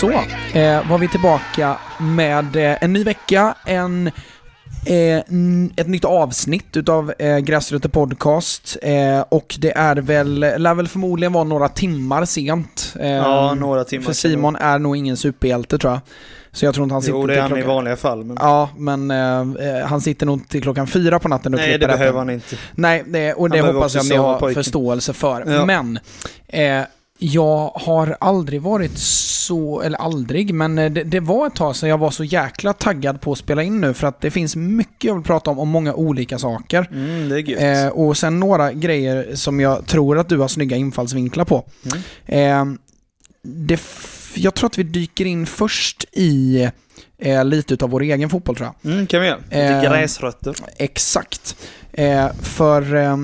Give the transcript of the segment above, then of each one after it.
så, eh, var vi tillbaka med eh, en ny vecka, en, eh, ett nytt avsnitt utav eh, Gräsrötter Podcast och det är väl, lär väl förmodligen vara några timmar sent. Eh, Ja, några timmar. För Simon är nog ingen superhjälte tror jag. Så jag tror inte han sitter Jo, det är han i klockan... vanliga fall. Men... Ja, men eh, eh, han sitter nog till klockan fyra på natten och Nej, klipper det behöver han inte. Nej, det, och det behöver hoppas jag ni har förståelse för. Ja. Men, eh, jag har aldrig varit så, eller aldrig, men eh, det, det var ett tag sedan jag var så jäkla taggad på att spela in nu för att det finns mycket jag vill prata om, om många olika saker. Mm, det är gött. Eh, och sen några grejer som jag tror att du har snygga infallsvinklar på. Mm. Eh, det jag tror att vi dyker in först i eh, lite utav vår egen fotboll tror jag. Mm, kan vi göra. Lite Eh, gräsrötter. Exakt. Eh, för eh,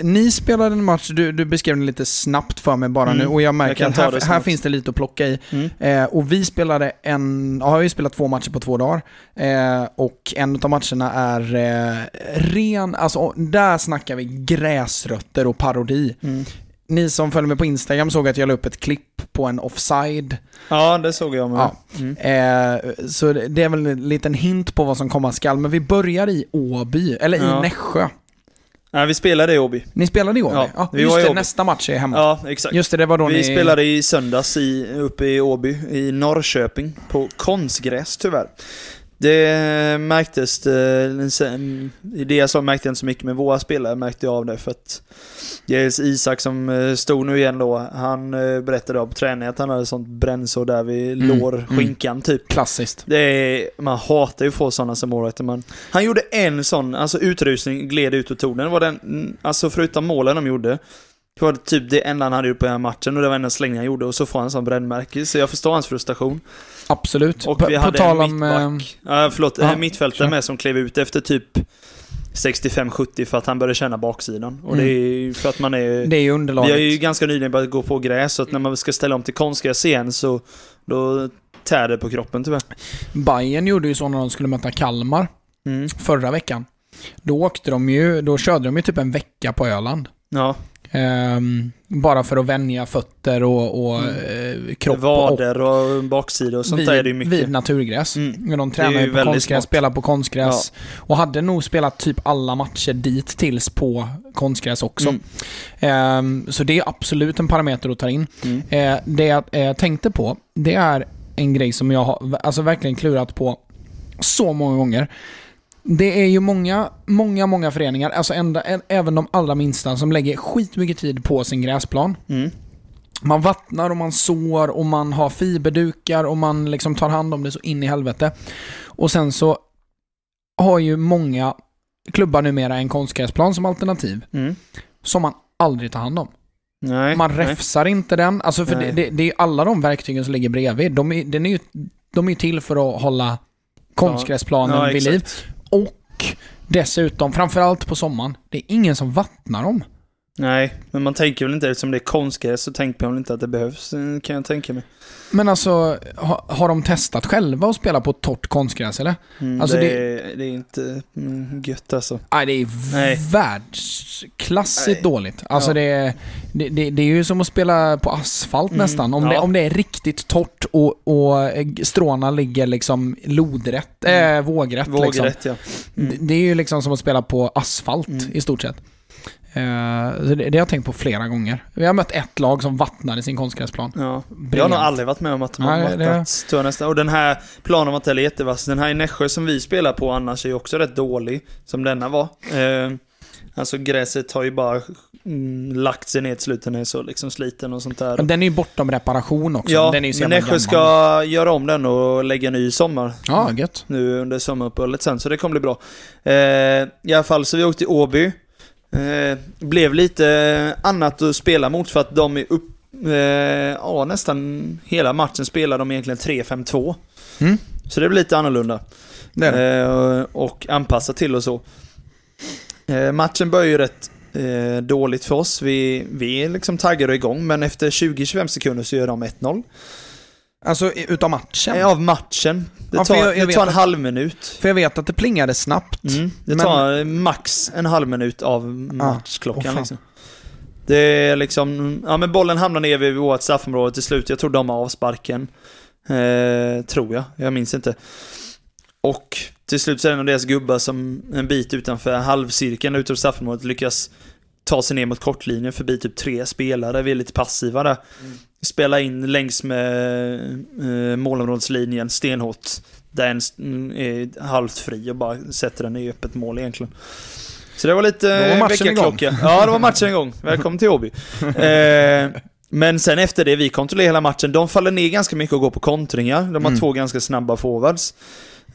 ni spelade en match, du, du beskrev den lite snabbt för mig bara Mm, nu och jag jag märker kan att här, här finns det lite att plocka i. Mm. Eh, och vi spelade en, ja, jag har ju spelat två matcher på två dagar. Eh, och en av matcherna är eh, ren, alltså där snackar vi gräsrötter och parodi. Mm. Ni som följer mig på Instagram såg att jag la upp ett klipp på en offside. Ja, det såg jag med. Ja. Mm. Eh, så det är väl en liten hint på vad som komma skall. Men vi börjar i Åby, eller Ja. i Nässjö. Nej, vi spelade i Åby. Ni spelade i Åby? Ja, Ja, vi just var det, nästa match är hemma. Ja, exakt. Just det, det var då vi ni... spelade i söndags i, uppe i Åby, i Norrköping, på konstgräs tyvärr. Det märktes, i det jag sa märkte jag inte så mycket, men våra spelare märkte jag av det för att dels Isak som eh, stod nu igen då, han eh, berättade på träningen att han hade sånt brännsår där vid Mm, lår, mm. skinkan typ. Klassiskt. Det är, man hatar ju att få sådana som målvakter. Man, han gjorde en sån, alltså utrusning, gled ut och tog den. Det var den, mm, alltså förutom målen de gjorde, det var typ det enda han hade gjort på den här matchen och det var enda slängningen han gjorde och så får han en sån brännmärke. Så jag förstår hans frustration. Absolut. Och på, vi på hade tal en om... mittback, ja, förlåt, ja, mittfältare med som klev ut efter typ 65-70 för att han började känna baksidan. Och Mm. det är ju för att man är... Det är ju Vi underlaget. har ju ganska nyligen börjat gå på gräs, så att när man ska ställa om till konstgräs igen så då tär det på kroppen tyvärr. Bayern gjorde ju så när de skulle möta Kalmar Mm. förra veckan. Då åkte de ju, då körde de ju typ en vecka på Öland. Ja, Ehm, bara för att vänja fötter och, och Mm. eh, kropp och vader och baksida och sånt vid, där är det ju mycket. vid naturgräs. Mm. De tränar ju på konstgräs, spelar på konstgräs. Och hade nog spelat typ alla matcher dit tills på konstgräs också. Mm. Ehm, så det är absolut en parameter att ta in. Mm. Eh, det jag eh, tänkte på, det är en grej som jag har alltså verkligen klurat på så många gånger. Det är ju många, många, många föreningar, alltså ända, även de allra minsta, som lägger skitmycket tid på sin gräsplan. Mm. Man vattnar och man sår och man har fiberdukar och man liksom tar hand om det så in i helvete. Och sen så har ju många klubbar numera en konstgräsplan som alternativ Mm. som man aldrig tar hand om. Nej. Man nej. räfsar inte den. Alltså för det, Nej. det, det är alla de verktygen som ligger bredvid. De är, den är ju, de är till för att hålla konstgräsplanen Ja, vid liv. Och dessutom, framförallt på sommaren, det är ingen som vattnar dem. Nej, men man tänker väl inte, eftersom det är konstgräs så tänker man väl inte att det behövs, eh, kan jag tänka mig. Men alltså, ha, har de testat själva att spela på torrt konstgräs eller? Mm, Alltså, det, det- är, det är inte mm, gött alltså. Nej, det är Nej. världsklassigt Nej. dåligt. Alltså Ja. det, är, det, det, det är ju som att spela på asfalt Mm, nästan. Om, det, ja. om det är riktigt torrt och, och eh, stråna ligger liksom lodrätt, Mm. eh, vågrätt. Liksom. Vågrätt ja. Det, Mm. det är ju liksom som att spela på asfalt Mm. i stort sett. Eh, så det, det har jag tänkt på flera gånger. Vi har mött ett lag som vattnade sin konstgräsplan. ja. Jag har nog aldrig varit med om att de har Nej, det- vattnat, nästan. Och den här planen var inte heller jättevass. Den här i Nässjö som vi spelar på annars är ju också rätt dålig, som denna var. Eh, alltså gräset har ju bara mm, lagt sig ner till slut, den är så liksom sliten och sånt där. Men den är ju bortom reparation också. Ja, den är ju men Nässjö ska göra om den och lägga ny i sommar. Ja, gött. nu under sommaruppehållet sen, så det kommer bli bra. Eh, I alla fall, så vi åkte till Åby. Eh, blev lite annat att spela mot för att de är upp... Eh, ja, nästan hela matchen spelar de egentligen 3-5-2. Mm. Så det blir lite annorlunda. Det det. Eh, och anpassa till och så. Eh, matchen börjar ju rätt eh, dåligt för oss. Vi, vi är liksom taggade och igång, men efter 20-25 sekunder så gör de 1-0. Alltså utav matchen? Av matchen. Det Ja, tar, jag- jag det tar en att- halv minut. För jag vet att det plingade snabbt. Mm, det Men- tar max en halv minut av matchklockan åh fan. liksom. Det är liksom, ja men bollen hamnar ner vid vårt straffområde till slut. Jag tror de har avsparken. Eh, tror jag, jag minns inte. Och till slut så är det en av deras gubbar som en bit utanför halvcirkeln utanför straffområdet lyckas ta sig ner mot kortlinjen förbi typ tre spelare. Vi är lite passiva där. Mm. Spela in längs med eh, målområdeslinjen stenhårt. Där en mm, är halvt fri och bara sätter den i öppet mål egentligen. Så det var lite matchen väckarklocka. Ja, det var matchen igång. Välkommen till Åby. Eh, men sen efter det, vi kontrollerar hela matchen. De faller ner ganska mycket och går på kontringar. De har Mm. två ganska snabba forwards.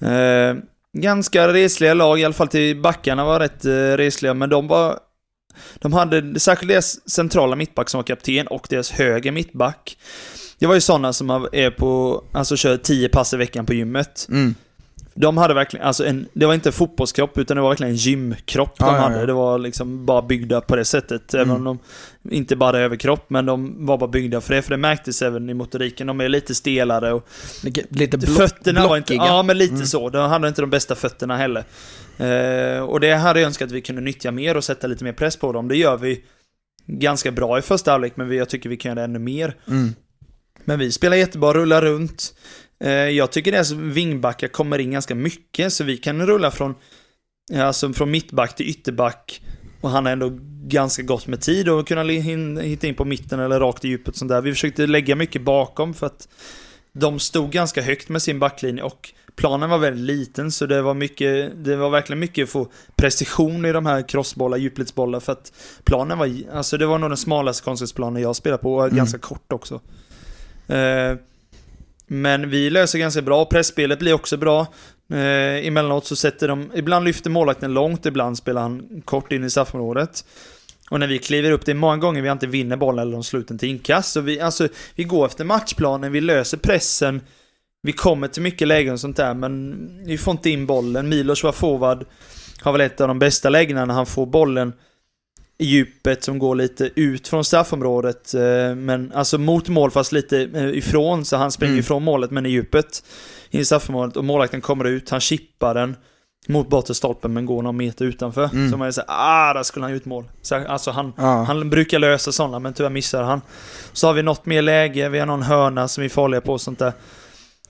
Eh, ganska resliga lag, i alla fall till backarna var rätt eh, resliga, men de var... De hade, särskilt deras centrala mittback som var kapten och deras höger mittback. Det var ju sådana som är på, alltså kör 10 pass i veckan på gymmet. Mm. De hade verkligen, alltså en, det var inte en fotbollskropp utan det var verkligen en gymkropp Ja, de hade. ja. Det var liksom bara byggda på det sättet. Även Mm. om de inte bara överkropp, men de var bara byggda för det. För det märktes även i motoriken. De är lite stelare och Lite, block, fötterna var inte... blockiga. Ja, men lite Mm. så. De hade inte de bästa fötterna heller. Eh, och det hade jag önskat att vi kunde nyttja mer och sätta lite mer press på dem. Det gör vi ganska bra i första halvlek, men jag tycker vi kan göra det ännu mer. Mm. Men vi spelar jättebra, rullar runt. Eh, jag tycker deras vingbackar kommer in ganska mycket, så vi kan rulla från, alltså från mittback till ytterback. Och han har ändå ganska gott med tid och kunna hitta in på mitten eller rakt i djupet sånt där. Vi försökte lägga mycket bakom för att de stod ganska högt med sin backlinje och planen var väldigt liten så det var mycket, det var verkligen mycket att få precision i de här crossbollar, djupledsbollar för att planen var, alltså det var nog den smalaste konstgräsplanen jag spelat på och Mm. ganska kort också. Eh, men vi löser ganska bra, pressspelet blir också bra. Eh, emellanåt så sätter de, ibland lyfter målvakten långt, ibland spelar han kort in i straffområdet. Och när vi kliver upp, det är många gånger vi inte vinner bollen eller de slår ut den till inkast. Så vi, alltså, vi går efter matchplanen, vi löser pressen, vi kommer till mycket lägen och sånt där, men vi får inte in bollen. Milos var forward, har väl ett av de bästa lägena när han får bollen i djupet som går lite ut från straffområdet. eh, Men alltså mot mål fast lite eh, ifrån, så han springer Mm. ifrån målet men i djupet. In i straffområdet och målvakten kommer ut, han chippar den mot bortre men går någon meter utanför. Mm. Så man såhär, ah, där skulle han gjort mål. Så, alltså han, Ja. han brukar lösa sådana, men tyvärr missar han. Så har vi något mer läge, vi har någon hörna som vi är farliga på och sånt där.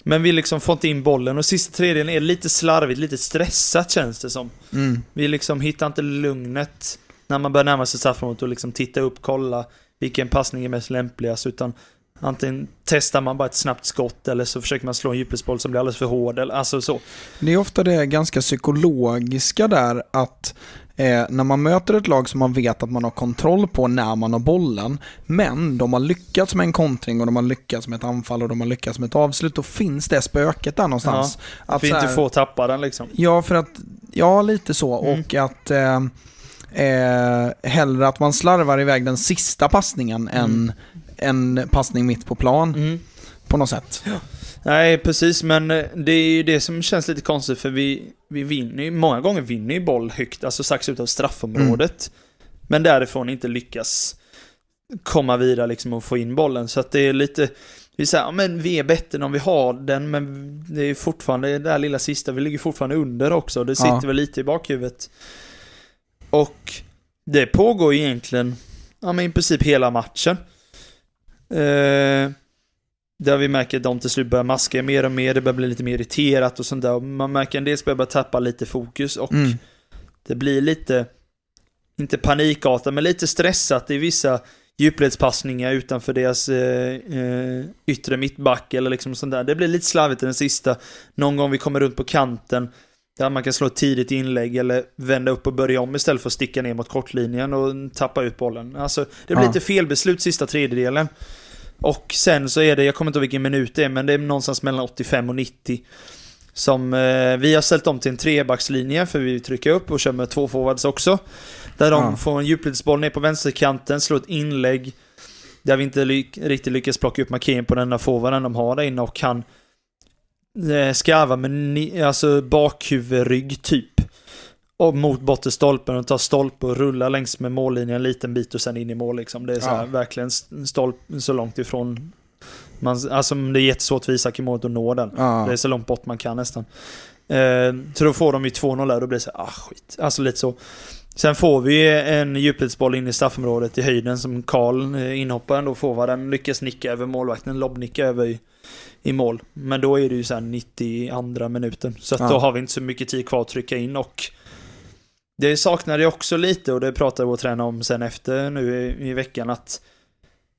Men vi liksom får inte in bollen och sista tredjedelen är lite slarvigt, lite stressat känns det som. Mm. Vi liksom hittar inte lugnet när man börjar närma sig straffområdet och liksom titta upp, kolla vilken passning är mest lämpligast, utan antingen testar man bara ett snabbt skott eller så försöker man slå en djupledsboll som blir alldeles för hård, eller alltså så. Det är ofta det ganska psykologiska där att eh, när man möter ett lag som man vet att man har kontroll på när man har bollen, men de har lyckats med en kontring och de har lyckats med ett anfall och de har lyckats med ett avslut, då finns det spöket där någonstans. Att vi så inte får tappa den liksom. Ja, för att, ja lite så. Mm. Och att eh, eh, hellre att man slarvar iväg den sista passningen Mm. än en passning mitt på plan på något sätt. Nej, precis, men eh, det är ju det som känns lite konstigt för vi, vi vinner ju, många gånger vinner ju boll högt, alltså strax utav straffområdet. Men därifrån inte lyckas komma vidare liksom och få in bollen, så att det är lite, vi säger, ja, men vi är bättre om vi har den, men det är fortfarande det där lilla sista, vi ligger fortfarande under också, det sitter Ja. väl lite i bakhuvudet. Och det pågår ju egentligen, ja men i princip hela matchen. Eh, där vi märker att de till slut börjar maska mer och mer, det börjar bli lite mer irriterat och sånt där. Man märker en del spelare börjar tappa lite fokus och Mm. det blir lite, inte panikartat, men lite stressat i vissa djupledspassningar utanför deras eh, eh, yttre mittback eller liksom sånt där. Det blir lite slarvigt i den sista. Någon gång vi kommer runt på kanten där man kan slå ett tidigt inlägg eller vända upp och börja om istället för att sticka ner mot kortlinjen och tappa ut bollen. Alltså, det blir Ja. lite felbeslut sista tredjedelen. Och sen så är det, jag kommer inte ihåg vilken minut det är, men det är någonstans mellan 85 och 90. Som eh, vi har ställt om till en trebackslinje för vi trycker upp och kör med två forwards också. Där de Ja. får en djupledsboll ner på vänsterkanten, slår ett inlägg. Där vi inte lyck, riktigt lyckas plocka upp markeringen på den där forwarden de har där inne och kan eh, skarva med ni, alltså bakhuvudrygg typ. Och mot bortre stolpen och ta stolpe och rulla längs med mållinjen en liten bit och sen in i mål liksom. Det är så här, Ja. verkligen stolp så långt ifrån. Man, alltså det är jättesvårt för Isak i målet att nå den. Ja. Det är så långt bort man kan nästan. Eh, så då får de ju 2-0 där och då blir det så här, ah skit. Alltså lite så. Sen får vi en djupledsboll in i straffområdet i höjden som Karl, eh, inhopparen, då den lyckas nicka över målvakten, lobbnicka över i, i mål. Men då är det ju sen 92 minuten. Så att Ja. då har vi inte så mycket tid kvar att trycka in och det saknade jag också lite och det pratade vår tränare om sen efter nu i, i veckan att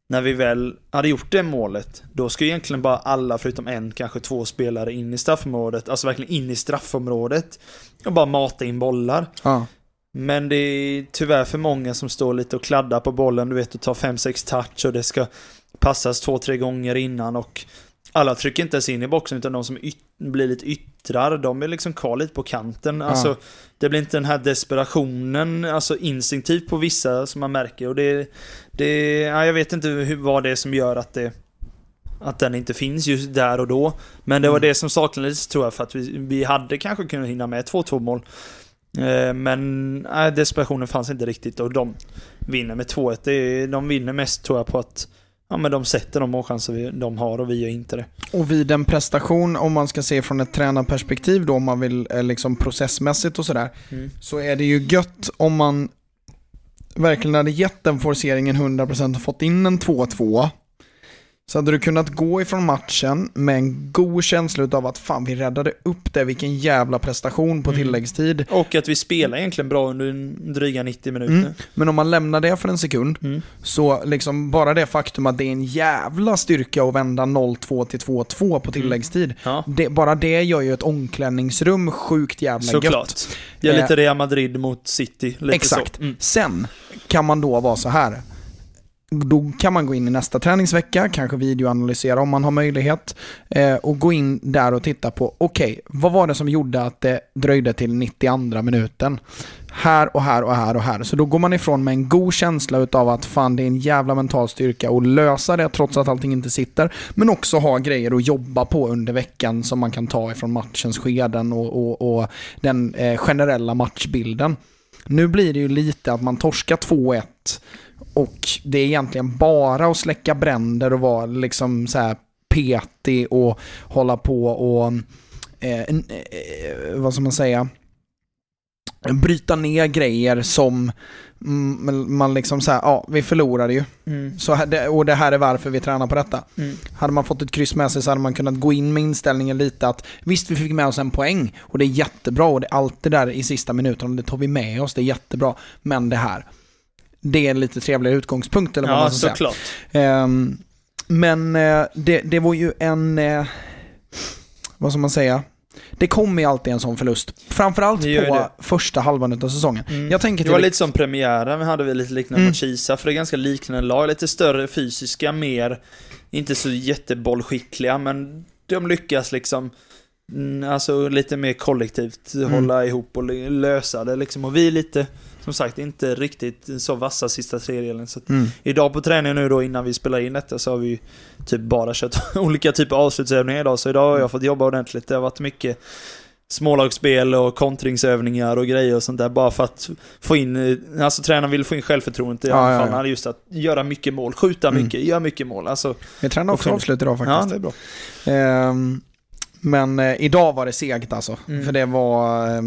när vi väl hade gjort det målet, då ska ju egentligen bara alla förutom en, kanske två spelare in i straffområdet, alltså verkligen in i straffområdet och bara mata in bollar. Ja. Men det är tyvärr för många som står lite och kladdar på bollen, du vet, och tar 5-6 touch och det ska passas två, tre gånger innan och alla trycker inte ens in i boxen utan de som yt- blir lite yttrar, de är liksom kvar lite på kanten. Alltså, det blir inte den här desperationen, alltså instinktivt på vissa som man märker och det, det ja, jag vet inte hur, vad det är som gör att det att den inte finns just där och då. Men det var Mm. det som saknades tror jag för att vi, vi hade kanske kunnat hinna med 2-2 mål. Eh, Men nej, desperationen fanns inte riktigt och de vinner med 2-1. Det är- De vinner mest tror jag på att ja, men de sätter de målchanser de har och vi gör inte det. Och vid en prestation, om man ska se från ett tränarperspektiv då, om man vill eh, liksom processmässigt och sådär, Mm. så är det ju gött om man verkligen hade gett den forceringen 100% och fått in en 2-2. Så hade du kunnat gå ifrån matchen med en god känsla av att fan vi räddade upp det, vilken jävla prestation på Mm. tilläggstid. Och att vi spelar egentligen bra under en dryga 90 minuter. Mm. Men om man lämnar det för en sekund, Mm. så liksom bara det faktum att det är en jävla styrka att vända 0-2 till 2-2 på tilläggstid. Ja, Det, bara det gör ju ett omklädningsrum sjukt jävla gött. såklart. Det är Eh, lite Real Madrid mot City. Lite Exakt. Så. Mm. Sen kan man då vara så här. Då kan man gå in i nästa träningsvecka, kanske videoanalysera om man har möjlighet. Eh, och gå in där och titta på, okej, vad var det som gjorde att det dröjde till 92 minuten? Här och här och här och här. Så då går man ifrån med en god känsla utav att fan det är en jävla mental styrka att lösa det trots att allting inte sitter. Men också ha grejer att jobba på under veckan som man kan ta ifrån matchens skeden och, och, och den eh, generella matchbilden. Nu blir det ju lite att man torskar 2-1 och det är egentligen bara att släcka bränder och vara liksom så här petig och hålla på och, eh, eh, vad ska man säga, bryta ner grejer som man liksom så här, ja vi förlorade ju. Mm. Så och det här är varför vi tränar på detta. Mm. Hade man fått ett kryss med sig så hade man kunnat gå in med inställningen lite att visst vi fick med oss en poäng och det är jättebra och det, allt det där i sista minuten, det tar vi med oss, det är jättebra. Men det här, det är en lite trevligare utgångspunkt eller vad Ja, man ska säga. såklart. Ehm, men eh, det, det var ju en, eh, vad ska man säga? Det kommer ju alltid en sån förlust. Framförallt på det. första halvan av säsongen. Mm. Jag tänker Det var till lite som premiären, vi hade vi lite liknande Mm. mot Kisa, för det är ganska liknande lag. Lite större fysiska, mer, inte så jättebollskickliga, men de lyckas liksom, mm, alltså lite mer kollektivt Mm. hålla ihop och lösa det liksom. Och vi är lite, som sagt, inte riktigt så vassa sista tredjedelen. Så Mm. Idag på träningen nu då innan vi spelar in detta så har vi typ bara kört olika typer av avslutsövningar idag. Så idag har jag fått jobba ordentligt. Det har varit mycket smålagsspel och kontringsövningar och grejer och sånt där. Bara för att få in, alltså tränaren vill få in självförtroendet i Ja, ja, anfallarna. ja. Just att göra mycket mål, skjuta Mm. mycket, göra mycket mål. Alltså, Vi tränar också avslut idag ja, faktiskt. det är bra. Ehm, men eh, idag var det segt alltså. Mm. För det var... eh,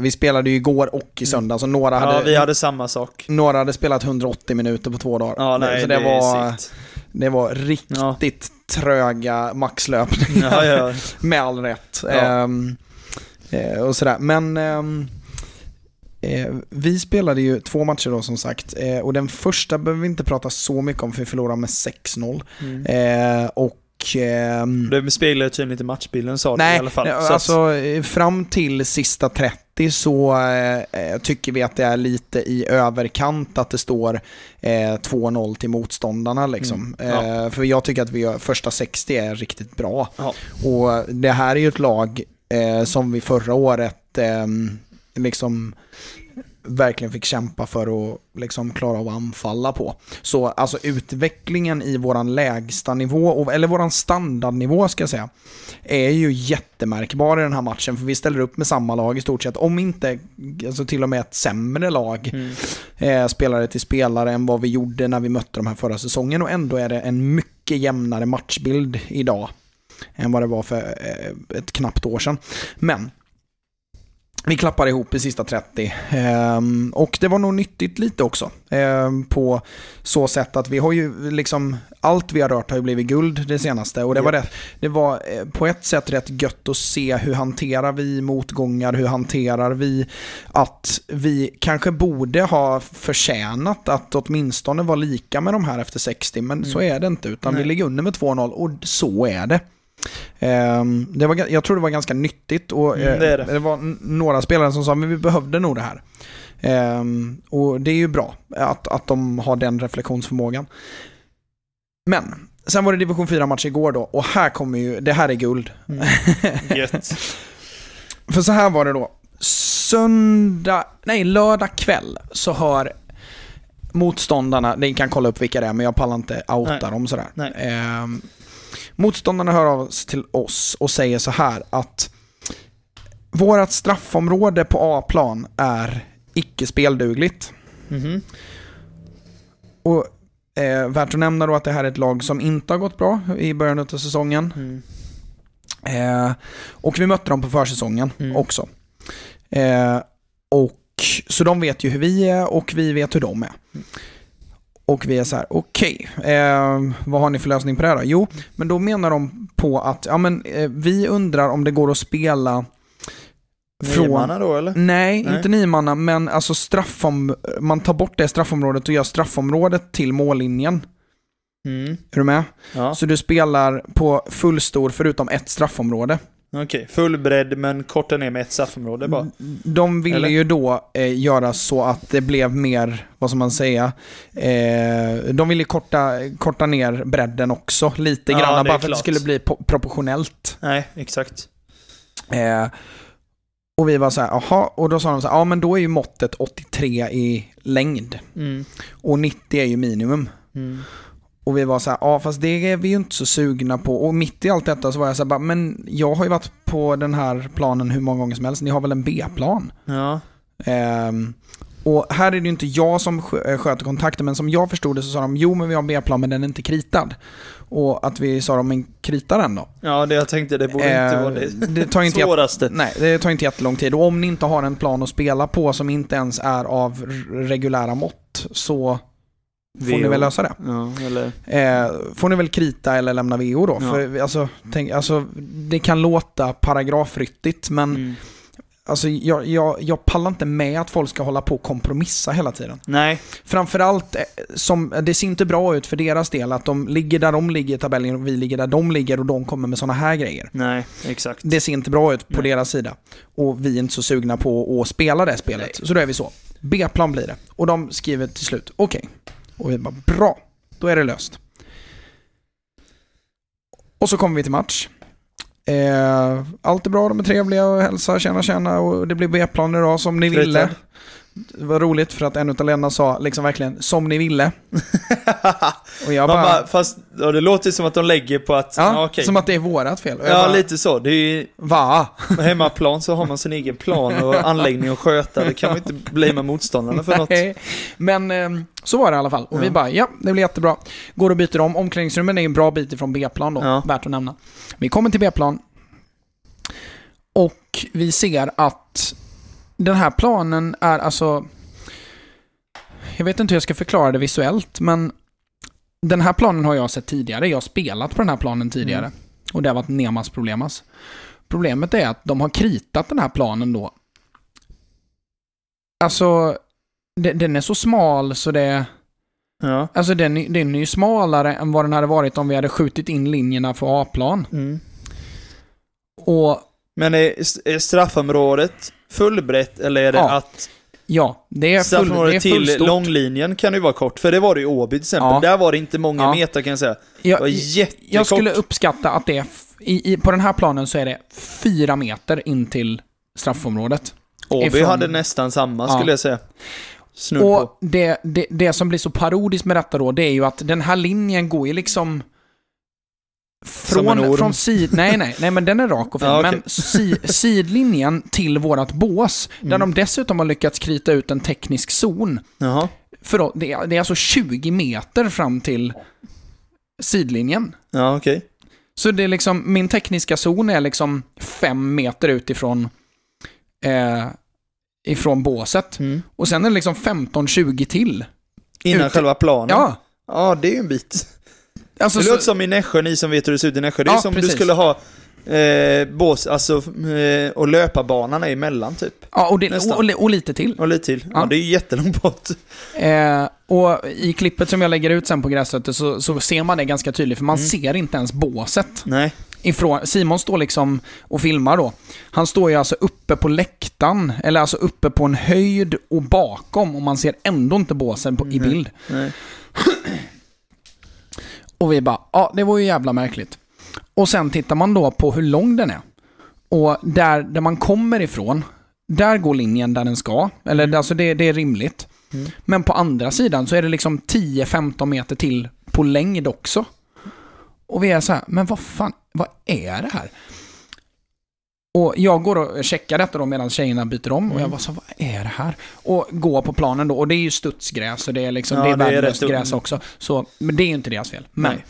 vi spelade ju igår och i söndag, så några, Ja, hade, vi hade samma sak. några hade spelat 180 minuter på två dagar. Ja, nej, så det, det, var, segt. det var riktigt tröga maxlöpningar. Ja, ja. Med all rätt. Ja. Ehm, eh, och sådär. Men ehm, eh, vi spelade ju två matcher då som sagt. Eh, och den första behöver vi inte prata så mycket om för vi förlorade med 6-0. Mm. Eh, och... ehm, Det speglar tydligen inte matchbilden sa du Nej, i alla fall. nej, Så att- alltså eh, fram till sista 30 så eh, tycker vi att det är lite i överkant att det står eh, 2-0 till motståndarna. Liksom. Mm, ja. Eh, för jag tycker att vi första 60 är riktigt bra. Ja. Och det här är ju ett lag eh, som vi förra året eh, liksom verkligen fick kämpa för att liksom klara av att anfalla på. Så alltså utvecklingen i våran lägsta nivå, eller våran standardnivå ska jag säga, är ju jättemärkbar i den här matchen. För vi ställer upp med samma lag i stort sett, om inte alltså till och med ett sämre lag Mm. eh, spelare till spelare än vad vi gjorde när vi mötte de här förra säsongen. Och ändå är det en mycket jämnare matchbild idag än vad det var för eh, ett knappt år sedan. Men vi klappar ihop i sista 30. Ehm, och det var nog nyttigt lite också. Ehm, på så sätt att vi har ju liksom, allt vi har rört har ju blivit guld det senaste. Och det var, rätt, det var eh, på ett sätt rätt gött att se hur hanterar vi motgångar, hur hanterar vi att vi kanske borde ha förtjänat att åtminstone vara lika med de här efter 60. Men så är det inte, utan vi Nej. ligger under med 2-0 och så är det. Ehm, det var, jag tror det var ganska nyttigt och Mm, eh, det är det. det var några spelare som sa att vi behövde nog det här. Ehm, och det är ju bra att, att de har den reflektionsförmågan. Men, sen var det division 4-match igår då och här kommer ju, det här är guld. Gött. För så här var det då. Söndag, nej lördag kväll så hör motståndarna, ni kan kolla upp vilka det är men jag pallar inte outa Nej. dem sådär. Nej. Motståndarna hör av sig till oss och säger så här att vårat straffområde på A-plan är icke speldugligt. Mhm. Och eh, värt att nämna då att det här är ett lag som inte har gått bra i början av säsongen. Mm. Eh, och vi mötte dem på försäsongen Mm. också. Eh, och, så de vet ju hur vi är och vi vet hur de är. Och vi är så här, okej, eh, vad har ni för lösning på det här då? Jo, men då menar de på att, ja men eh, vi undrar om det går att spela Niomanna då eller? Nej, Nej. inte niomanna, men alltså straffom... Man tar bort det straffområdet och gör straffområdet till mållinjen. Mm. Är du med? Ja, Så du spelar på fullstor förutom ett straffområde. Okej. Full bredd men korta ner med ett straffområde bara. De ville Eller? ju då eh, göra så att det blev mer, vad ska man säga, eh, de ville korta, korta ner bredden också lite Ja, grann, bara för att det klart. skulle bli po- proportionellt. Nej, exakt. Eh, och vi var så här, jaha, och då sa de så här, ja men då är ju måttet 83 i längd Mm. och 90 är ju minimum. Mm. Och vi var så här, ja fast det är vi ju inte så sugna på. Och mitt i allt detta så var jag så här, bara, men jag har ju varit på den här planen hur många gånger som helst, ni har väl en B-plan? Ja. Ehm, och här är det ju inte jag som eh, sköter kontakten, men som jag förstod det så sa de, jo men vi har en B-plan men den är inte kritad. Och att vi sa, men krita den då. ja, det jag tänkte det borde inte Eh, vara det det tar inte svåraste. Nej, det tar inte jättelång tid. Och om ni inte har en plan att spela på som inte ens är av reguljära mått så får ni väl lösa det. Ja, eller... Eh, får ni väl krita eller lämna VO då. Ja. För, alltså, tänk, alltså, det kan låta paragrafryttigt men Mm. alltså, jag, jag, jag pallar inte med att folk ska hålla på och kompromissa hela tiden. Nej, Framförallt, eh, som, det ser inte bra ut för deras del att de ligger där de ligger i tabellen och vi ligger där de ligger och de kommer med sådana här grejer. nej, exakt. Det ser inte bra ut på Nej. deras sida. Och vi är inte så sugna på att spela det spelet. Så då är vi så. B-plan blir det. Och de skriver till slut, okej. Och vi bara, bra. Då är det löst. Och så kommer vi till match. Eh, allt är bra, de är trevliga och hälsar, tjena tjena och det blir B-plan idag som ni ville. Det var roligt för att en av ledarna sa liksom verkligen som ni ville. Och jag bara, bara, fast ja, det låter som att de lägger på att, ja, ja, okej. som att det är vårat fel. Ja, bara, lite så. Det är ju, Va? på hemmaplan så har man sin egen plan och anläggning att sköta. Det kan man inte blamea motståndarna för något. Men eh, så var det i alla fall. Och vi Ja. bara, ja, det blir jättebra. Går och byter om. Omklädningsrummen är en bra bit ifrån B-plan då, Ja. värt att nämna. Vi kommer till B-plan. Och vi ser att den här planen är alltså... Jag vet inte hur jag ska förklara det visuellt, men den här planen har jag sett tidigare. Jag har spelat på den här planen tidigare. Mm. Och det har varit Nemas Problemas. Problemet är att de har kritat den här planen då. Alltså, de- den är så smal så det... Ja. Alltså den, är- den är ju smalare än vad den hade varit om vi hade skjutit in linjerna för A-plan. Mm. Och Men är straffområdet fullbrett eller är det Ja, att ja, det är, full, det är till fullstort. långlinjen kan ju vara kort? För det var det i Åby till exempel. Ja. Där var det inte många Ja. meter kan jag säga. Det jag, var jättekort. jag skulle uppskatta att det är... I, i, på den här planen så är det fyra meter in till straffområdet. Åby ifrån- hade nästan samma skulle jag säga. Snudd på. Och det, det, det som blir så parodiskt med detta då, det är ju att den här linjen går ju liksom från, från sid... Nej, nej, nej, men den är rak och fin. Ja, okej. Men si, sidlinjen till vårat bås, där Mm. de dessutom har lyckats krita ut en teknisk zon. Jaha. För då, det, är, det är alltså 20 meter fram till sidlinjen. Ja, okej. Så det är liksom, min tekniska zon är liksom fem meter utifrån eh, ifrån båset. Mm. Och sen är det liksom 15-20 till. Innan Ute- själva planen? Ja, Ja, det är ju en bit. Alltså det så, låter som i Nässjö, ni som vet hur det ser ut i Nässjö. Det är Ja, som precis. du skulle ha eh, bås, alltså, eh, och löparbanan är emellan typ. ja, och, det, och, och, och lite till. Och lite till. Ja, Ja. det är ju jättelångt bort. Eh, och i klippet som jag lägger ut sen på gräsrötter så, så ser man det ganska tydligt, för man Mm. ser inte ens båset. Nej. Ifrån, Simon står liksom och filmar då. Han står ju alltså uppe på läktaren, eller alltså uppe på en höjd och bakom och man ser ändå inte båsen på, i Nej. bild. Nej. Och vi bara, ja det var ju jävla märkligt. Och sen tittar man då på hur lång den är. Och där, där man kommer ifrån, där går linjen där den ska. Eller alltså det, det är rimligt. Mm. Men på andra sidan så är det liksom 10-15 meter till på längd också. Och vi är så här, men vad fan, vad är det här? Och jag går och checkar detta då medan tjejerna byter om och jag Mm. bara så vad är det här? Och går på planen då och det är ju studsgräs och det är liksom, Ja, det är värdelöst gräs också. Så, men det är ju inte deras fel. Men Nej.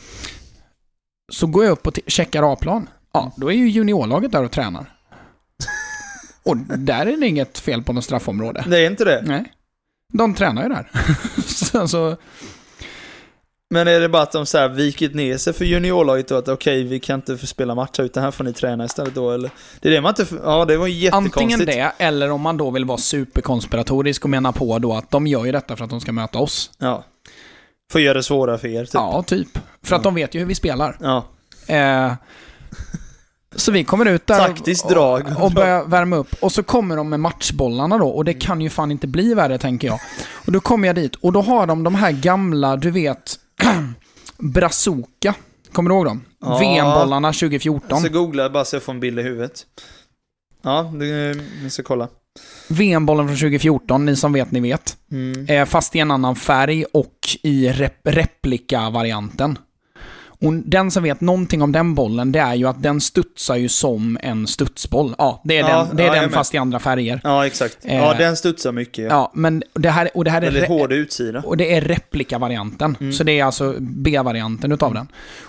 så går jag upp och checkar A-plan. Ja, då är ju juniorlaget där och tränar. Och där är det inget fel på något straffområde. Det är inte det. Nej. De tränar ju där. så, så, Men är det bara att de så här vikit ner sig för juniorlaget då? Att okej, vi kan inte spela matcher utan här får ni träna istället då eller? Det är det man inte... Ja, det var jättekonstigt. antingen det, eller om man då vill vara superkonspiratorisk och mena på då att de gör ju detta för att de ska möta oss. Ja. Får göra det svårare för er, typ. Ja, typ. För att de vet ju hur vi spelar. Ja. Eh, så vi kommer ut där Taktiskt och, drag. och, och börjar värma upp. Och så kommer de med matchbollarna då och det kan ju fan inte bli värre tänker jag. Och då kommer jag dit och då har de de här gamla, du vet, Brazuka. Kommer du ihåg dem? Ja. VM-bollarna 2014. Jag ska googla bara så jag får en bild i huvudet. Ja, det, jag ska kolla. VM-bollen från 2014, ni som vet, ni vet. Mm. Eh, fast i en annan färg och i rep replika-varianten. Och den som vet någonting om den bollen, det är ju att den studsar ju som en studsboll. Ja, det är Ja, den, det är ja, den fast i andra färger. Ja, exakt. Eh. Ja, den studsar mycket. Ja. Ja, men det här, och det här är... Väldigt hård utsida. Och det är replika-varianten. Mm. Så det är alltså B-varianten utav den.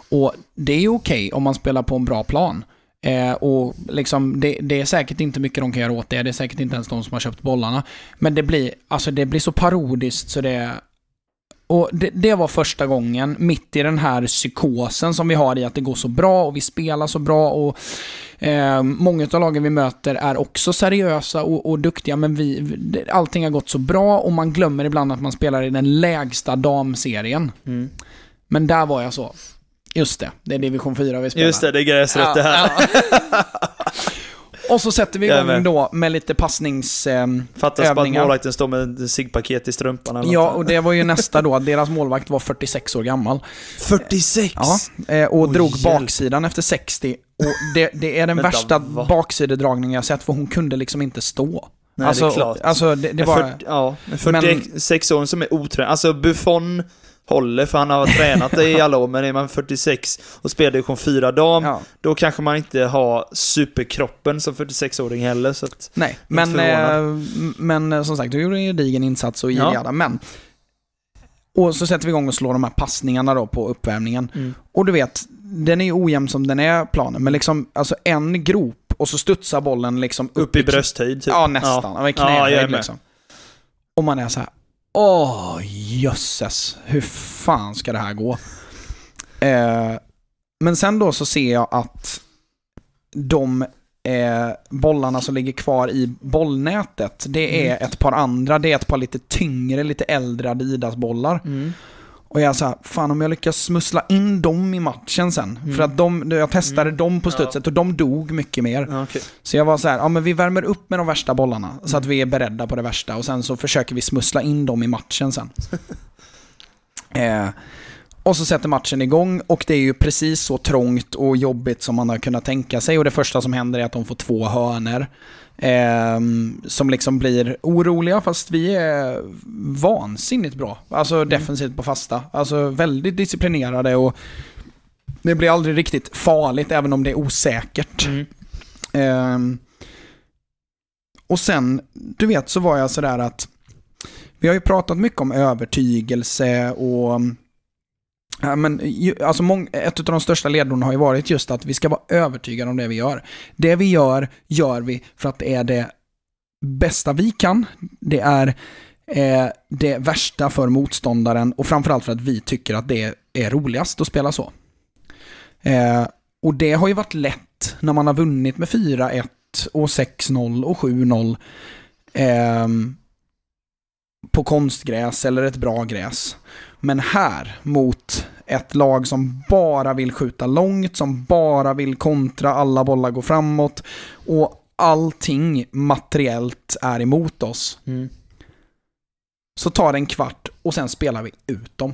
Och det är ju okej om man spelar på en bra plan. Eh, och liksom, det, det är säkert inte mycket de kan göra åt det. Det är säkert inte ens de som har köpt bollarna. Men det blir, alltså det blir så parodiskt så det... Och det, det var första gången, mitt i den här psykosen som vi har i att det går så bra och vi spelar så bra och eh, många av lagen vi möter är också seriösa och, och duktiga men vi, allting har gått så bra och man glömmer ibland att man spelar i den lägsta damserien. Mm. Men där var jag så. Just det, det är division 4 vi spelar. Just det, det är gräsrött det här. Ja. och så sätter vi igång då med lite passnings... ehm, Fattas bara att målvakten står med ett ciggpaket i strumpan eller Ja, något. och det var ju nästa då. Deras målvakt var 46 år gammal. 46! Ja, eh, och Oj, drog hjälp. baksidan efter 60. Och det, det är den Vänta, värsta va? baksidedragningen jag sett, för hon kunde liksom inte stå. Nej, alltså, det är klart. Alltså, det, det var... för, ja, en 46-åring som är otränad. Alltså Buffon håller för han har tränat det i alla år, men är man 46 och spelar division 4 dam, Ja, då kanske man inte har superkroppen som 46-åring heller. Så att, nej, men, eh, men eh, som sagt, du gjorde en gedigen insats och Ja. ja. men Och så sätter vi igång och slår de här passningarna då på uppvärmningen. mm. Och du vet, den är ju ojämn som den är planen, men liksom alltså en grop och så studsar bollen liksom upp, upp i brösthöjd typ. Ja, nästan. Ja. Ja, knähöjd med. liksom. Och man är så här. Åh, jösses. Hur fan ska det här gå? Eh, men sen då så ser jag att de eh, bollarna som ligger kvar i bollnätet, det är Mm. ett par andra. Det är ett par lite tyngre, lite äldre Adidas-bollar. Mm. Och jag så här, fan om jag lyckas smussla in dem i matchen sen. Mm. För att de, jag testade Mm. dem på studset och de dog mycket mer. Ja, okej. Så jag var så här, ja men vi värmer upp med de värsta bollarna så Mm. att vi är beredda på det värsta och sen så försöker vi smussla in dem i matchen sen. eh, och så sätter matchen igång och det är ju precis så trångt och jobbigt som man har kunnat tänka sig och det första som händer är att de får två hörner ehm, som liksom blir oroliga fast vi är vansinnigt bra. Alltså defensivt på fasta. Alltså väldigt disciplinerade och det blir aldrig riktigt farligt även om det är osäkert. Mm. Ehm, och sen, du vet, så var jag sådär att vi har ju pratat mycket om övertygelse och Ja, men, alltså ett av de största ledorden har ju varit just att vi ska vara övertygade om det vi gör. Det vi gör, gör vi för att det är det bästa vi kan. Det är eh, det värsta för motståndaren och framförallt för att vi tycker att det är roligast att spela så. Eh, och det har ju varit lätt när man har vunnit med 4-1 och 6-0 och 7-0 eh, på konstgräs eller ett bra gräs. Men här mot ett lag som bara vill skjuta långt, som bara vill kontra, alla bollar går framåt och allting materiellt är emot oss. Mm. Så tar det en kvart och sen spelar vi ut dem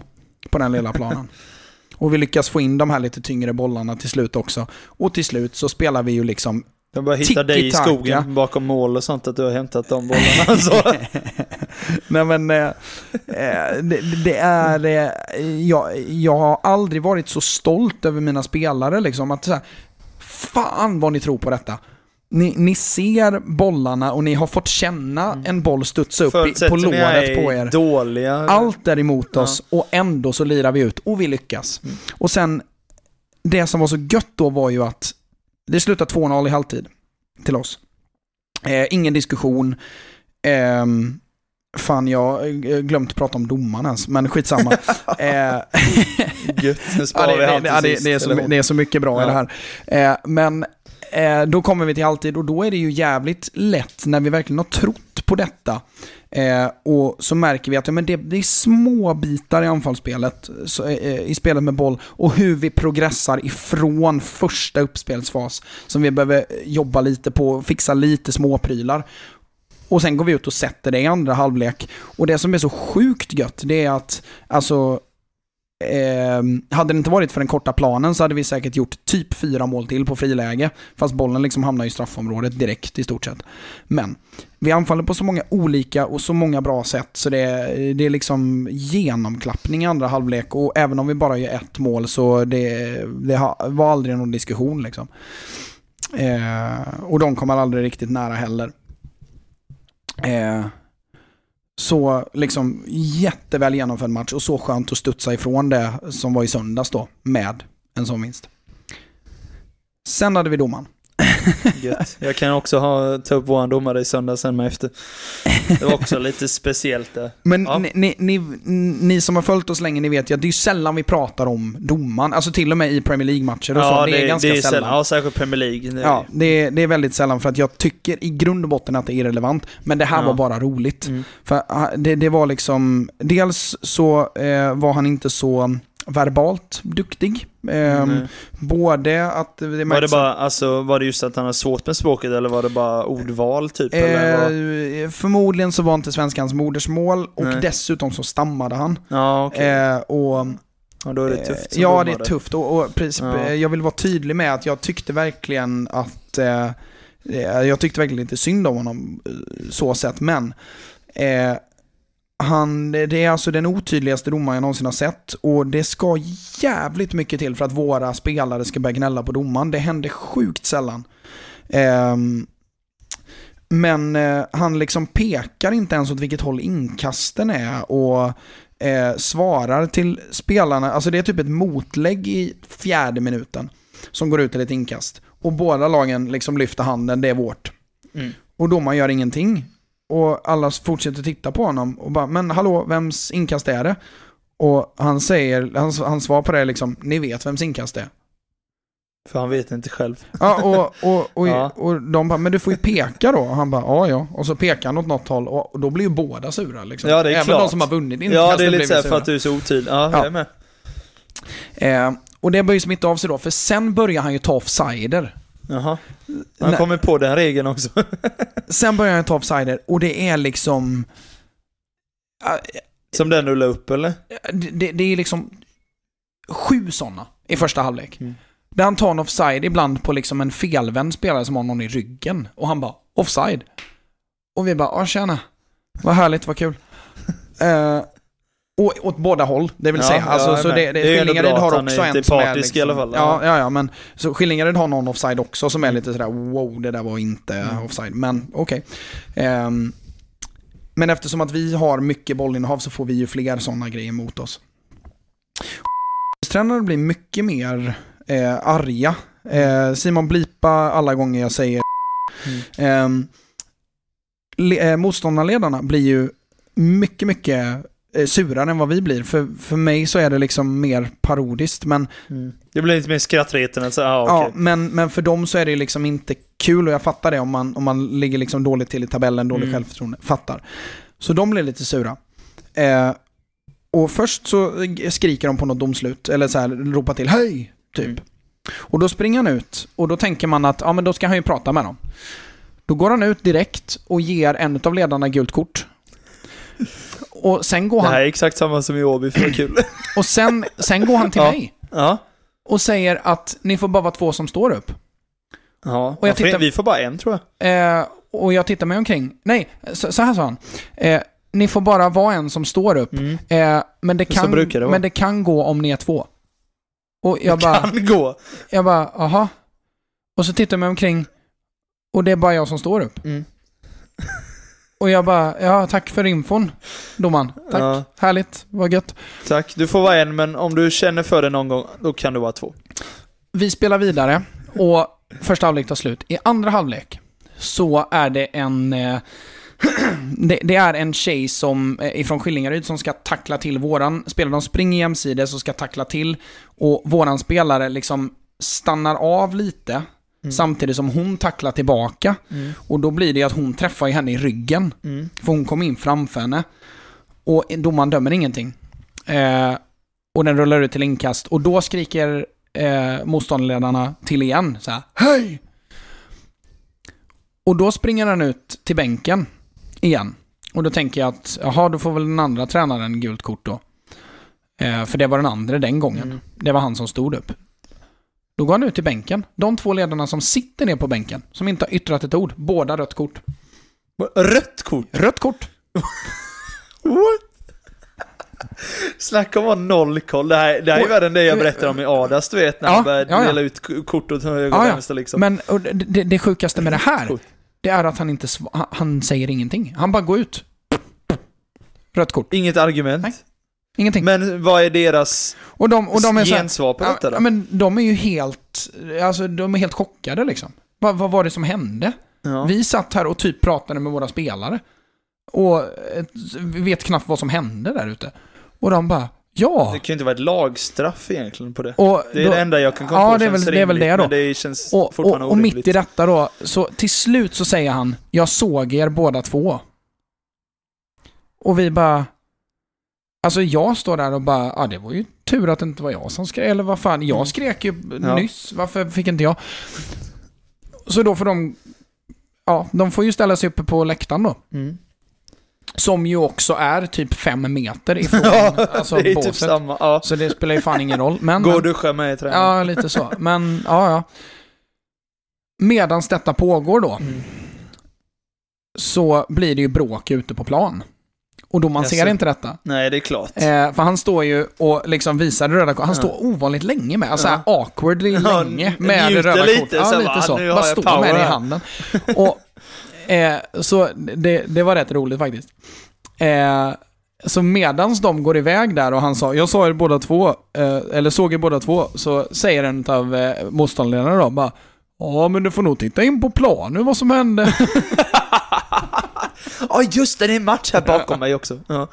på den lilla planen. och vi lyckas få in de här lite tyngre bollarna till slut också. Och till slut så spelar vi ju liksom Jag bara hittar dig i skogen bakom mål och sånt, att du har hämtat de bollarna. Så. Nej men, eh, eh, det, det är... Eh, jag, jag har aldrig varit så stolt över mina spelare liksom. Att så här, fan vad ni tror på detta. Ni, ni ser bollarna och ni har fått känna en boll studsa upp i, på låret på er. dåliga. Allt är emot oss och ändå så lirar vi ut och vi lyckas. Och sen, det som var så gött då var ju att det slutade 2-0 i halvtid till oss. Eh, ingen diskussion. Ehm, fan, jag har eh, glömt prata om domaren ens, men skitsamma. eh, Gött, nu Ja, sparar det, vi det, sist, det, är så, eller hon. det är så mycket bra i Ja. det här. Eh, men eh, då kommer vi till halvtid och då är det ju jävligt lätt när vi verkligen har trott på detta. Eh, och så märker vi att ja, men det, det är små bitar i anfallsspelet, så, eh, eh, i spelet med boll och hur vi progressar ifrån första uppspelsfas som vi behöver jobba lite på, fixa lite småprylar. Och sen går vi ut och sätter det i andra halvlek. Och det som är så sjukt gött, det är att alltså Eh, hade det inte varit för den korta planen så hade vi säkert gjort typ fyra mål till på friläge. Fast bollen liksom hamnar i straffområdet direkt i stort sett. Men vi anfaller på så många olika och så många bra sätt så det, det är liksom genomklappning i andra halvlek. Och även om vi bara gör ett mål så det, det var aldrig någon diskussion liksom. Eh, och de kommer aldrig riktigt nära heller. Eh, så liksom jätteväl genomförd match och så skönt att studsa ifrån det som var i söndags då med en sån vinst. Sen hade vi domaren. Gött. Jag kan också ha, ta upp våran domare i söndag sen med efter. Det var också lite speciellt där. Men Ja. ni, ni, ni, ni som har följt oss länge, ni vet ju att det är sällan vi pratar om domaren. Alltså till och med i Premier League-matcher och så. Det är ganska sällan. Ja, särskilt Premier League. Det- Ja, det är, det är väldigt sällan för att jag tycker i grund och botten att det är irrelevant. Men det här Ja. var bara roligt. Mm. För ah, det, det var liksom, dels så eh, var han inte så verbalt duktig. Mm. Både att det Var det bara, alltså, var det just att han har svårt med språket eller var det bara ordval typ? Eh, förmodligen så var inte svenska hans modersmål och Nej. dessutom så stammade han. Ja, okej. Eh, och, Ja, då är det tufft som ja, det är tufft. Och, och precis, Ja. eh, jag vill vara tydlig med att jag tyckte verkligen att eh, eh, jag tyckte verkligen inte synd om honom eh, så sett, men eh, han, det är alltså den otydligaste domaren jag någonsin har sett och det ska jävligt mycket till för att våra spelare ska börja gnälla på domaren. Det händer sjukt sällan. Ehm, men eh, han liksom pekar inte ens åt vilket håll inkasten är och eh, svarar till spelarna. Alltså det är typ ett motlägg i fjärde minuten som går ut till ett inkast. Och båda lagen liksom lyfter handen, det är vårt. Mm. Och domaren gör ingenting. Och alla fortsätter titta på honom och bara, men hallå, vems inkast är det? Och han säger, hans, hans svar på det är liksom, ni vet vems inkast det är. För han vet inte själv. Ja, och, och, och, Ja. och de bara, men du får ju peka då. Och han bara, ja ja. Och så pekar han åt något håll och, då blir ju båda sura liksom. Ja, det är Även klart. de som har vunnit Ja, inkastet det är lite såhär för att du är så otydlig. Ja, Ja. jag är med. Eh, och det börjar ju smitta av sig då, för sen börjar han ju ta offsider. Jaha. Han Nej. kommer på den regeln också. Sen börjar han ta offsider och det är liksom... Som den du la upp eller? Det, det, det är liksom sju sådana i första halvlek. Mm. Där han tar en offside ibland på liksom en felvänd spelare som har någon i ryggen. Och han bara, offside. Och vi bara, ja tjena. Vad härligt, vad kul. Eh, och åt båda håll, det vill Ja, säga. Alltså, är så det, det, Det Skillingaryd har också en inte som är partisk i alla fall. Ja, ja, ja, men så Skillingaryd har någon offside också som är lite sådär, wow, det där var inte offside. Men okej. Ehm, men eftersom att vi har mycket bollinnehav så får vi ju fler sådana grejer mot oss. Tränare blir mycket mer eh, arga. Eh, Simon blipa alla gånger jag säger Mm. Ehm, eh, motståndarledarna blir ju mycket, mycket surare än vad vi blir. För, för mig så är det liksom mer parodiskt, men, Mm. Det blir lite mer skrattretande. Så, ah, ja, okej. men, men för dem så är det liksom inte kul och jag fattar det om man, om man ligger liksom dåligt till i tabellen, dåligt Mm. självförtroende. Fattar. Så de blir lite sura. Eh, och först så skriker de på något domslut, eller så här ropar till hej, typ. Mm. Och då springer han ut och då tänker man att ja, men då ska han ju prata med dem. Då går han ut direkt och ger en av ledarna gult kort. Och sen går Det han, här är exakt samma som i Åby, för kul. och sen, sen går han till Ja. mig ja. och säger att ni får bara vara två som står upp. ja. Och jag tittar- Vi får bara en tror jag. Eh, och jag tittar mig omkring. Nej, så, så här sa han. Eh, ni får bara vara en som står upp. Mm. Eh, men, det kan, det men det kan gå om ni är två. Och jag det bara, kan gå. jag bara, aha. Och så tittar jag mig omkring. Och det är bara jag som står upp. Mm. Och jag bara, ja tack för infon, domaren. Tack, Ja. härligt, vad gött. Tack. Du får vara en, men om du känner för det någon gång, då kan du vara två. Vi spelar vidare och första halvlek tar slut. I andra halvlek så är det en... Eh, det, det är en tjej som, eh, ifrån Skillingaryd som ska tackla till våran spelare. De springer jämsides och ska tackla till. Och våran spelare liksom stannar av lite. Samtidigt som hon tacklar tillbaka. Mm. Och då blir det att hon träffar henne i ryggen. Mm. För hon kom in framför henne. Och domaren dömer ingenting. Eh, och den rullar ut till inkast. Och då skriker eh, motståndarledarna till igen. Så här, Hej! Och då springer han ut till bänken igen. Och då tänker jag att, jaha, då får väl den andra tränaren gult kort då. Eh, för det var den andra den gången. Mm. Det var han som stod upp. Då går han ut till bänken. De två ledarna som sitter ner på bänken, som inte har yttrat ett ord, båda rött kort. Rött kort. Rött kort! What? Snacka om att ha noll koll. Det här, det här är värre än det jag berättade om i Adas, du vet, när Ja, han började ja, ja. dela ut kort åt höger och Ja, vänster liksom. Men det, det, sjukaste med det här, det är att han inte han säger ingenting. Han bara går ut. Rött kort. Inget argument. Nej. Ingenting. Men vad är deras och de, och de är gensvar på detta ja, då? men de är ju helt, alltså de är helt chockade liksom. Vad, vad var det som hände? Ja. Vi satt här och typ pratade med våra spelare. Och eh, vi vet knappt vad som hände där ute. Och de bara, ja. Det kan ju inte vara ett lagstraff egentligen på det. Och Det är då- det enda jag kan komma Ja, på det är känns väl- det är väl det då. Men det känns Och, fortfarande och, och mitt i detta då, så till slut så säger han, jag såg er båda två. Och vi bara, alltså jag står där och bara, ja det var ju tur att det inte var jag som skrek, eller vad fan, jag Mm. skrek ju Ja. nyss, varför fick inte jag? Så då får de, ja, de får ju ställa sig uppe på läktaren då. Mm. Som ju också är typ fem meter ifrån Ja, alltså, det är båset. typ samma. Ja. Så det spelar ju fan ingen roll. Men, Gå och duscha med tränaren. Ja, lite så. Men, ja, ja. Medans detta pågår då, Mm. så blir det ju bråk ute på plan. Och då man ser inte detta. Nej, det är klart. Eh, för han står ju och liksom visar det röda kortet. Han Ja. står ovanligt länge med, alltså Ja. awkwardly Ja, länge med det röda kortet. Ja, lite så. Bara står med det i handen. Och, eh, så det, det var rätt roligt faktiskt. Eh, så medans de går iväg där och han sa, jag sa er båda två, eh, eller såg er båda två, så säger en av eh, motståndarledarna då bara Ja, men du får nog titta in på planen vad som hände. Ja, just det, det är en match här bakom mig också. Ja.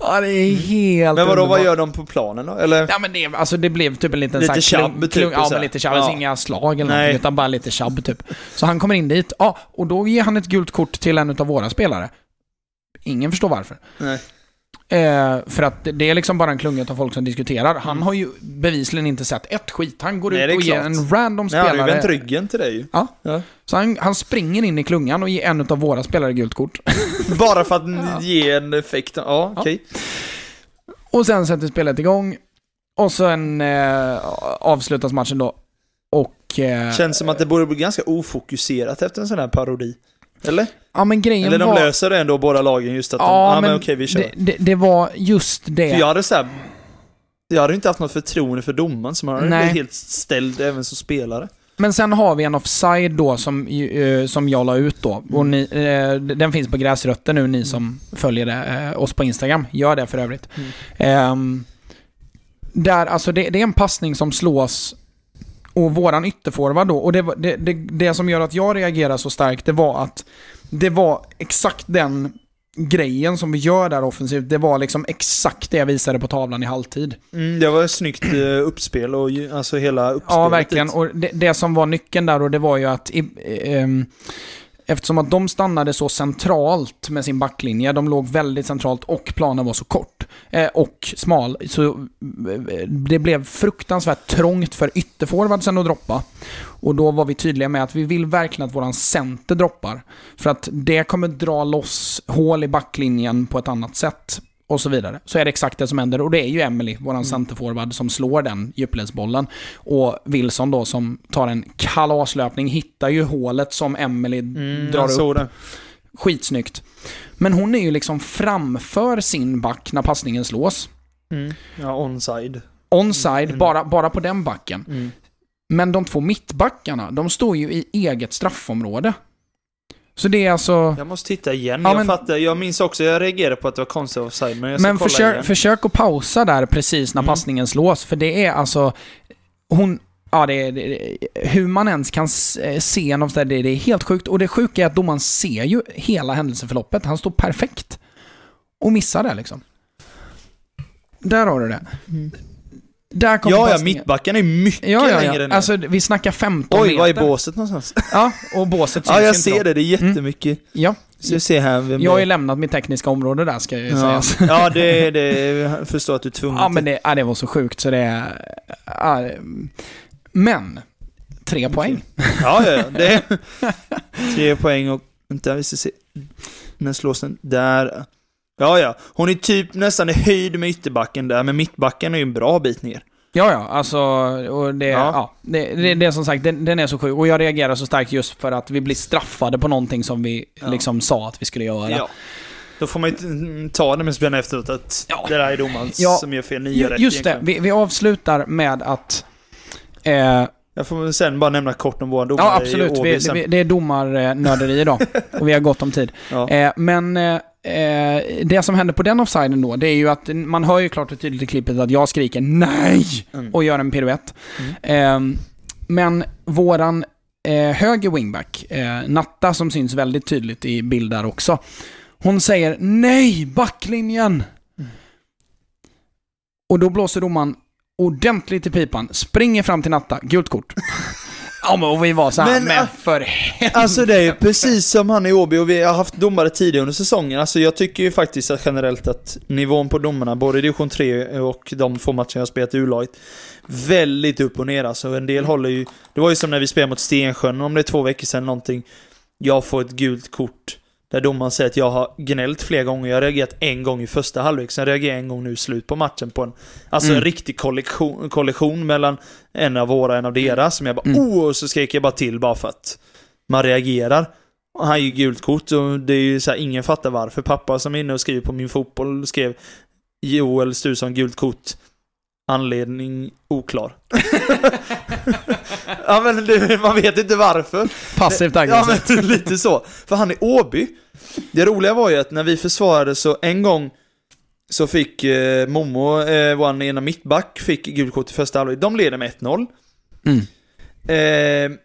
ja, det är helt Men vadå, vad gör de på planen då? Eller? Ja men det, alltså det blev typ en liten Lite tjabb, typ, klung, Ja men lite tjabb, Ja. alltså inga slag eller Nej. någonting, utan bara lite tjabb typ. Så han kommer in dit, ja, och då ger han ett gult kort till en av våra spelare. Ingen förstår varför. Nej. Eh, för att det- är liksom bara en klunga av folk som diskuterar. Han har ju bevisligen inte sett ett skit. Han går Mm. Nej, ut och ger en random Nej, han har ju spelare... vänt ryggen till dig. Ja. Ja. Så han, han springer in i klungan och ger en av våra spelare gult kort. Bara för att ge en effekt. Ja, okej. Och sen sätter spelet igång. Och sen eh, avslutas matchen då. Och... Eh, Känns som att det borde bli ganska ofokuserat efter en sån här parodi. Eller? ja men grejen Eller de var... löser det ändå, båda lagen, just att de, Ja, ja men, men okej vi kör. det, det, det var just det. För jag hade såhär, jag hade inte haft något förtroende för domaren, så hade Nej. blivit helt ställd även som spelare. Men sen har vi en offside då som, ju, eh, som jag la ut då. Och ni, eh, den finns på Gräsrötter nu, ni som följer det, eh, oss på Instagram. Gör det för övrigt. Mm. Ehm, där, alltså det, det är en passning som slås och våran ytterforward då, och det, det, det, det som gör att jag reagerar så starkt, det var att det var exakt den grejen som vi gör där offensivt. Det var liksom exakt det jag visade på tavlan i halvtid. Mm, det var ett snyggt eh, uppspel och alltså hela uppspelet. Ja, verkligen. Och det, det som var nyckeln där och det var ju att i, ehm, eftersom att de stannade så centralt med sin backlinje, de låg väldigt centralt och planen var så kort eh, och smal, så eh, det blev fruktansvärt trångt för ytterforwardsen att droppa. Och då var vi tydliga med att vi vill verkligen att våran center droppar. För att det kommer dra loss hål i backlinjen på ett annat sätt. Och så vidare. Så är det exakt det som händer. Och det är ju Emily, våran centerforward, som slår den djupledsbollen. Och Wilson då som tar en kalaslöpning, hittar ju hålet som Emily Mm, drar upp. det. Skitsnyggt. Men hon är ju liksom framför sin back när passningen slås. Mm. Ja, onside. Onside, Mm. bara, bara på den backen. Mm. Men de två mittbackarna, de står ju i eget straffområde. Så det är alltså... Jag måste titta igen. Ja, jag men- fattar, jag minns också, jag reagerade på att det var konstigt offside, men jag ska Men kolla försök, igen. försök att pausa där precis när Mm. passningen slås, för det är alltså... Hon... Ja, det är, det hur man ens kan eh, se en offside, det, det är helt sjukt. Och det sjuka är att domaren ser ju hela händelseförloppet. Han står perfekt. Och missar det liksom. Där har du det. Mm. Där kommer Ja, ja, passningen. mittbacken är mycket Ja, ja, längre ja. ner. Alltså, vi snackar 15 Oj, meter. var är båset någonstans? Ja, och båset syns Ja, jag ser då. det. Det är jättemycket. Ja, Så vi ser här vem jag har ju lämnat mitt tekniska område där ska jag ju Ja, säga. ja det, det jag förstår att du är tvungen Ja, men det, ja, det var så sjukt så det. Ja, men, tre poäng. Ja, ja, ja. Det tre poäng och... Vänta, vi ska se. När slås den? Där. Ja, ja. Hon är typ nästan i höjd med ytterbacken där, men mittbacken är ju en bra bit ner. Ja, ja, alltså, och det, ja. Ja. det, det, det är som sagt, den, den är så sjuk. Och jag reagerar så starkt just för att vi blir straffade på någonting som vi Ja. liksom sa att vi skulle göra. Ja. Då får man ju t- ta det med spelarna efteråt att Ja. det där är domaren Ja. som gör fel. Ni gör rätt Just det, vi, vi avslutar med att... Eh, Jag får sen bara nämna kort om våra domare ja, absolut. i Vi, vi, det är domarnörderi idag. och vi har gott om tid. Eh, men eh, det som händer på den offsiden då, det är ju att man hör ju klart och tydligt i klippet att jag skriker NEJ! Mm. och gör en piruett. Eh, men våran eh, höger wingback, eh, Natta, som syns väldigt tydligt i bild där också. Hon säger NEJ! Backlinjen! Och då blåser domaren ordentligt i pipan, springer fram till Natta, gult kort. ja men och vi var så här, Men, men, ah, för helvete. Alltså det är ju precis som han i Åby och vi har haft domare tidigare under säsongen. Alltså jag tycker ju faktiskt att generellt att nivån på domarna, både i division 3 och de få matcher jag spelat i U-laget, väldigt upp och ner alltså. En del håller ju, det var ju som när vi spelade mot Stensjön, om det är två veckor sedan någonting, jag får ett gult kort. Där domaren säger att jag har gnällt flera gånger, jag har reagerat en gång i första halvlek, sen reagerar jag en gång nu i slut på matchen på en, alltså Mm. en riktig kollektion, kollision mellan en av våra och en av deras, som jag bara Mm. oh, och så skrek jag bara till bara för att man reagerar. Och han ger gult kort och det är ju så här, ingen fattar varför. Pappa som är inne och skriver på min fotboll skrev Joel Sturesson gult kort. Anledning oklar. ja men det, man vet inte varför. Passivt Ja aggressivt. men lite så. För han är Åby. Det roliga var ju att när vi försvarade så en gång så fick eh, Momo, eh, vår ena mittback, fick gult kort i första halvlek. De leder med 1-0. Mm. Eh,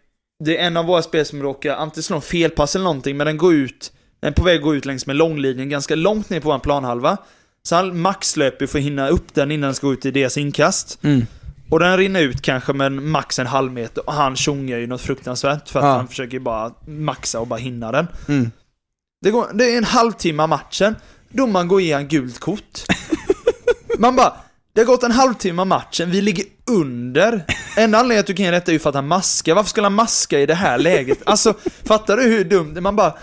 det är en av våra spelare som råkar antingen slå en felpass eller någonting, men den går ut, den är på väg att gå ut längs med långlinjen ganska långt ner på vår planhalva. Så han maxlöper för att hinna upp den innan den ska ut i deras inkast. Mm. Och den rinner ut kanske med max en halv meter och han tjongar ju något fruktansvärt för att Ja. han försöker bara maxa och bara hinna den. Mm. Det, går, det är en halvtimme av matchen. Domaren går i en gult kort. Man bara, det har gått en halvtimme av matchen, vi ligger under. Enda anledningen att du kan ge detta är ju för att han maskar. Varför skulle han maska i det här läget? Alltså, fattar du hur dumt? Man bara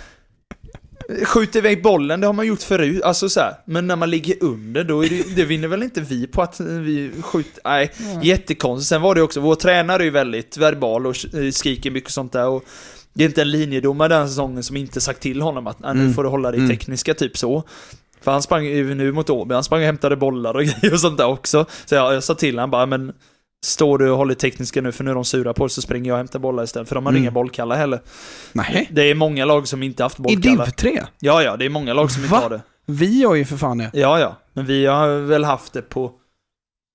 skjuter iväg bollen, det har man gjort förut. Alltså så här. Men när man ligger under, då är det, det vinner väl inte vi på att vi skjuter. Nej, jättekonstigt. Sen var det också, vår tränare är ju väldigt verbal och skriker mycket sånt där. Och det är inte en linjedomare den säsongen som inte sagt till honom att "Nej, nu Mm. får du hålla dig Mm. tekniska, typ så. För han sprang ju nu mot Åby, han sprang och hämtade bollar och grejer och sånt där också. Så jag, jag sa till honom bara, men står du och håller tekniska nu för nu är de sura på så springer jag och hämtar bollar istället. För de har Mm. inga bollkallar heller. Nej. Det är många lag som inte haft I bollkallar. div 3? Ja, ja, det är många lag som inte Va? har det. Vi har ju för fan det. Ja, ja. Men vi har väl haft det på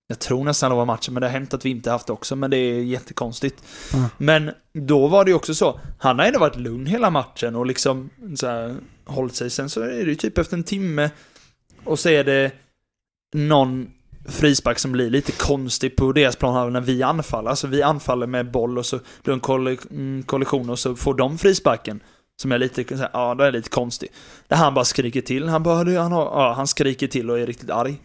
Jag tror nästan det var matchen, men det har hänt att vi inte haft det också, men det är jättekonstigt. Ja. Men då var det ju också så, han har ändå varit lugn hela matchen och liksom så här, hållit sig. Sen så är det ju typ efter en timme och så är det någon frispark som blir lite konstig på deras plan när vi anfaller. Alltså vi anfaller med boll och så blir det en koll- mm, kollision och så får de frisparken. Som är lite, så här, ja det är lite konstig. Där han bara skriker till. Han bara, "Du, han, har, ja, han skriker till och är riktigt arg.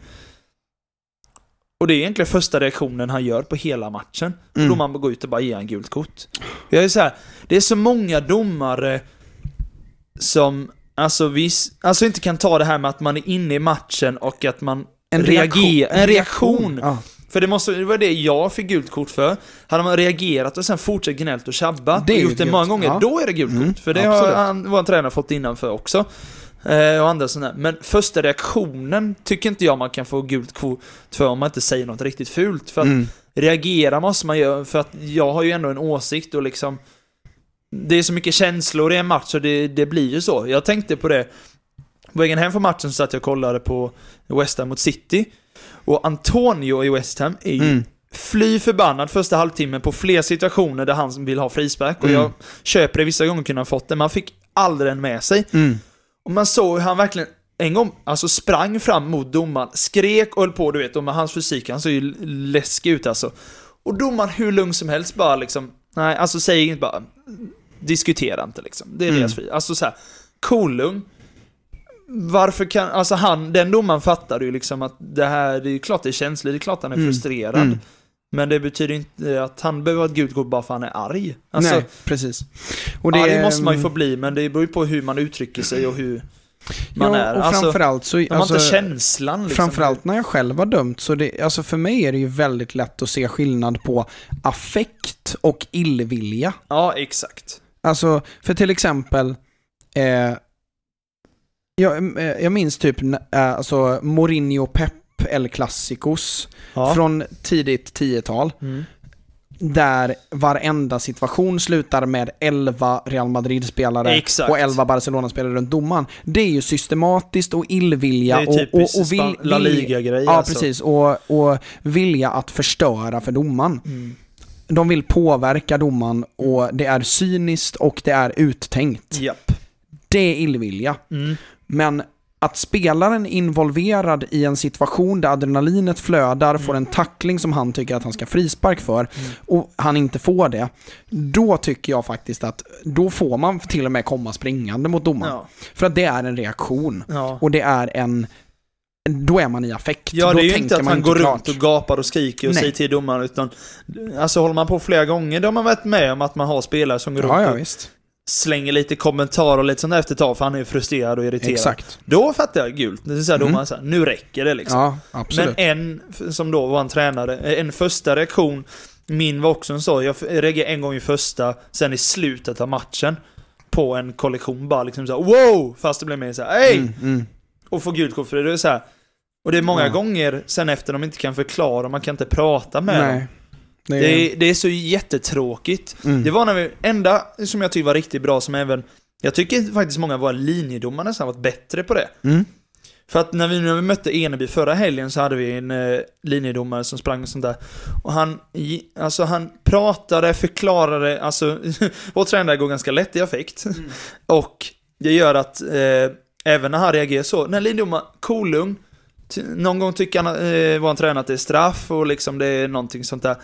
Och det är egentligen första reaktionen han gör på hela matchen. Mm. Då man går ut och bara ger en gult kort. Jag är så här, det är så många domare som alltså, vis, alltså inte kan ta det här med att man är inne i matchen och att man En reagerar. reaktion. En reaktion. Ja. För det, måste, det var det jag fick gult kort för. Hade man reagerat och sen fortsatt gnällt och tjabbat Det och gjort det många gånger, Ja. då är det gult kort. Mm, för det har absolut. han, vår tränare fått innanför också. Eh, och andra sådana. Men första reaktionen tycker inte jag man kan få gult kort för om man inte säger något riktigt fult. För att Mm. reagera måste man göra, för att jag har ju ändå en åsikt och liksom Det är så mycket känslor i en match så det, det blir ju så. Jag tänkte på det På vägen hem från matchen så satt jag och kollade på West Ham mot City Och Antonio i West Ham är ju Mm. fly förbannad första halvtimmen på fler situationer där han vill ha frispark och Mm. jag köper det vissa gånger kunde han fått det, men han fick aldrig den med sig. Mm. Och man såg hur han verkligen en gång alltså sprang fram mot domaren, skrek och höll på, du vet, och med hans fysik, han ser ju läskig ut alltså. Och domaren hur lugn som helst bara liksom, nej, alltså säger inte bara, diskutera inte liksom. Det är Mm. deras fri. Alltså så här, cool lugn. Varför kan, alltså han, den domaren fattade ju liksom att det här, det är klart det är känsligt, det är klart han är Mm. frustrerad. Mm. Men det betyder inte att han behöver ha ett gult kort bara för att han är arg. Alltså, Nej, precis. Och det, arg måste man ju få bli, men det beror ju på hur man uttrycker sig och hur man ja, är. och Alltså, framförallt så... de har alltså, inte känslan liksom. Framförallt när jag själv har dömt, så det, alltså för mig är det ju väldigt lätt att se skillnad på affekt och illvilja. Ja, exakt. Alltså, för till exempel, eh, jag, eh, jag minns typ eh, alltså Mourinho Pep El Clasicos Ja. från tidigt 10-tal. Mm. Där varenda situation slutar med 11 Real Madrid-spelare och 11 Barcelona-spelare runt domaren. Det är ju systematiskt och illvilja är och, och, och vill, La vill- Liga-grej Ja, alltså. precis. Och, och vilja att förstöra för domaren. Mm. De vill påverka domaren och det är cyniskt och det är uttänkt. Japp. Det är illvilja. Mm. Men att spelaren är involverad i en situation där adrenalinet flödar, får en tackling som han tycker att han ska frispark för Mm. och han inte får det. Då tycker jag faktiskt att då får man till och med komma springande mot domaren. Ja. För att det är en reaktion. Ja. Och det är en... Då är man i affekt. Ja, det är ju inte att man han går klart. runt och gapar och skriker och Nej. säger till domaren, utan alltså håller man på flera gånger, då har man varit med om att man har spelare som går Ja, runt ja och visst. Slänger lite kommentarer och lite sånt där efter ett tag, för han är frustrerad och irriterad. Exakt. Då fattar jag gult. Det är så här, Mm. domaren säger nu räcker det liksom. Ja, absolut. Men en, som då var en tränare, en första reaktion, min var också en så, jag reagerade en gång i första, sen i slutet av matchen, på en kollektion bara liksom såhär wow! Fast det blev mer såhär hej! Mm, mm. Och få gult kort för det, det är så här. Och det är många Ja. gånger sen efter de inte kan förklara, man kan inte prata med dem. Det är, Det är, det är så jättetråkigt. mm. Det var när vi, enda som jag tyckte var riktigt bra som även, jag tycker faktiskt många av våra linjedomare nästan varit bättre på det. Mm. För att när vi, när vi mötte Eneby förra helgen så hade vi en eh, linjedomare som sprang och sånt där. Och han, alltså han pratade, förklarade, alltså vår tränare går ganska lätt i affekt. Och det gör att eh, även när han reagerar så, när linjedomaren, cool lugn, Ty- någon gång tycker han, eh, en tränare att det är straff och liksom det är någonting sånt där.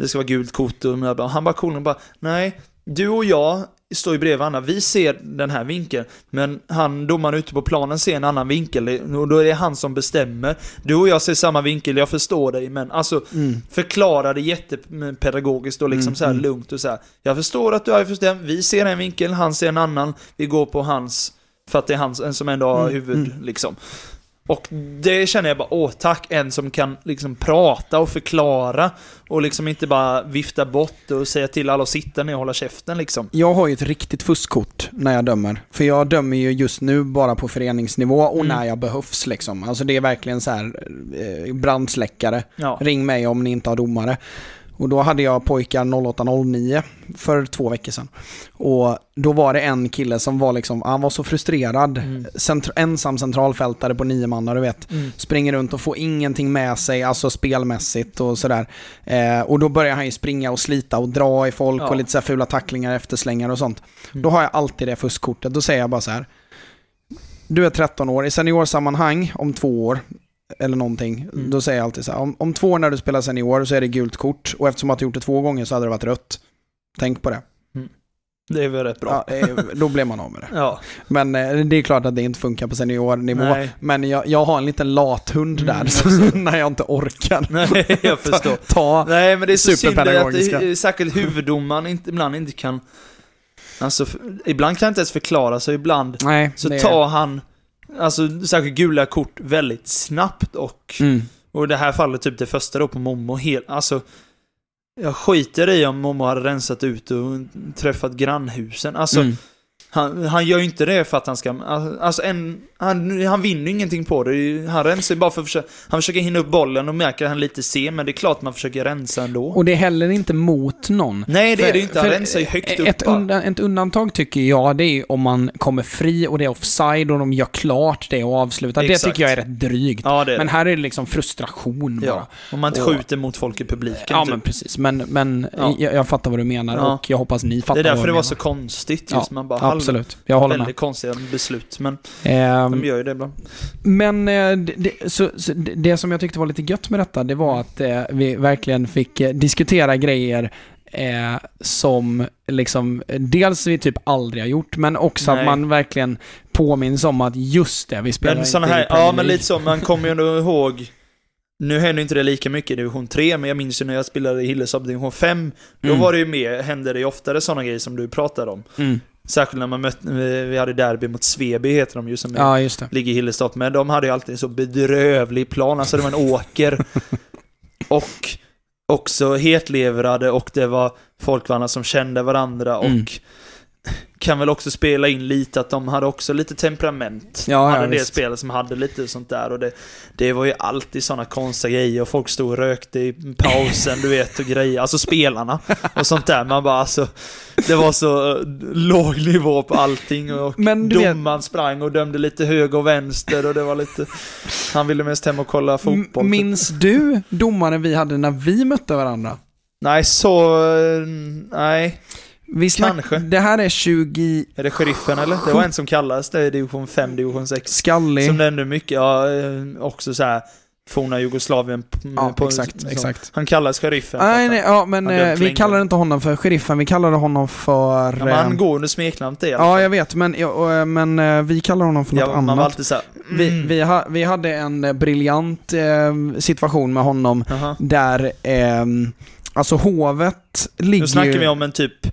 Det ska vara gult kort och han bara och bara, nej, du och jag står ju bredvid varandra, vi ser den här vinkeln, men han, domaren ute på planen ser en annan vinkel och då är det han som bestämmer. Du och jag ser samma vinkel, jag förstår dig, men alltså Mm. förklara det jättepedagogiskt och liksom Mm, så här mm. lugnt och så här. Jag förstår att du är förstämd, vi ser en vinkel, han ser en annan, vi går på hans, för att det är han som ändå har Mm, huvud mm. liksom. Och det känner jag bara, åh tack, en som kan liksom prata och förklara och liksom inte bara vifta bort och säga till alla att sitta ner och hålla käften liksom. Jag har ju ett riktigt fuskkort när jag dömer. För jag dömer ju just nu bara på föreningsnivå och Mm. när jag behövs liksom. Alltså det är verkligen så här eh, brandsläckare. Ja. Ring mig om ni inte har domare. Och då hade jag pojkar 0809 för två veckor sedan. Och då var det en kille som var liksom, han var så frustrerad. Mm. Centr- ensam centralfältare på nio man, du vet. Mm. Springer runt och får ingenting med sig, alltså spelmässigt och sådär. Eh, och då börjar han ju springa och slita och dra i folk Ja. och lite så fula tacklingar, efterslängar och sånt. Mm. Då har jag alltid det fuskkortet. Då säger jag bara så här. Du är 13 år, i seniorsammanhang om två år, eller någonting, Mm. då säger jag alltid så här. Om, om två år när du spelar senior så är det gult kort och eftersom att du gjort det två gånger så hade det varit rött. Tänk på det. Det är väl rätt bra. Ja, eh, då blir man av med det. Ja. Men eh, det är klart att det inte funkar på seniornivå. Nej. Men jag, jag har en liten lathund Mm, där, jag så när jag inte orkar Nej, jag förstår. ta... Nej, men det är så synd att det, särskilt huvuddomaren inte, ibland inte kan... Alltså, ibland kan han inte ens förklara sig, ibland Nej, så tar han, alltså särskilt gula kort väldigt snabbt och, Mm. och i det här fallet typ det första då på Momo, helt, alltså jag skiter i om Momo hade rensat ut och träffat grannhusen. Alltså, Mm. Han, han gör ju inte det för att han ska... Alltså, en, han, han vinner ingenting på det. Han rensar ju bara för att försöka... Han försöker hinna upp bollen och märker att han är lite sen, men det är klart man försöker rensa ändå. Och det är heller inte mot någon. Nej, det är För- det ju inte. Han rensar ju högt upp ett, bara. undan, ett undantag tycker jag, det är om man kommer fri och det är offside och de gör klart det och avslutar. Det Exakt. tycker jag är rätt drygt. Ja, det är Men det. här är det liksom frustration bara. Ja, om man inte Och- skjuter mot folk i publiken. Ja, typ. men precis. Men, men Ja. jag, jag fattar vad du menar och jag hoppas ni fattar det är vad därför det var så menar. konstigt. Just man bara, Absolut, jag håller med. Väldigt konstiga beslut, men Ehm, de gör ju det ibland. Men eh, det, så, så det som jag tyckte var lite gött med detta, det var att eh, vi verkligen fick eh, diskutera grejer eh, som liksom, eh, dels vi typ aldrig har gjort, men också Nej. att man verkligen påminns om att just det, vi spelar Men inte såna i här, Premier ja men lite så, man kommer ju ändå ihåg nu händer inte det lika mycket i division 3, men jag minns ju när jag spelade i Hilleshop division 5. Då Mm. var det ju mer, hände det ju oftare sådana grejer som du pratade om. Mm. Särskilt när man mötte, vi hade derby mot Sveby heter de ju som Ja, ligger i Hillestorp. Men de hade ju alltid en så bedrövlig plan, alltså det var en åker. och också hetlevrade och det var folkvandrar som kände varandra och Mm. Kan väl också spela in lite att de hade också lite temperament. Ja, de hade en del visst. som hade lite sånt där och det, det var ju alltid sådana konstiga grejer och folk stod och rökte i pausen, du vet, och grejer. Alltså spelarna och sånt där. Man bara alltså, det var så eh, låg nivå på allting och Men du vet- domaren sprang och dömde lite höger och vänster och det var lite... Han ville mest hem och kolla fotboll. M- Minns du domaren vi hade när vi mötte varandra? Nej, så... eh, Nej. Vi snack... Kanske. Det här är 20... Är det sheriffen eller? Det var en som kallades det i division 5, division 6. Skallig. Som nämnde mycket, ja, eh, också så här forna Jugoslavien. Ja, på, exakt, så. exakt. Han kallas sheriffen. Nej, nej, ja, men eh, vi kallar inte honom för sheriffen, vi kallade honom för... han, ja, men han eh, går under i alla Ja, jag vet, men, ja, men vi kallar honom för något ja, man var annat. alltid såhär... Vi, mm. vi, ha, vi hade en briljant eh, situation med honom Jaha. där, eh, alltså hovet ligger Nu snackar vi om en typ,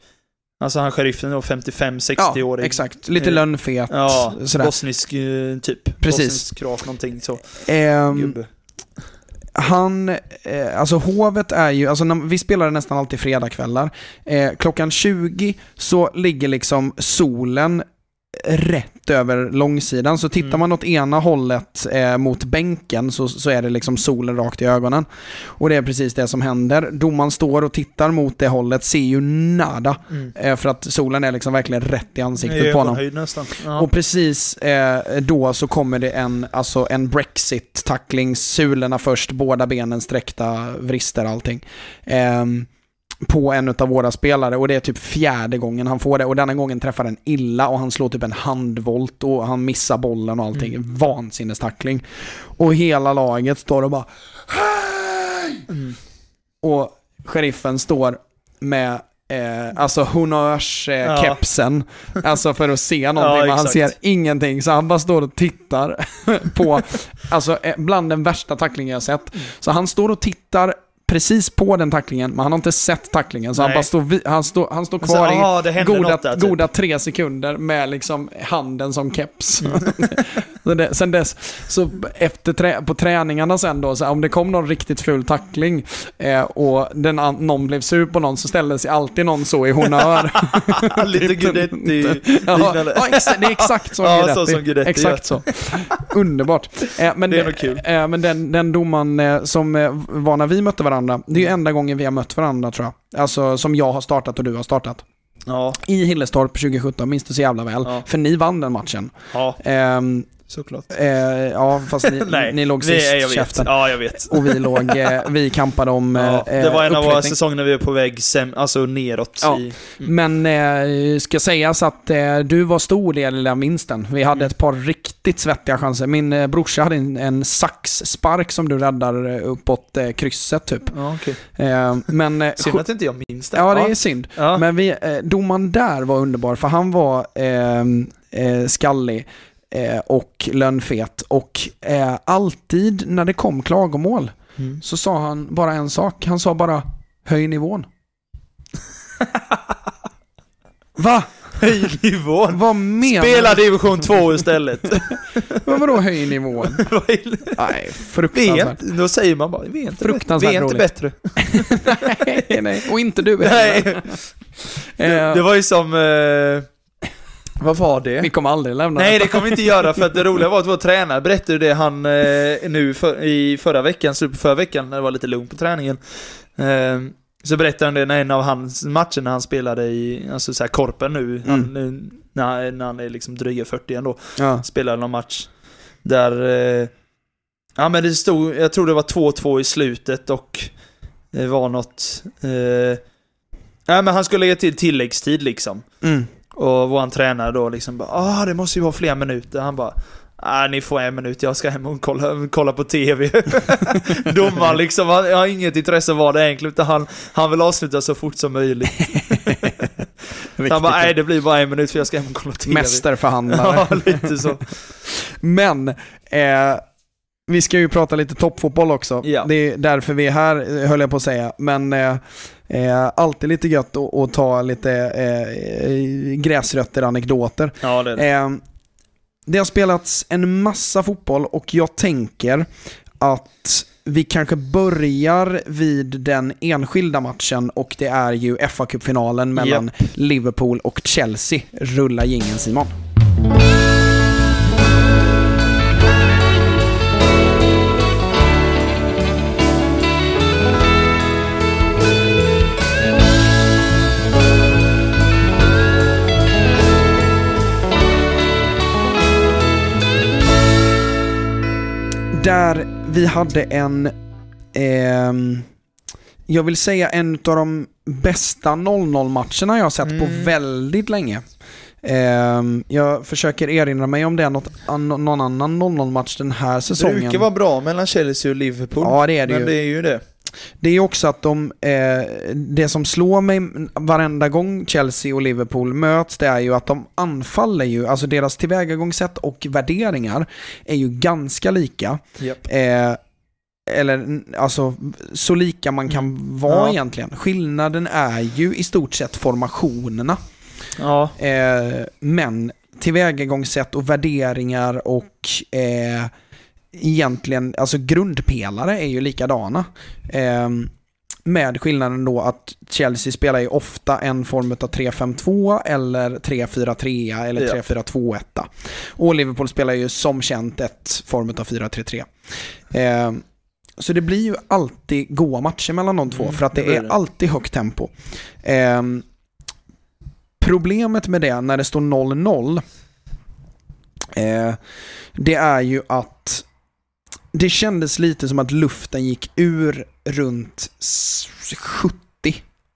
alltså han sheriffen då, 55-60 Ja, årig exakt. Lite Eh, lönnfet, Ja, sådär. bosnisk eh, typ. Precis. Bosnisk kroat någonting så. Ehm, Gubbe. han, eh, alltså hovet är ju, alltså vi spelar nästan alltid fredagkvällar. Eh, klockan 20 så ligger liksom solen rätt över långsidan. Så tittar Mm. man åt ena hållet eh, mot bänken så, så är det liksom solen rakt i ögonen. Och det är precis det som händer. Domaren står och tittar mot det hållet, ser ju nada. Mm. Eh, för att solen är liksom verkligen rätt i ansiktet på honom. Nästan. Ja. Och precis eh, då så kommer det en, alltså en Brexit-tackling, sulorna först, båda benen sträckta, vrister allting. Ehm, på en av våra spelare och det är typ fjärde gången han får det och denna gången träffar den illa och han slår typ en handvolt och han missar bollen och allting. Mm. Vansinnestackling. Och hela laget står och bara Hej! Mm. Och sheriffen står med eh, alltså honnörskepsen, alltså för att se någonting, Ja, men han ser ingenting. Så han bara står och tittar på, alltså eh, bland den värsta tacklingen jag sett. Mm. Så han står och tittar precis på den tacklingen, men han har inte sett tacklingen. Så han Nej. bara står, han står, han står kvar i det hände goda, något typ. goda tre sekunder med liksom handen som keps. Mm. det, sen dess, så efter trä, på träningarna sen då, så om det kom någon riktigt ful tackling eh, och den, någon blev sur på någon så ställde sig alltid någon så i honör. Lite Guidetti ja, ja, det är exakt som Ja, Guidetti. så som Guidetti Exakt så. Underbart. Eh, men Det är nog kul. Eh, men den, den domaren eh, som eh, var när vi mötte varandra varandra. Det är ju enda gången vi har mött varandra tror jag. Alltså som jag har startat och du har startat. Ja, I Hillestorp 2017, minns du så jävla väl. Ja. För ni vann den matchen. ja Ehm, såklart. eh, ja, fast ni, Nej, ni låg sist, jag vet. käften. Ja, jag vet. Och vi låg, eh, vi kampade om eh, Ja, det var en av våra säsonger när vi var på väg sem- alltså neråt. Ja. I, Men eh, ska sägas att eh, du var stor del i den vinsten. Vi hade Mm. ett par riktigt svettiga chanser. Min eh, brorsa hade en, en saxspark som du räddar eh, uppåt eh, krysset typ. ja. Eh, men... Eh, Synd att inte jag minns det. ja, det är synd. Men vi, eh, domaren där var underbar, för han var eh, eh, skallig eh, och lönnfet. Och eh, alltid när det kom klagomål Mm. så sa han bara en sak. Han sa bara höj nivån. Va? Höj nivån. Vad menar Spela division 2 istället. Men vadå höj nivån? Nej, fruktansvärt. inte, då säger man bara, vi är inte, Fruktansvärt vi är inte bättre. nej, nej. Och inte du heller. Det, Eh, det var ju som... Eh, vad var det? Vi kommer aldrig lämna Nej, det kommer vi inte göra för att det roliga var att vår tränare berättade det han eh, nu för, i förra veckan, slutet förra veckan, när det var lite lugnt på träningen. Eh, så berättade han det när en av hans matcher när han spelade i, alltså så här Korpen nu, han, nu när, när han är liksom dryga 40 ändå, Ja. spelade någon match där, eh, ja men det stod, jag tror det var 2-2 i slutet och det var något, eh, ja men han skulle lägga till tilläggstid liksom. Mm. Och våran tränare då liksom bara ah det måste ju vara fler minuter. Han bara ah ni får en minut, jag ska hem och kolla, kolla på TV. Domaren liksom, han har inget intresse av vad det är egentligen, utan han, han vill avsluta så fort som möjligt. han bara nej det blir bara en minut för jag ska hem och kolla TV. Mästerförhandlare. Ja, lite så. Men, eh, vi ska ju prata lite toppfotboll också. Ja. Det är därför vi är här, höll jag på att säga. Men eh, eh, alltid lite gött att, ta lite eh, gräsrötter, anekdoter. Ja, det det. Eh, det har spelats en massa fotboll och jag tänker att vi kanske börjar vid den enskilda matchen och det är ju fa Cup-finalen mellan Liverpool och Chelsea. Rulla gingen Simon. Där vi hade en, ehm, jag vill säga en av de bästa 0-0 matcherna jag har sett på Mm. väldigt länge. Ehm, jag försöker erinra mig om det är något, an, någon annan 0-0 match den här Det säsongen. brukar vara bra mellan Chelsea och Liverpool. Ja det är det men ju. det är ju det. Det är också att de, eh, det som slår mig varenda gång Chelsea och Liverpool möts, det är ju att de anfaller ju, alltså deras tillvägagångssätt och värderingar är ju ganska lika. Japp. Eh, eller alltså så lika man kan vara Ja. egentligen. Skillnaden är ju i stort sett formationerna. Ja. Eh, men tillvägagångssätt och värderingar och eh, egentligen, alltså grundpelare är ju likadana. Eh, med skillnaden då att Chelsea spelar ju ofta en form av 3-5-2 eller 3-4-3 eller Ja. 3-4-2-1. Och Liverpool spelar ju som känt ett form av 4-3-3. Eh, så det blir ju alltid goa matcher mellan de två Mm, för att det, det är det. alltid högt tempo. Eh, problemet med det när det står 0-0 eh, det är ju att det kändes lite som att luften gick ur runt s- 70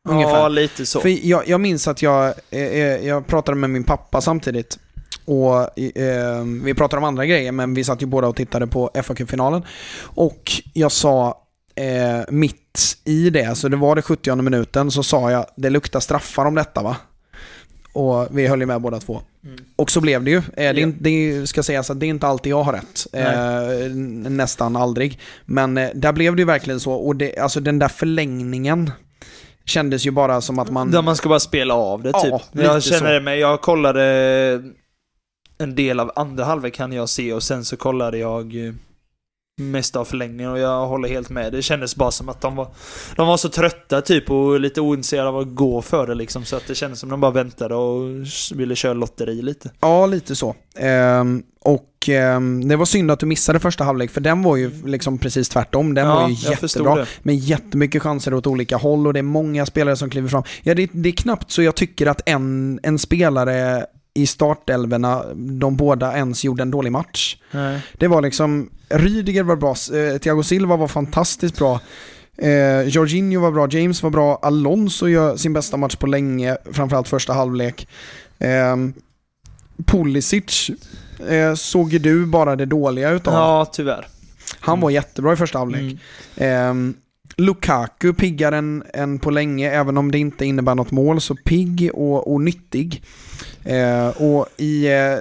ungefär. ja, lite så. För jag, jag minns att jag, eh, eh, jag pratade med min pappa samtidigt. Och eh, Vi pratade om andra grejer, men vi satt ju båda och tittade på fa Cup-finalen. Och jag sa eh, mitt i det, så det var det 70 minuten, så sa jag det luktar straffar om detta va? Och vi höll ju med båda två. Mm. Och så blev det ju. Eh, det, är Ja. det ska sägas att det är inte alltid jag har rätt. Eh, n- nästan aldrig. Men eh, där blev det ju verkligen så. Och det, alltså den där förlängningen kändes ju bara som att man... Där man ska bara spela av det Ja, typ. lite Jag känner så. det med, jag kollade en del av andra halvlek kan jag se och sen så kollade jag eh, mest av förlängningen och jag håller helt med. Det kändes bara som att de var, de var så trötta typ och lite ointresserade av att gå för det liksom. Så att det kändes som att de bara väntade och ville köra lotteri lite. Ja, lite så. Ehm, och ehm, det var synd att du missade första halvlek för den var ju liksom precis tvärtom. Den Ja, var ju jättebra. Med jättemycket chanser åt olika håll och det är många spelare som kliver fram. Ja, det, det är knappt så jag tycker att en, en spelare i startelverna, de båda ens gjorde en dålig match. Nej. Det var liksom, Rydiger var bra, eh, Thiago Silva var fantastiskt bra. Eh, Jorginho var bra, James var bra, Alonso gör sin bästa match på länge, framförallt första halvlek. Eh, Pulisic eh, såg ju du bara det dåliga utav. Ja, tyvärr. Han var jättebra i första halvlek. Mm. Ehm, Lukaku piggare än, än på länge, även om det inte innebär något mål, så pigg och, och nyttig. Eh, och i eh,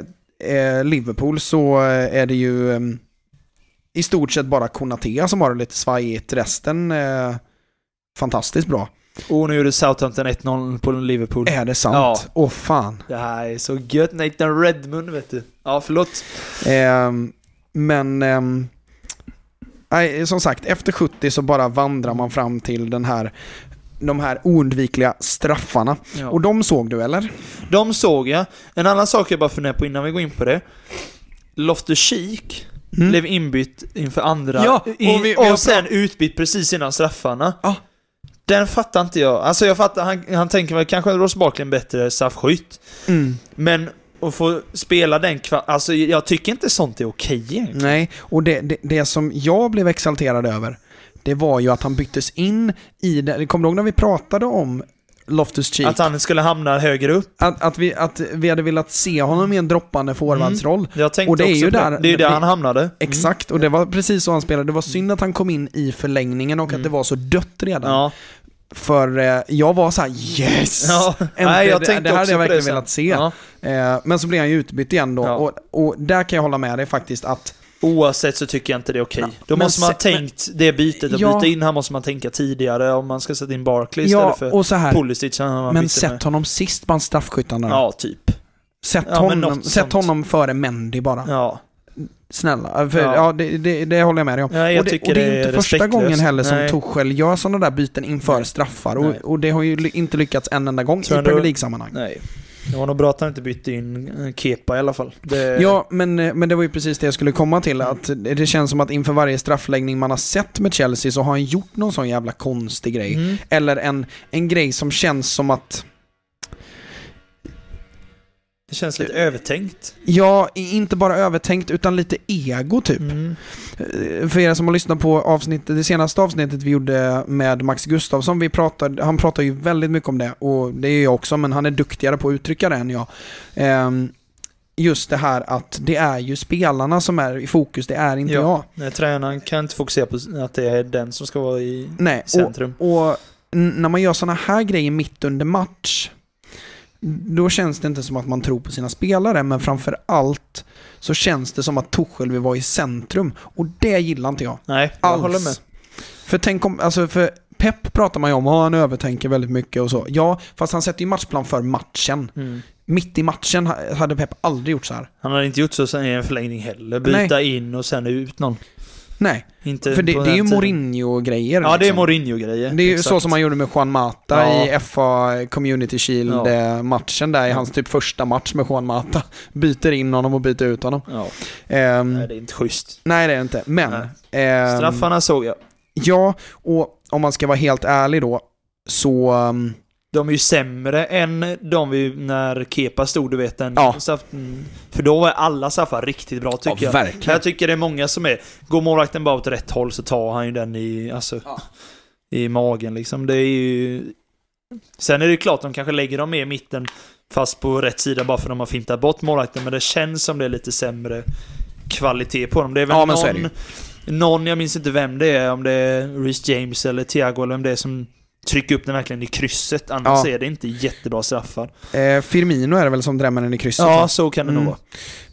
eh, Liverpool så eh, är det ju ehm, i stort sett bara Konaté som har det lite svajigt. Resten eh, fantastiskt bra. Och nu gjorde Southampton 1-0 på Liverpool. Är det sant? Ja. Åh fan. Det här är så gött. Nathan Redmond vet du. Ja, förlåt. Ehm, men ehm, nej, som sagt, efter 70 så bara vandrar man fram till den här de här oundvikliga straffarna. Ja. Och de såg du eller? De såg jag. En annan sak jag bara funderar på innan vi går in på det. Loftus-Cheek Mm. blev inbytt inför andra. Ja, och vi- och, vi har sen utbytt precis innan straffarna. Ja. Den fattar inte jag. Alltså jag fattar, han, han tänker väl kanske Ross Barkley är en bättre straffskytt. Mm. Men att få spela den kva- Alltså jag tycker inte sånt är okej egentligen. Nej, och det, det, det som jag blev exalterad över, det var ju att han byttes in i det. Kommer du ihåg när vi pratade om Loftus Cheek? Att han skulle hamna högre upp. Att, att, vi, att vi hade velat se honom i en droppande forwardsroll. Jag tänkte Och det är ju där- det. Är där han hamnade. Exakt, och det var precis så han spelade. Det var synd att han kom in i förlängningen och att Mm. det var så dött redan. Ja. För eh, jag var så här: yes! ja. Nej, jag det- det här hade jag verkligen velat se. Ja. Eh, men så blev han ju utbytt igen då. Ja. Och, och där kan jag hålla med dig faktiskt att Oavsett så tycker jag inte det är okej. Ja, Då men måste man ha tänkt det bytet att Ja. byta in här måste man tänka tidigare om man ska sätta in Barkley Ja, istället för och så här. Pulisic. Men sätt med. honom sist bland straffskyttarna. Ja, typ. Sätt, Ja, men honom, sätt sånt. honom före Mendy bara. Ja. Snälla. För, ja. Ja. det, det, det håller jag med dig om. Ja, jag och det, tycker och det är inte första gången heller som Nej. Tuchel gör sådana där byten inför straffar. Och, och det har ju inte lyckats en enda gång Tror i Premier League-sammanhang. Nej. Det var nog bra att han inte bytte in eh, Kepa i alla fall. Det... Ja, men, eh, men det var ju precis det jag skulle komma till. Att det känns som att inför varje straffläggning man har sett med Chelsea så har han gjort någon sån jävla konstig grej. Mm. Eller en, en grej som känns som att, Det känns lite övertänkt. ja, inte bara övertänkt utan lite ego typ. Mm. Eh, För er som har lyssnat på avsnittet, det senaste avsnittet vi gjorde med Max Gustafsson, vi pratade, han pratar ju väldigt mycket om det och det är jag också, men han är duktigare på att uttrycka det än jag. Ehm, Just det här att det är ju spelarna som är i fokus, det är inte Ja. jag. Nej, tränaren kan inte fokusera på att det är den som ska vara i Nej, centrum. och, och när man gör sådana här grejer mitt under match, då känns det inte som att man tror på sina spelare, men framför allt så känns det som att Tuchel vill vara i centrum. Och det gillar inte jag. Nej, jag alls. håller med. För tänk om, alltså för Pep pratar man ju om, att han övertänker väldigt mycket och så. Ja, fast han sätter ju matchplan för matchen. Mm. Mitt i matchen ha- hade Pep aldrig gjort så här. Han hade inte gjort så sen i en förlängning heller. Byta in och sen ut någon. Nej, Inte för det, det är ju tiden. Ja, det är liksom. Mourinho-grejer. Det är ju Exakt. så som man gjorde med Juan Mata Ja. i FA Community Shield-matchen där i Ja. hans typ första match med Juan Mata. Byter in honom och byter ut honom. Ja, Ehm, nej, det är inte schysst. nej, det är det inte. Men... Ehm, Straffarna såg jag. Ja, och om man ska vara helt ärlig då, så... ehm, De är ju sämre än de vi, när Kepa stod, du vet den. Ja. För då var alla straffar riktigt bra tycker ja, jag. verkligen. Jag tycker det är många som är, går målvakten bara åt rätt håll så tar han ju den i, alltså, Ja. i magen liksom. Det är ju... Sen är det klart, de kanske lägger dem mer i mitten fast på rätt sida bara för att de har fintat bort målvakten, men det känns som det är lite sämre kvalitet på dem. Det är väl Ja, men så är det någon, någon, jag minns inte vem det är, om det är Reece James eller Thiago eller vem det är som trycker upp den verkligen i krysset, annars Ja. är det inte jättebra straffar. Eh, Firmino är det väl som drämmer den i krysset? Ja, va? så kan det nog Mm.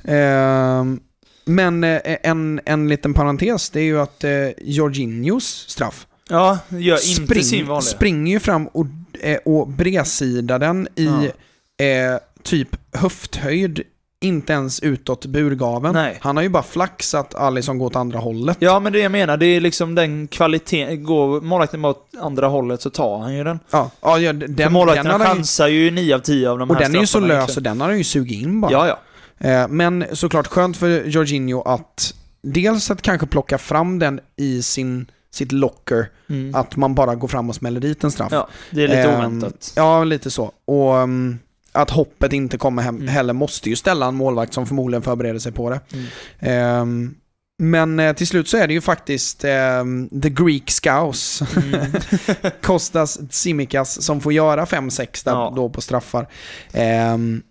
vara. Ehm, men eh, en, en liten parentes, det är ju att eh, Jorginhos straff Ja, gör inte sin vanliga. springer ju fram och, eh, och bredsidar den i eh, typ höfthöjd, inte ens utåt burgaven. Nej. Han har ju bara flax att Alisson går åt andra hållet. Ja, men det jag menar, det är liksom den kvaliteten. Går målvakten åt andra hållet så tar han ju den. Ja, ja den, För den, målvakten ju, chansar ju 9 av 10 av de och här den är ju så lös egentligen. och den har han ju sugit in bara. Ja, ja. Eh, men såklart skönt för Jorginho att dels att kanske plocka fram den i sin, sitt locker, Mm. att man bara går fram och smäller dit en straff. Ja, det är lite Ehm, oväntat. Ja, lite så. Och um, att hoppet inte kommer hem Mm. heller måste ju ställa en målvakt som förmodligen förbereder sig på det. Mm. Ehm, men eh, till slut så är det ju faktiskt ehm, the Greek Scouse, Mm. Kostas Tsimikas, som får göra 5-6 där Ja. då på straffar. Ehm,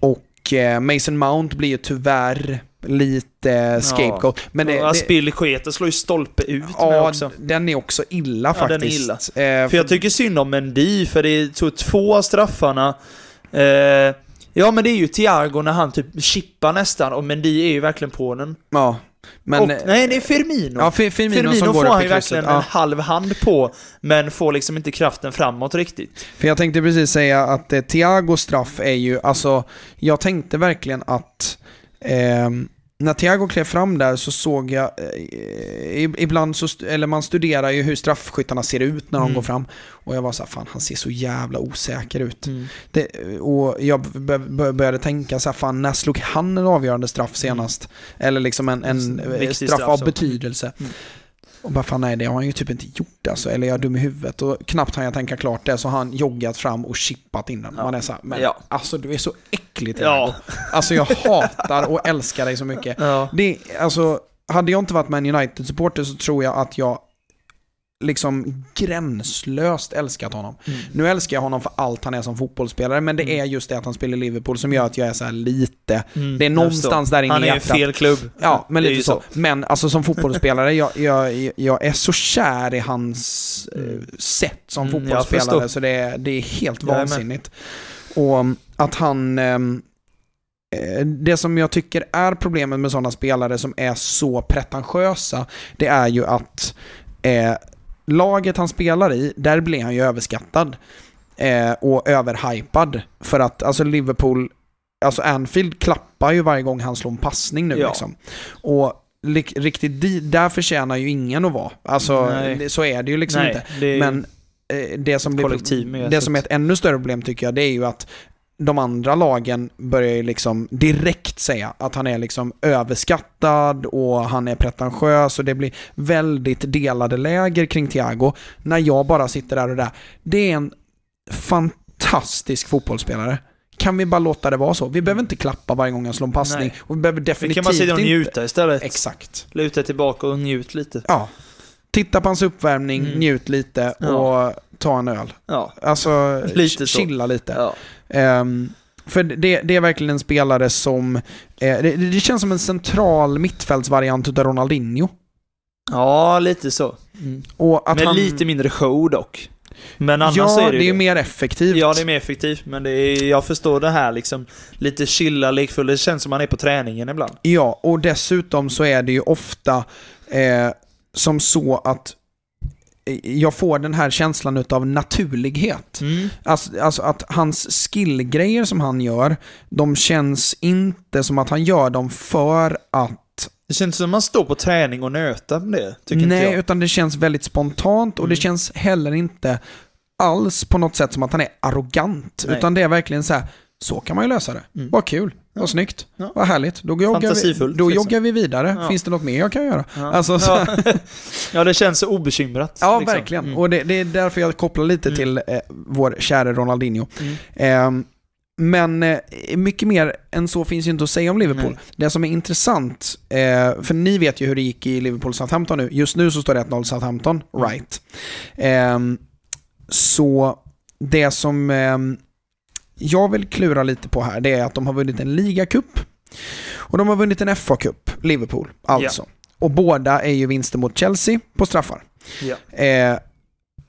och eh, Mason Mount blir ju tyvärr lite scapegoat. Men det, ja, det, Aspilicueta slår ju stolpe ut ja, också. den är också illa Ja, den är faktiskt. illa. Eh, För jag tycker synd om Mendy, för det tog två av straffarna. Eh, ja, men det är ju Thiago när han typ chippar nästan, och Mendy är ju verkligen på den. Ja, men... och, nej, det är Firmino. Ja, Fi- Firmino, Firmino som får han ju verkligen Ja. en halv hand på, men får liksom inte kraften framåt riktigt. För jag tänkte precis säga att eh, Thiagos straff är ju, alltså, jag tänkte verkligen att ehm, när Thiago klev fram där så såg jag, eh, ibland så, eller man studerar ju hur straffskyttarna ser ut när de Mm. går fram. Och jag var så här, fan han ser så jävla osäker ut. Det, och jag började tänka så här, fan när slog han en avgörande straff senast? Eller liksom en, en eh, straff, straff av så. betydelse. Och bara fan nej, det har han ju typ inte gjort alltså. Eller jag är dum i huvudet. Och knappt har jag tänka klart det så har han joggat fram och chippat in den. Ja. Man är så här, men Ja. alltså du är så äcklig Ja. Thiago. Alltså jag hatar och älskar dig så mycket. Ja. Det, alltså, hade jag inte varit Man United-supporter så tror jag att jag liksom gränslöst älskat honom. Mm. Nu älskar jag honom för allt han är som fotbollsspelare, men det Mm. är just det att han spelar i Liverpool som gör att jag är så här lite... Mm, Det är någonstans där inne Han i är i hjärtat. fel klubb. Ja, men lite ju så. Men alltså som fotbollsspelare, jag, jag, jag är så kär i hans eh, Mm. sätt som Mm, fotbollsspelare så det är, det är helt Jag är med. vansinnigt. Och um, att han... ehm, eh, det som jag tycker är problemet med sådana spelare som är så pretentiösa, det är ju att eh, laget han spelar i, där blir han ju överskattad. Eh, och överhypad. För att alltså Liverpool, alltså Anfield klappar ju varje gång han slår en passning nu Ja. liksom. Och riktigt di, där förtjänar ju ingen att vara. Alltså Nej. så är det ju liksom Nej, inte. det Men eh, det som, blir, det som är ett ännu större problem tycker jag, det är ju att de andra lagen börjar ju liksom direkt säga att han är liksom överskattad och han är pretentiös och det blir väldigt delade läger kring Thiago. När jag bara sitter där och där. Det är en fantastisk fotbollsspelare. Kan vi bara låta det vara så? Vi behöver inte klappa varje gång han slår en passning. Nej. Och vi behöver definitivt kan man sitta och inte... njuta istället. Exakt. Luta tillbaka och njut lite. Ja. Titta på hans uppvärmning, Mm. njut lite Ja. Ta en öl. Ja. Alltså, Lite chilla lite. ja. Ehm, för det, det är verkligen en spelare som... eh, det, det känns som en central mittfältsvariant utav Ronaldinho. Ja, lite så. Och att Men han, lite mindre show dock. Men annars ja, är det, det är ju det. mer effektivt. Ja, det är mer effektivt. Men det är, jag förstår det här liksom. Lite chilla, lekfull. Det känns som man är på träningen ibland. Ja, och dessutom så är det ju ofta eh, som så att jag får den här känslan utav naturlighet. Mm. Alltså, alltså att hans skillgrejer som han gör, de känns inte som att han gör dem för att Det känns som att man står på träning och nöter med det. Tycker Nej, inte jag. utan det känns väldigt spontant och det Mm. känns heller inte alls på något sätt som att han är arrogant. Nej. Utan det är verkligen så här, så kan man ju lösa det. Mm. Vad kul. Vad snyggt, Ja. vad härligt. Då, joggar vi, då liksom. joggar vi vidare. Ja. Finns det något mer jag kan göra? Ja. Alltså, så, ja. ja, det känns så obekymrat. Ja, liksom. verkligen. Mm. Och det, det är därför jag kopplar lite Mm. till eh, vår kära Ronaldinho. Mm. Ehm, men eh, mycket mer än så finns ju inte att säga om Liverpool. Nej. Det som är intressant, eh, för ni vet ju hur det gick i Liverpool-Southampton nu. Just nu så står det 1-0 Southampton, Mm. right. Ehm, så det som ehm, jag vill klura lite på här, det är att de har vunnit en ligacup och de har vunnit en FA-cup, Liverpool, alltså. Och båda är ju vinster mot Chelsea på straffar. Ja. Eh,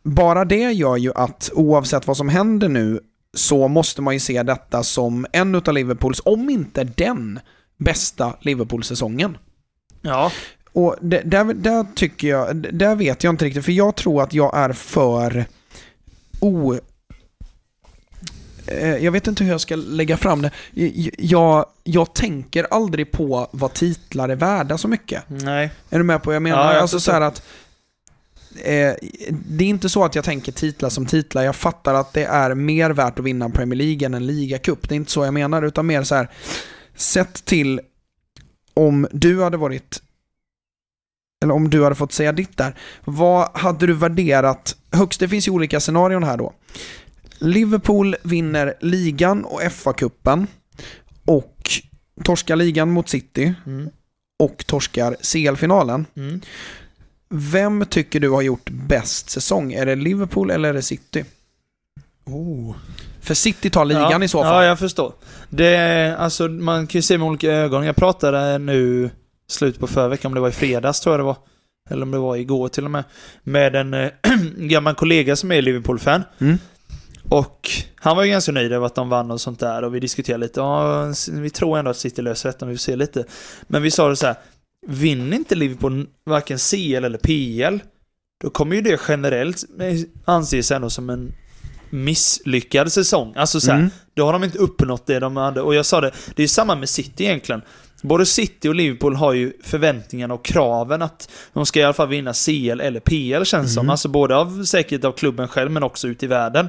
bara det gör ju att oavsett vad som händer nu så måste man ju se detta som en av Liverpools, om inte den, bästa Liverpool-säsongen. ja. Och det, där, där tycker jag, där vet jag inte riktigt, för jag tror att jag är för o... Eh, Jag vet inte hur jag ska lägga fram det. Jag, jag, tänker aldrig på vad titlar är värda så mycket. Nej. Är du med på vad jag menar? Ja, jag alltså så att eh, det är inte så att jag tänker titlar som titlar. Jag fattar att det är mer värt att vinna Premier League än en ligacup. Det är inte så jag menar, utan mer så här Sett till om du hade varit, eller om du hade fått säga ditt där, vad hade du värderat högst? Det finns ju olika scenarion här då. Liverpool vinner ligan och FA-cupen och torskar ligan mot City Mm. och torskar CL-finalen. Mm. Vem tycker du har gjort bäst säsong? Är det Liverpool eller är det City? Oh. För City tar ligan ja, i så fall. Ja, jag förstår. Det alltså, man kan ju se med olika ögon. Jag pratade nu, slut på förra veckan, om det var i fredags tror jag det var. Eller om det var igår till och med. Med en eh, gammal kollega som är Liverpool-fan. Mm. Och han var ju ganska nöjd över att de vann och sånt där och vi diskuterade lite. Ja, vi tror ändå att City löser detta, men vi får se lite. Men vi sa det så här. Vinner inte Liverpool varken CL eller PL, då kommer ju det generellt anses ändå som en misslyckad säsong. Alltså så här, Mm. då har de inte uppnått det de hade. Och jag sa det, det är samma med City egentligen. Både City och Liverpool har ju förväntningarna och kraven att de ska i alla fall vinna CL eller PL känns som. Mm. Alltså både av, säkert av klubben själv men också ut i världen.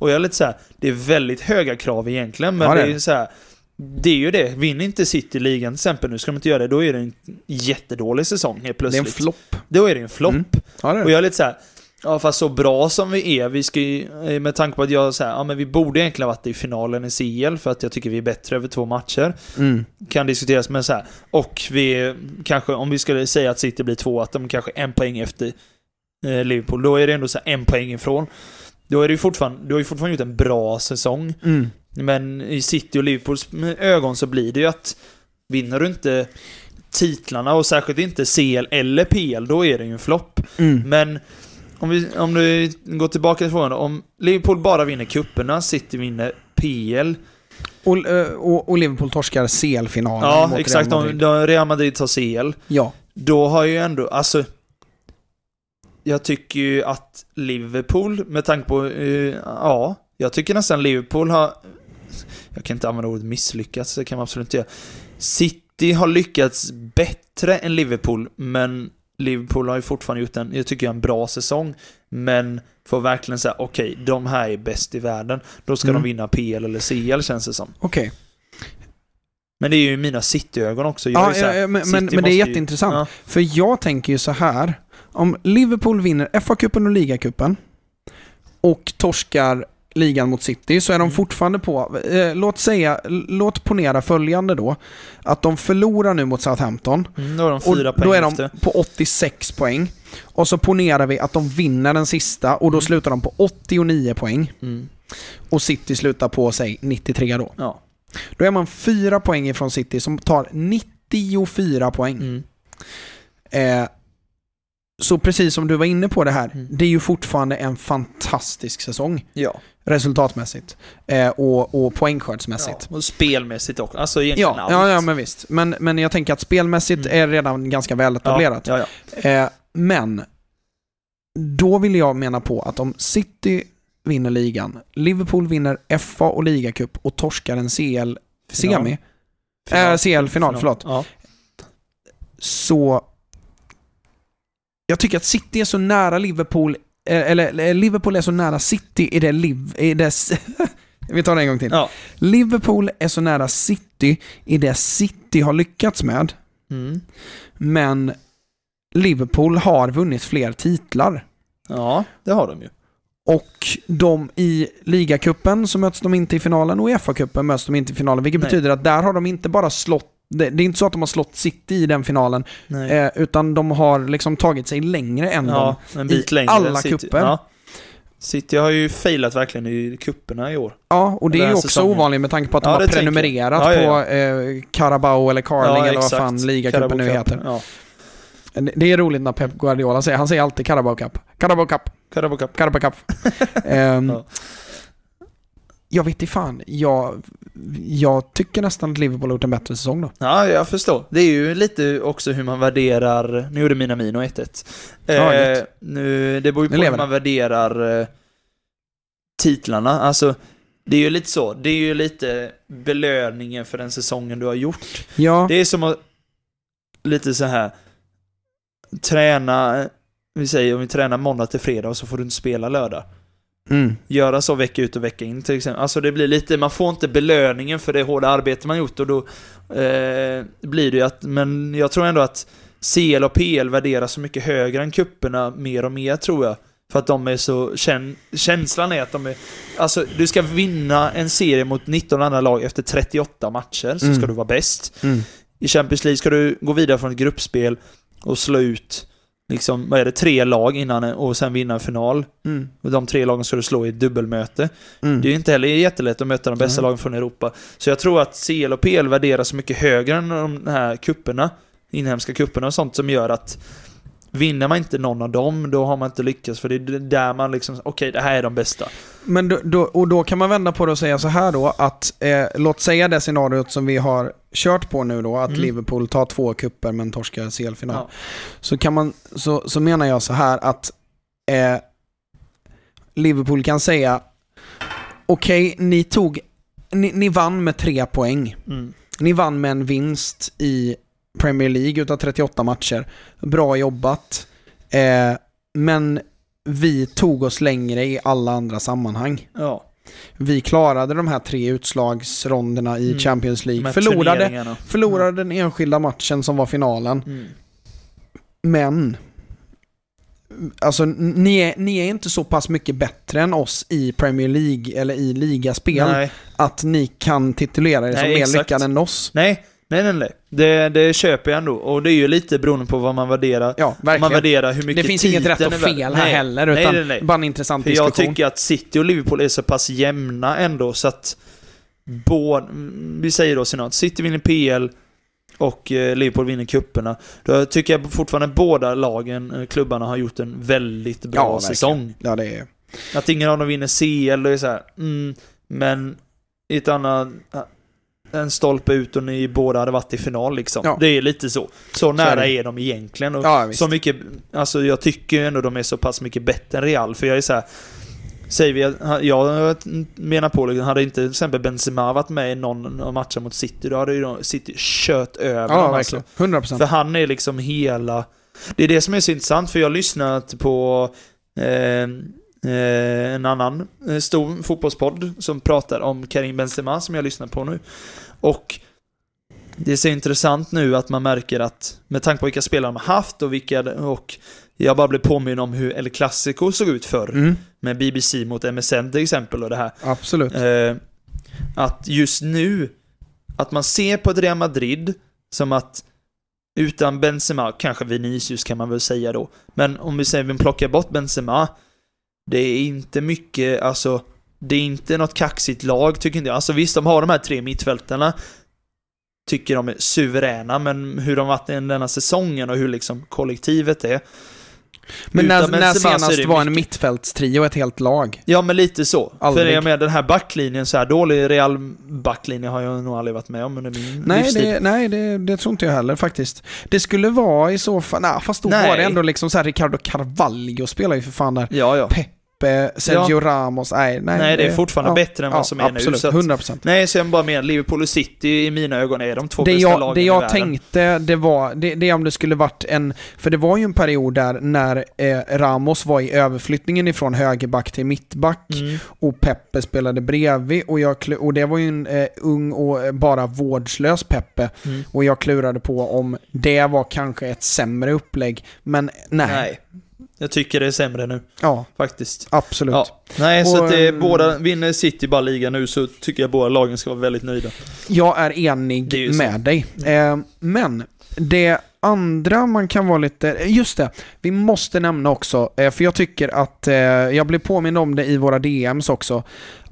Och jag är lite så här, det är väldigt höga krav egentligen men Ja, det det är så här. Det är ju det. Vinner inte City ligan till exempel, nu ska de inte göra det, då är det en jättedålig säsong helt Det är plötsligt. en flopp. Då är det en flopp. Mm. Ja, Och jag är lite så här. Ja fast så bra som vi är, vi ska ju, eh, med tanke på att jag säger ja men vi borde egentligen ha varit i finalen i CL för att jag tycker vi är bättre över två matcher. Mm. Kan diskuteras men så här. Och vi kanske, om vi skulle säga att City blir två, att de kanske är en poäng efter eh, Liverpool, då är det ändå så här en poäng ifrån. Då är det ju fortfarande, du har ju fortfarande gjort en bra säsong. Mm. Men i City och Liverpools ögon så blir det ju att vinner du inte titlarna och särskilt inte CL eller PL, då är det ju en flopp. Mm. Men om, vi, om du går tillbaka till frågan om Liverpool bara vinner kupperna, City vinner PL. Och, eh, och, och Liverpool torskar CL-finalen Ja, exakt. Real Om Madrid. Real Madrid tar CL. Ja. Då har ju ändå, alltså... Jag tycker ju att Liverpool, med tanke på, eh, ja, jag tycker nästan Liverpool har... Jag kan inte använda ordet misslyckats, det kan man absolut inte göra. City har lyckats bättre än Liverpool, men Liverpool har ju fortfarande gjort en, jag tycker en bra säsong. Men får verkligen säga, okej, de här är bäst i världen. Då ska Mm. de vinna PL eller CL känns det som. Okej. Men det är ju mina City-ögon också. Jag Ja, ju ja, men, men, men det är ju- jätteintressant. Ja. För jag tänker ju så här. Om Liverpool vinner FA-cupen och ligacupen och torskar ligan mot City så är de Mm. fortfarande på, eh, låt säga, låt ponera följande då. Att de förlorar nu mot Southampton Mm, då är de fyra då poäng är de efter. på 86 poäng. Och så ponerar vi att de vinner den sista och då Mm. slutar de på 89 poäng. Mm. Och City slutar på, säg 93 då. Ja. Då är man fyra poäng ifrån City som tar 94 poäng. Mm. Eh, så precis som du var inne på det här, Mm. det är ju fortfarande en fantastisk säsong Ja. resultatmässigt eh, och, och poängskördsmässigt. ja. Och spelmässigt också. Alltså egentligen Ja, allt. ja, ja, men visst. Men, men jag tänker att spelmässigt Mm. är redan ganska väl etablerat. Ja, Eh, men då vill jag mena på att om City vinner ligan, Liverpool vinner FA och ligacup och torskar en CL semi, Final. äh, CL-final, förlåt, så jag tycker att City är så nära Liverpool, eh, eller, eller Liverpool är så nära City i det liv, i dess... Vi tar det en gång till. Ja. Liverpool är så nära City i det City har lyckats med, Mm. men Liverpool har vunnit fler titlar. ja, det har de ju. Och de i ligacupen så möts de inte i finalen och i FA-cupen möts de inte i finalen. Vilket Nej. betyder att där har de inte bara slått, det, det är inte så att de har slått City i den finalen, eh, utan de har liksom tagit sig längre än ja, bit i alla kupper. Ja. City har ju failat verkligen i kupperna i år. Ja, och det är ju också säsongen. ovanligt med tanke på att de har prenumererat Ja, ja, på eh, Carabao eller Carling eller vad fan ligacupen nu heter. Ja. Det- är roligt när Pep Guardiola säger, han säger alltid Carabao Cup. Carabao Cup, Carabao Cup. Carabao Cup. Ja. Jag vet inte fan, jag, jag tycker nästan att Liverpool har gjort en bättre säsong då. Ja, jag förstår. Det är ju lite också hur man värderar... Nu gjorde Minamino 1-1. Ja, Eh, nu, det beror ju på hur man värderar eh, titlarna. Alltså, det är ju lite så. Det är ju lite belöningen för den säsongen du har gjort. Ja, Det är som att lite så här träna, vi säger om vi tränar måndag till fredag och så får du inte spela lördag. Mm. göra så vecka ut och vecka in till exempel. Alltså det blir lite, man får inte belöningen för det hårda arbete man gjort och då eh, blir det ju att, men jag tror ändå att CL och PL värderas så mycket högre än kupperna mer och mer tror jag. För att de är så, kän, känslan är att de är, alltså du ska vinna en serie mot 19 andra lag efter 38 matcher, så Mm. ska du vara bäst. Mm. I Champions League ska du gå vidare från ett gruppspel och slå ut, liksom, vad är det, tre lag innan och sen vinna en final. Mm. Och de tre lagen ska du slå i ett dubbelmöte. Mm. Det är ju inte heller jättelätt att möta de bästa Nej. lagen från Europa. Så jag tror att CL och PL värderas så mycket högre än de här kupperna, inhemska kupperna och sånt som gör att vinner man inte någon av dem, då har man inte lyckats. För det är där man liksom, okej, det här är de bästa. Men då, då, och då kan man vända på det och säga så här då att eh, låt säga det scenariot som vi har kört på nu då, att Mm. Liverpool tar två kupper men torskar CL-final. Ja. Så, kan man, så, så menar jag så här att eh, Liverpool kan säga okej, ni tog, ni, ni vann med tre poäng. Mm. Ni vann med en vinst i Premier League utav 38 matcher. Bra jobbat. Eh, men vi tog oss längre i alla andra sammanhang. Ja. Vi klarade de här tre utslagsronderna i Mm. Champions League. Förlorade, förlorade den enskilda matchen som var finalen. Mm. Men, alltså ni är, ni är inte så pass mycket bättre än oss i Premier League eller i ligaspel Nej. att ni kan titulera er som mer lyckade än oss. nej, nej, nej, nej. Det, det köper jag ändå. Och det är ju lite beroende på vad man värderar. Ja, Om man verkligen. värderar hur mycket Det finns inget rätt och fel här Nej. heller, utan nej, nej. bara en intressant För jag diskussion. tycker att City och Liverpool är så pass jämna ändå så att båda, vi säger då senat, City vinner PL och eh, Liverpool vinner kupperna. Då tycker jag fortfarande båda lagen, eh, klubbarna, har gjort en väldigt bra Ja, verkligen. säsong. Ja, det är... Att ingen av dem vinner CL, det är så här, mm, men i ett annat, en stolpe ut och ni båda hade varit i final liksom. Ja. Det är lite så. Så är nära är de egentligen. Och Ja, så mycket, alltså jag tycker ändå de är så pass mycket bättre än Real, för jag är så här. Säger vi att, jag menar på liksom, hade inte till exempel Benzema varit med i någon av matcherna mot City, då hade ju de- City kört över Ja, dem alltså. verkligen. 100%. För han är liksom hela... Det är det som är så intressant, för jag har lyssnat på eh, en annan eh, stor fotbollspodd som pratar om Karim Benzema, som jag lyssnar på nu. Och det är så intressant nu att man märker att, med tanke på vilka spelare de har haft och vilka... Och jag bara blev påminn om hur El Clasico såg ut förr. Mm, Med BBC mot MSN till exempel och det här. absolut. Eh, att just nu, att man ser på ett Real Madrid som att utan Benzema, kanske Vinicius kan man väl säga då, men om vi säger vi plockar bort Benzema, det är inte mycket, alltså, det är inte något kaxigt lag tycker inte jag. Alltså visst, de har de här tre mittfältarna, tycker de är suveräna, men hur de varit i denna säsongen och hur liksom kollektivet är. Men när, när senast var en mittfältstrio ett helt lag? Ja, men lite så. Aldrig. För jag menar, den här backlinjen, så här dålig Real backlinje har jag nog aldrig varit med om under min Nej, livstid. det, nej det, det tror inte jag heller faktiskt. Det skulle vara i så fall, nej, fast då Nej. var det ändå liksom så här Ricardo Carvalho spelar ju för fan där. Ja, ja. Peppe, Sergio Ramos, nej, nej. Nej, det är fortfarande bättre än vad som är nu, absolut, så att- 100%. Nej, så jag bara menar, Liverpool och City i mina ögon är de två Det bästa jag, lagen det i jag världen. tänkte, det var, det, det om det skulle varit en, för det var ju en period där när eh, Ramos var i överflyttningen ifrån högerback till mittback Mm. och Peppe spelade bredvid och, jag, och det var ju en eh, ung och eh, bara vårdslös Peppe Mm. och jag klurade på om det var kanske ett sämre upplägg, men nej. Nej. Jag tycker det är sämre nu, Ja, faktiskt. absolut. Ja. Nej, så Och, att det är ehm, båda, vinner City bara ligan nu så tycker jag båda lagen ska vara väldigt nöjda. Jag är Det är enig så. Med dig. Eh, men det andra man kan vara lite... Just det, vi måste nämna också, eh, för jag tycker att, eh, jag blev påmind om det i våra DMs också,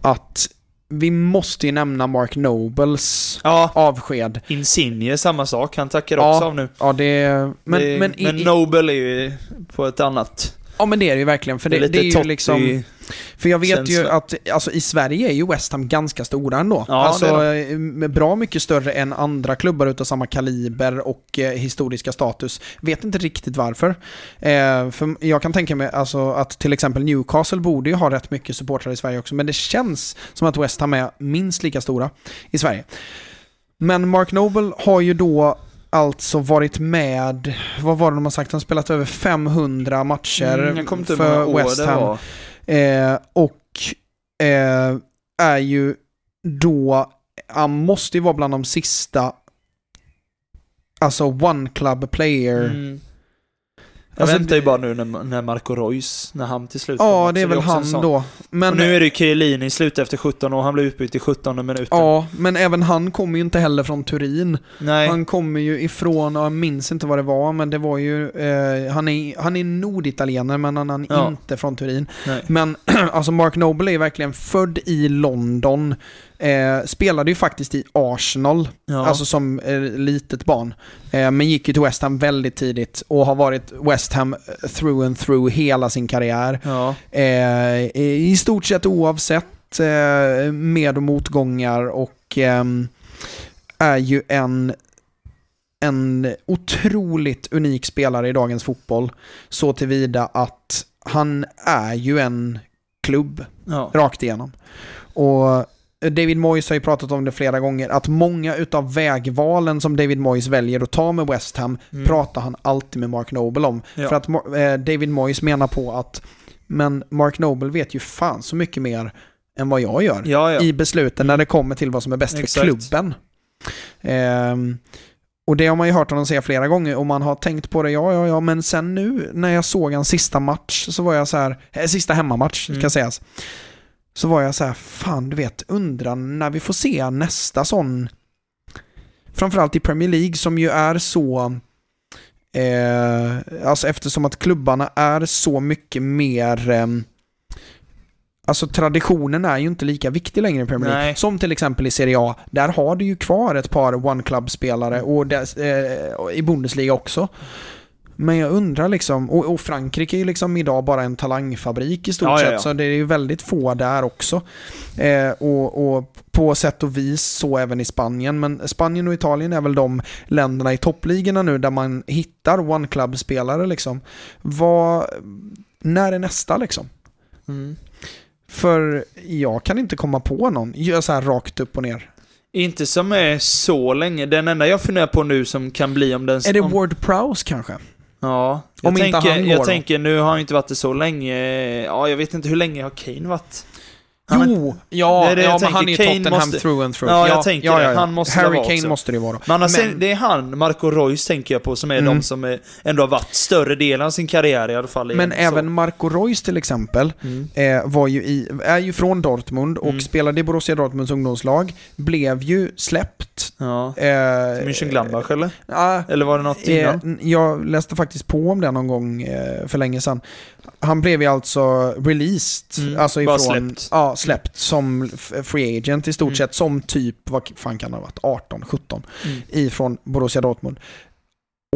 att vi måste ju nämna Mark Nobles Ja, avsked. Insigne samma sak. Han tackar Ja, också av nu. Ja, det... Men, det, men, men, i, Nobel är ju på ett annat... ja, men det är det ju verkligen. För det, det, är ju liksom... För jag vet ju känsla. att alltså, i Sverige är ju West Ham ganska stora ändå. Ja, alltså eh, bra mycket större än andra klubbar utav samma kaliber och eh, historiska status. Vet inte riktigt varför. Eh, för jag kan tänka mig alltså, att till exempel Newcastle borde ju ha rätt mycket supportrar i Sverige också, men det känns som att West Ham är minst lika stora i Sverige. Men Mark Noble har ju då alltså varit med, vad var det de har sagt, han har spelat över 500 matcher Mm, för West Ham. Eh, och eh, är ju då, han måste ju vara bland de sista, alltså one club player. Mm. Jag Alltså, väntar ju bara nu när, när Marco Reus, när han till slut. Ja, det är väl han då. Men, och nu är det ju Chiellini i slut efter 17 och han blev utbytt i 17 minuten. Ja, men även han kommer ju inte heller från Turin. Nej. Han kommer ju ifrån, och jag minns inte vad det var, men det var ju, eh, han, är, han är norditalienare men han är Ja. inte från Turin. Nej. Men alltså Mark Noble är verkligen född i London, eh, spelade ju faktiskt i Arsenal, Ja. alltså som eh, litet barn. Eh, men gick ju till West Ham väldigt tidigt och har varit West Ham through and through hela sin karriär. ja. Eh, I stort sett oavsett eh, med och motgångar och ehm, är ju en, en otroligt unik spelare i dagens fotboll. Så tillvida att han är ju en klubb ja. rakt igenom. Och David Moyes har ju pratat om det flera gånger, att många utav vägvalen som David Moyes väljer att ta med West Ham Mm. pratar han alltid med Mark Noble om. Ja. För att eh, David Moyes menar på att men Mark Noble vet ju fan så mycket mer än vad jag gör Ja, ja. i besluten när det kommer till vad som är bäst för Exakt. klubben. Ehm, och det har man ju hört honom säga flera gånger och man har tänkt på det, ja, ja, ja, men sen nu när jag såg hans sista match så var jag så här, eh, sista hemmamatch ska Mm. sägas, så var jag så här, fan du vet, undrar när vi får se nästa sån, framförallt i Premier League som ju är så, eh, alltså eftersom att klubbarna är så mycket mer, ehm, Alltså traditionen är ju inte lika viktig längre i Premier League. Nej. Som till exempel i Serie A. Där har du ju kvar ett par One Club-spelare och eh, och i Bundesliga också. Men jag undrar liksom, och, och Frankrike är ju liksom idag bara en talangfabrik i stort Ja, ja, sett, ja. så det är ju väldigt få där också. Eh, och, och på sätt och vis så även i Spanien, men Spanien och Italien är väl de länderna i toppligorna nu där man hittar One Club-spelare liksom. Vad, när är nästa liksom? Mm. För jag kan inte komma på någon, gör så här rakt upp och ner. Inte som är så länge. Den enda jag funderar på nu som kan bli om den... Är det om, Ward Prowse kanske? Ja. Jag tänker, jag tänker, nu har han inte varit det så länge. Ja, jag vet inte hur länge har Kane varit? Han Jo, ja, Det är det jag ja men han är ju Tottenham måste- through and through. Ja, jag tänker det. Han måste Harry Kane också. måste det ju vara. Men annars Men- är, det är han, Marco Reus tänker jag på, som är Mm. de som är, ändå har varit större delen av sin karriär i alla fall. Men igen, även Marco Reus till exempel Så. Mm. eh, var ju i, är ju från Dortmund och Mm. spelade i Borussia Dortmunds ungdomslag. Blev ju släppt. Ja. Eh, Mönchengladbach eller? ja, Eller var det något Eh, innan? n- jag läste faktiskt på om det någon gång eh, för länge sedan. Han blev ju alltså released, Mm, alltså bara ifrån, släppt. Ja, släppt som free agent i stort Mm. sett, som typ, vad fan kan det ha varit, 18, 17, Mm. ifrån Borussia Dortmund.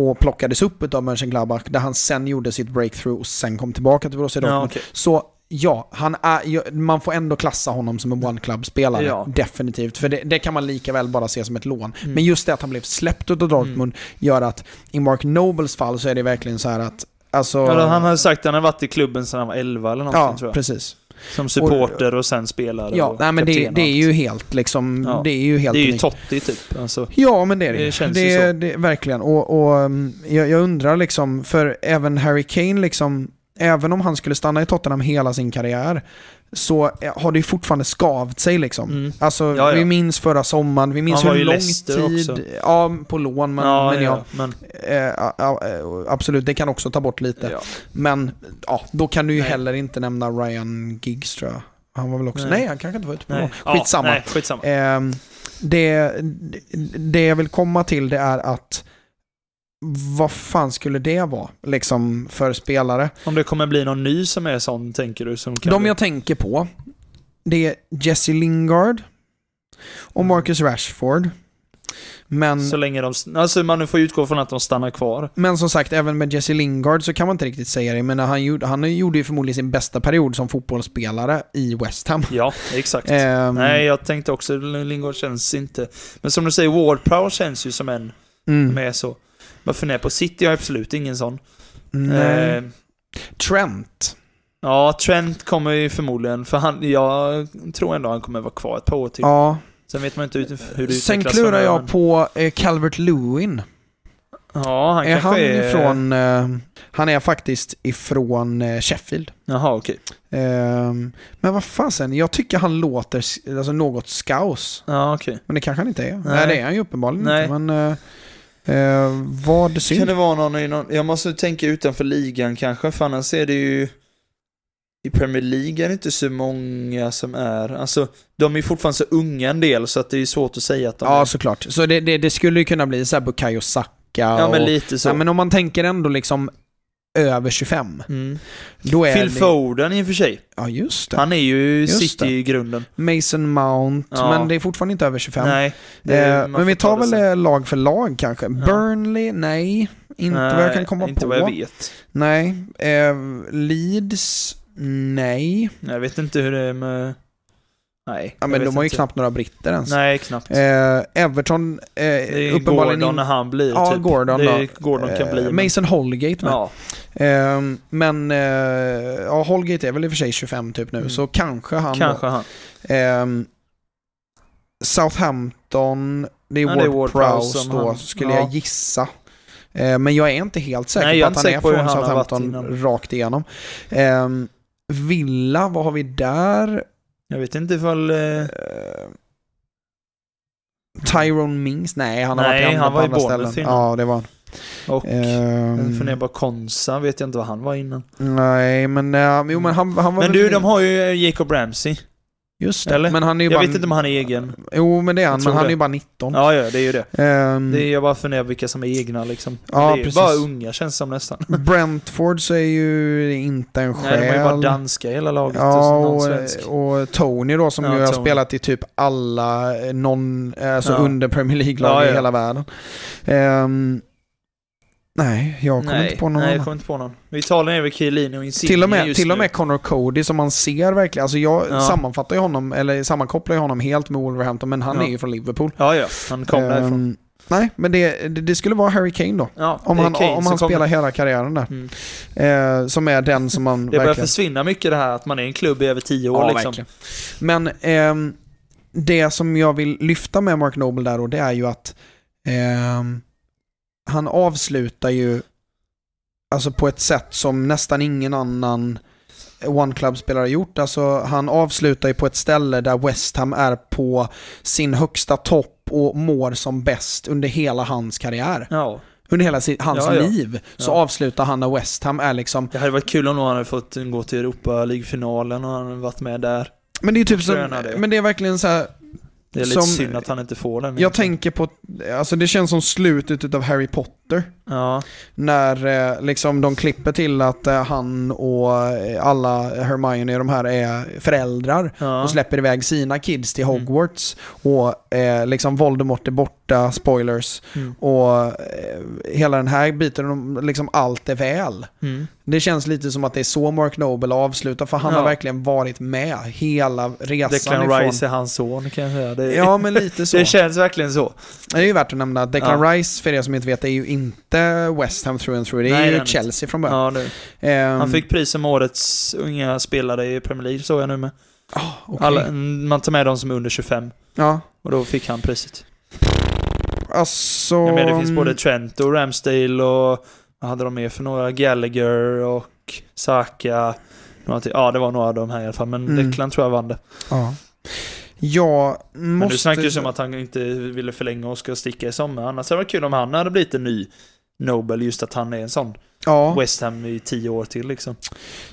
Och plockades upp av Mönchengladbach, där han sen gjorde sitt breakthrough och sen kom tillbaka till Borussia Ja, Dortmund. okej. Så ja, han är, ja, man får ändå klassa honom som en one club-spelare. Ja. Definitivt. För det, det kan man lika väl bara se som ett lån. Mm. Men just det att han blev släppt av Dortmund gör att i Mark Nobles fall så är det verkligen så här att Alltså, Ja, han har sagt att han har varit i klubben sedan han var 11 eller någonting ja, tror jag. precis. Som supporter och sen spelare Ja, och nej, men det, och det är ju helt liksom, Ja. det är ju helt Det är ju. Totti typ. Alltså. Ja, men det är det. Det känns det, ju så. det Verkligen. Och, och um, jag, jag undrar liksom, för även Harry Kane liksom, även om han skulle stanna i Tottenham hela sin karriär, så eh, har det fortfarande skavt sig liksom. Mm. Alltså, Ja, ja. vi minns förra sommaren, vi minns Han hur lång tid... också. Ja, på lån, men ja, men, ja, ja, men, eh, ja, ja, eh, absolut, det kan också ta bort lite. ja. Men ja, då kan du ju Nej. heller inte nämna Ryan Giggs tror jag. Han var väl också... Nej, Nej. han kanske inte var ute på Nej. lån. Ja, Skitsamma. nej, skitsamma. Ehm, det, det jag vill komma till det är att vad fan skulle det vara liksom för spelare? Om det kommer bli någon ny som är sån, tänker du? Som kan De bli- jag tänker på, det är Jesse Lingard och Marcus Rashford. Men, Så länge de... Alltså man får utgå från att de stannar kvar. men som sagt, även med Jesse Lingard så kan man inte riktigt säga det. Men han gjorde, han gjorde ju förmodligen sin bästa period som fotbollsspelare i West Ham. Ja, exakt. Ehm, Nej, jag tänkte också Lingard känns inte... Men som du säger, Ward Prowse känns ju som en mm, med så. Bara funderar på City har absolut ingen sån. nej. Eh, Trent. ja, Trent kommer ju förmodligen, för han, jag tror ändå han kommer vara kvar ett par år till. Ja. Sen vet man inte hur det Sen klurar jag men- på eh, Calvert Lewin. Ja, han är kanske han är... ifrån... Eh, han är faktiskt ifrån eh, Sheffield. Jaha, okej. Ehm, men vad fasen, jag tycker han låter alltså, något scouse. Ja, okej. Men det kanske han inte är. Nej, Nej. det är han ju uppenbarligen Nej. inte. Men eh, vad Kan synd. det vara någon i någon... Jag måste tänka utanför ligan kanske, för annars är det ju... I Premier League är det inte så många som är... Alltså, de är fortfarande så unga en del, så att det är svårt att säga att de Ja, är... såklart. Så det, det, det skulle ju kunna bli så här Bukayo Saka Ja, men och, lite så. Nej, men om man tänker ändå liksom över 25. Mm. Då är Phil det, Foden i och för sig. Ja, just det. Han är ju Just City det. i grunden. Mason Mount, Ja. men det är fortfarande inte över 25. Nej. det- eh, man men vi tar det väl eh, lag för lag kanske. Burnley, nej. Inte vad jag kan komma inte på. vad jag vet. Nej. Eh, Leeds, nej. Jag vet inte hur det är med... Nej. Ja, men de har ju inte. knappt några britter ens. Nej, knappt. Eh, Everton, eh, det är uppenbarligen Gordon när han blir Ja, typ. Gordon det är Gordon kan eh, bli. men- Mason Holgate med. Ja. Ehm, men eh, ja, Holgate är väl i och för sig 25 typ nu, Mm. så kanske han Kanske då. han. Ehm, Southampton, det är Ja, Ward, det är Ward Prowse då, han- skulle ja. jag gissa. Ehm, men jag är inte helt säker Nej, på att han är från han Southampton rakt igenom. Ehm, Villa, vad har vi där? Jag vet inte ifall... Ehm, Tyrone Mings? Nej, han har Nej, varit i han på var i andra ställen. innan. Ja, det var han. och Ehm, jag funderar bara Konsa, vet jag inte vad han var innan. Nej, men, äh, jo, men han, han var Men du, de har ju Jacob Ramsey. Just det. eller? Men han är ju Jag bara... vet inte om han är egen. Jo, men det är han, men han det. är ju bara 19. Ja, ja, det är ju det. Ehm, det är, jag bara funderar vilka som är egna liksom. Ja, det är precis. bara unga känns som nästan. Brentford så är ju inte en Nej, de är ju bara själ. danska hela laget. Ja, och så någon och, och Tony då som Ja, ju har Tony. spelat i typ alla eh, non, alltså Ja. under Premier League-lag Ja, i hela världen. Ehm, nej, jag kommer inte på någon Nej, jag annan. kommer inte på någon. Vi talar över Chiellini och Insigne Till och, med, just till och nu. med Connor Cody som man ser verkligen, alltså jag Ja. sammanfattar ju honom, eller sammankopplar ju honom helt med Wolverhampton, men han Ja. är ju från Liverpool. Ja, ja. Han kom därifrån. Ehm, nej, men det, det, det skulle vara Harry Kane då. Ja, Om det är han, Kane om som han kommer. spelar hela karriären där. Mm. Eh, som är den som man Det börjar verkligen... försvinna mycket det här att man är en klubb i över tio år liksom. verkligen. Men ehm, det som jag vill lyfta med Mark Noble där då, det är ju att ehm, han avslutar ju alltså på ett sätt som nästan ingen annan One Club-spelare har gjort. Alltså han avslutar ju på ett ställe där West Ham är på sin högsta topp och mår som bäst under hela hans karriär. Ja. Under hela si- hans Ja, ja. liv så avslutar han när West Ham är liksom Det hade varit kul om någon hade fått gå till Europa League-finalen och han hade varit med där. Men det är typ som, men det är verkligen så här. Det är lite Som- synd att han inte får den. jag tänker på, alltså det känns som slutet utav Harry Potter. Ja, När eh, liksom de klipper till att eh, han och eh, alla Hermione de här är föräldrar ja. och släpper iväg sina kids till Hogwarts. Och eh, liksom Voldemort är borta, spoilers. Mm. Och eh, hela den här biten, liksom allt är väl. Mm. Det känns lite som att det är så Mark Noble avslutar, för han Ja. har verkligen varit med hela resan Declan ifrån... Rice är hans son kan jag säga. Det, Ja, men lite så. det känns verkligen så. Det är ju värt att nämna att Declan Ja. Rice, för er som inte vet, är ju inte West Ham through and through. Det är Nej, ju Chelsea från början. Ja. Ehm, Han fick pris som årets unga spelare i Premier League såg jag nu med. ah, okej. Alla, man tar med de som är under 25 Ja, och då fick han priset. Alltså... Jag menar, det finns både Trent och Ramsdale och vad hade de med för några? Gallagher och Saka. Ja, det var några av de här i alla fall, men Mm. Declan tror jag vann det. Ja. Jag Men måste... du snackar ju som att han inte ville förlänga och ska sticka i sommar. Annars hade det varit kul om han hade blivit en ny Nobel, just att han är en sån. Ja, West Ham i tio år till liksom.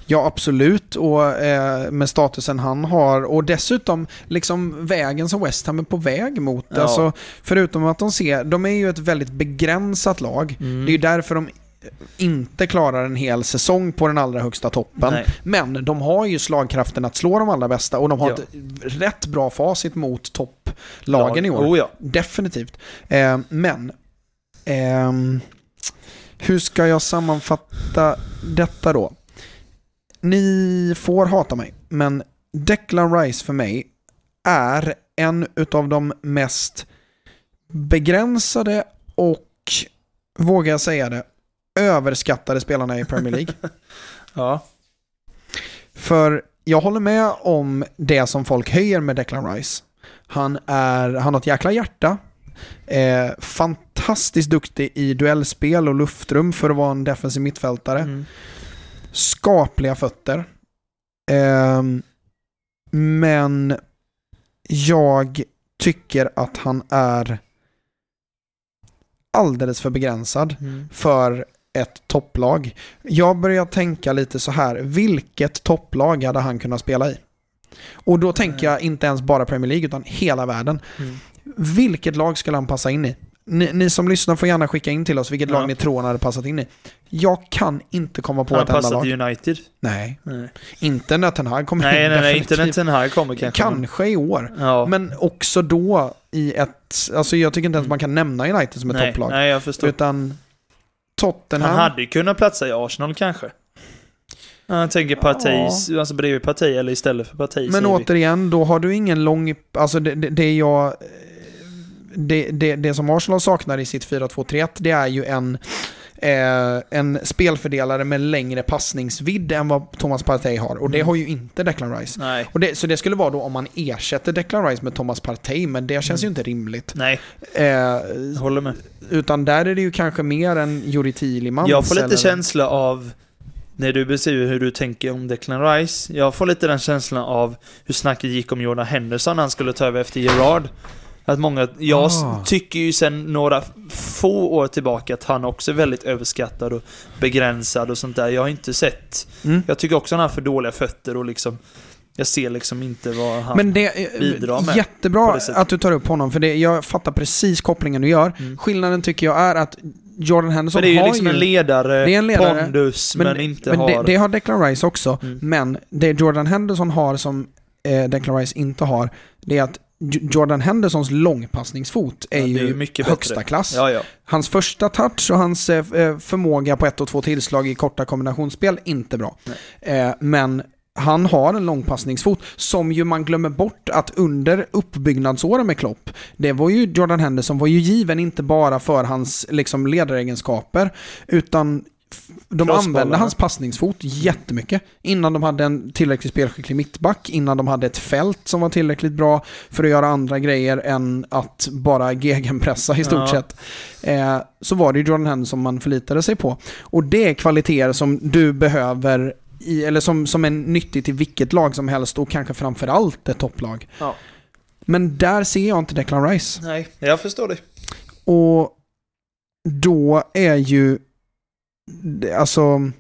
ja, absolut. Och eh, med statusen han har. Och dessutom liksom vägen som West Ham är på väg mot. Ja. Alltså, förutom att de ser... De är ju ett väldigt begränsat lag. Mm. Det är ju därför de inte klarar en hel säsong på den allra högsta toppen. Nej. Men de har ju slagkraften att slå de allra bästa och de har Ja. ett rätt bra facit mot topplagen i år. Oh ja. Definitivt. Eh, men, ehm, hur ska jag sammanfatta detta då? Ni får hata mig, men Declan Rice för mig är en utav de mest begränsade och, vågar jag säga det, överskattade spelarna i Premier League. Ja. För jag håller med om det som folk höjer med Declan Rice. Han, är, han har ett jäkla hjärta. Eh, fantastiskt duktig i duellspel och luftrum för att vara en defensiv mittfältare. Mm. Skapliga fötter. Ehm, men jag tycker att han är alldeles för begränsad Mm. för ett topplag. Jag börjar tänka lite så här, vilket topplag hade han kunnat spela i? Och då tänker jag inte ens bara Premier League utan hela världen. Mm. Vilket lag skulle han passa in i? Ni, ni som lyssnar får gärna skicka in till oss vilket Ja. lag ni tror han hade passat in i. Jag kan inte komma på Han ett enda passat lag. i United. Nej, Nej, inte när Ten Hag kommer nej, in. nej, nej inte när den här kommer kanske. Kanske i år. Ja. Men också då i ett... Alltså jag tycker inte ens man kan nämna United som ett nej, topplag. nej, jag förstår. Utan Tottenham... Han hade ju kunnat platsa i Arsenal kanske. Ja, Jag tänker Partey, alltså bredvid Partey eller istället för Partey. Men vi. återigen, då har du ingen lång... Alltså det, det, det jag... Det, det, det som Arsenal saknar i sitt 4-2-3-1, det är ju en, eh, en spelfördelare med längre passningsvidd än vad Thomas Partey har. Och det Mm. har ju inte Declan Rice. Nej, Och det, så det skulle vara då om man ersätter Declan Rice med Thomas Partey, men det känns ju inte rimligt. nej, Eh, jag håller med. utan där är det ju kanske mer en Juri Tillemans. Jag får lite eller- känsla av, när du beskriver hur du tänker om Declan Rice, jag får lite den känslan av hur snacket gick om Jordan Henderson när han skulle ta över efter Gerard. Att många, jag Ah. tycker ju sen några få år tillbaka att han också är väldigt överskattad och begränsad och sånt där. Jag har inte sett, Mm. jag tycker också han har för dåliga fötter och liksom, jag ser liksom inte vad han... Men det bidrar är med jättebra att du tar upp honom, för det, jag fattar precis kopplingen du gör. Mm. Skillnaden tycker jag är att Jordan Henderson För det är ju har liksom ju... en ledare, Det är en ledare, pondus, men, inte men har... det, det har Declan Rice också, Mm. men det Jordan Henderson har som eh, Declan Rice inte har, det är att Jordan Hendersons långpassningsfot är Ja, är ju mycket högsta bättre. klass. Ja, ja. Hans första touch och hans eh, eh, förmåga på ett och två tillslag i korta kombinationsspel, inte bra. Eh, men han har en långpassningsfot som ju man glömmer bort att under uppbyggnadsåren med Klopp, det var ju Jordan Henderson var ju given inte bara för hans liksom ledaregenskaper, utan de använde hans passningsfot jättemycket. Innan de hade en tillräckligt spelskicklig mittback, innan de hade ett fält som var tillräckligt bra för att göra andra grejer än att bara gegenpressa i stort Ja. sett. Eh, så var det ju Jordan Henderson man förlitade sig på. Och det är kvaliteter som du behöver i, eller som, som är nyttigt till vilket lag som helst och kanske framförallt ett topplag. Ja. Men där ser jag inte Declan Rice. Nej, jag förstår det. Och då är ju, alltså,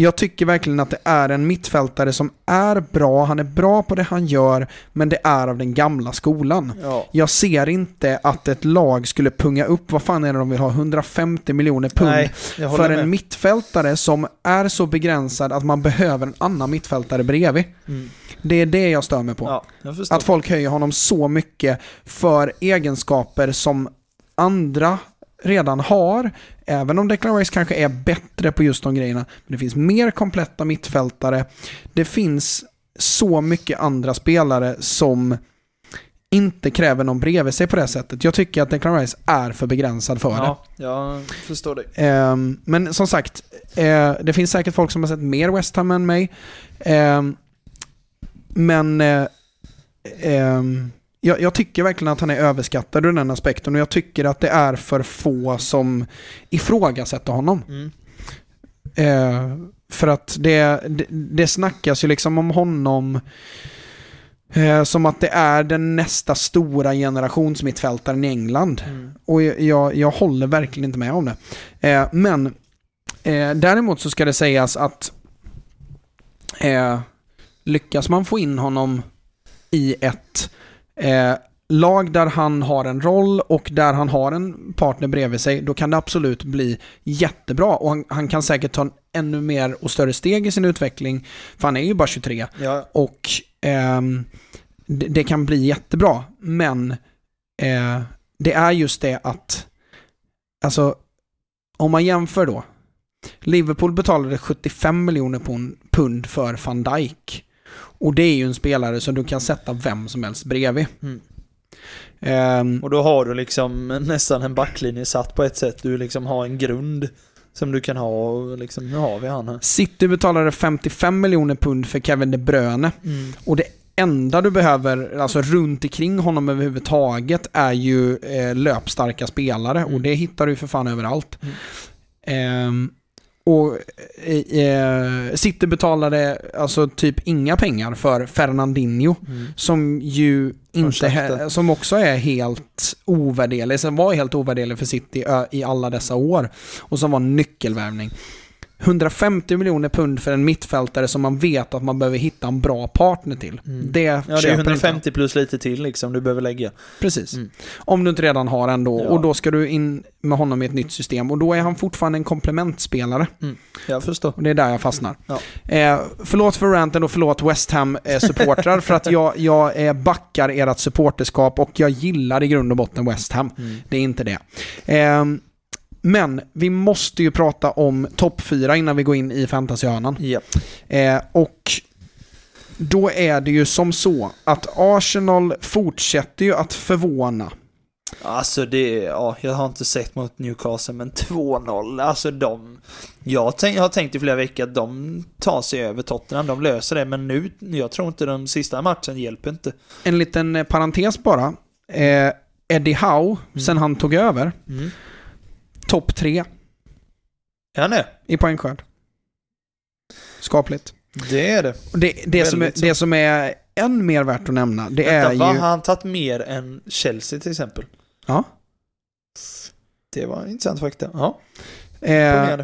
jag tycker verkligen att det är en mittfältare som är bra, han är bra på det han gör, men det är av den gamla skolan. Ja. Jag ser inte att ett lag skulle punga upp, vad fan är det de vill ha, 150 miljoner pund Nej, för med. en mittfältare som är så begränsad att man behöver en annan mittfältare bredvid. Mm. Det är det jag stör mig på. Ja. Att folk höjer honom så mycket för egenskaper som andra redan har. Även om Declan Rice kanske är bättre på just de grejerna. Men det finns mer kompletta mittfältare. Det finns så mycket andra spelare som inte kräver någon bredvid sig på det sättet. Jag tycker att Declan Rice är för begränsad för det. Ja, jag förstår det. Ehm, men som sagt, eh, det finns säkert folk som har sett mer West Ham än mig. Ehm, men eh, ehm, jag, jag tycker verkligen att han är överskattad ur den aspekten och jag tycker att det är för få som ifrågasätter honom. Mm. Eh, för att det, det, det snackas ju liksom om honom eh, som att det är den nästa stora generationsmittfältaren i England. Mm. Och jag, jag, håller verkligen inte med om det. Eh, men eh, däremot så ska det sägas att eh, lyckas man få in honom i ett eh, lag där han har en roll och där han har en partner bredvid sig, då kan det absolut bli jättebra. Och han, han kan säkert ta en ännu mer och större steg i sin utveckling, för han är ju bara 23. Ja, Och ehm, det, det kan bli jättebra, men eh, det är just det att, alltså, om man jämför då. Liverpool betalade 75 miljoner pund- pund för van Dijk. Och det är ju en spelare som du kan sätta vem som helst bredvid. Mm. Ehm, och då har du liksom nästan en backlinje satt på ett sätt. Du liksom har en grund som du kan ha och liksom, nu har vi han här. City betalade 55 miljoner pund för Kevin De Bruyne. Mm. Och det enda du behöver, alltså runt omkring honom överhuvudtaget, är ju eh, löpstarka spelare. Och Mm. det hittar du för fan överallt. Mm. Ehm, och eh, eh, City betalade alltså typ inga pengar för Fernandinho. Mm. Som ju inte, he- som också är helt ovärderlig, som var helt ovärderlig för City i alla dessa år. Och som var nyckelvärvning. 150 miljoner pund för en mittfältare som man vet att man behöver hitta en bra partner till. Mm. Det Ja, det är köper inte 150 plus lite till liksom du behöver lägga. Precis. Mm. Om du inte redan har en då. Ja. Och då ska du in med honom i ett nytt system. Och då är han fortfarande en komplementspelare. Jag förstår. Och det är där jag fastnar. Ja. Eh, förlåt för ranten och förlåt West Ham-supportrar för att jag, jag eh, backar ert supporterskap och jag gillar i grund och botten West Ham. Mm. Det är inte det. Ehm, men vi måste ju prata om topp 4 innan vi går in i fantasyhörnan. Ja. Eh, och då är det ju som så att Arsenal fortsätter ju att förvåna. Alltså det, ja, jag har inte sett mot Newcastle, men 2-0, alltså de... Jag, tänk, jag har tänkt i flera veckor att de tar sig över Tottenham, de löser det, men nu, jag tror inte den sista matchen hjälper inte. En liten eh, parentes bara. Eh, Eddie Howe, sen han tog över, Mm. Topp 3 Är han det? i poängskörd. Skapligt. Det är det. Det, det, som är, det som är än mer värt att nämna, det Vänta, är ju... har han tagit mer än Chelsea till exempel? Ja. Det var intressant fakta. Ja, Eh.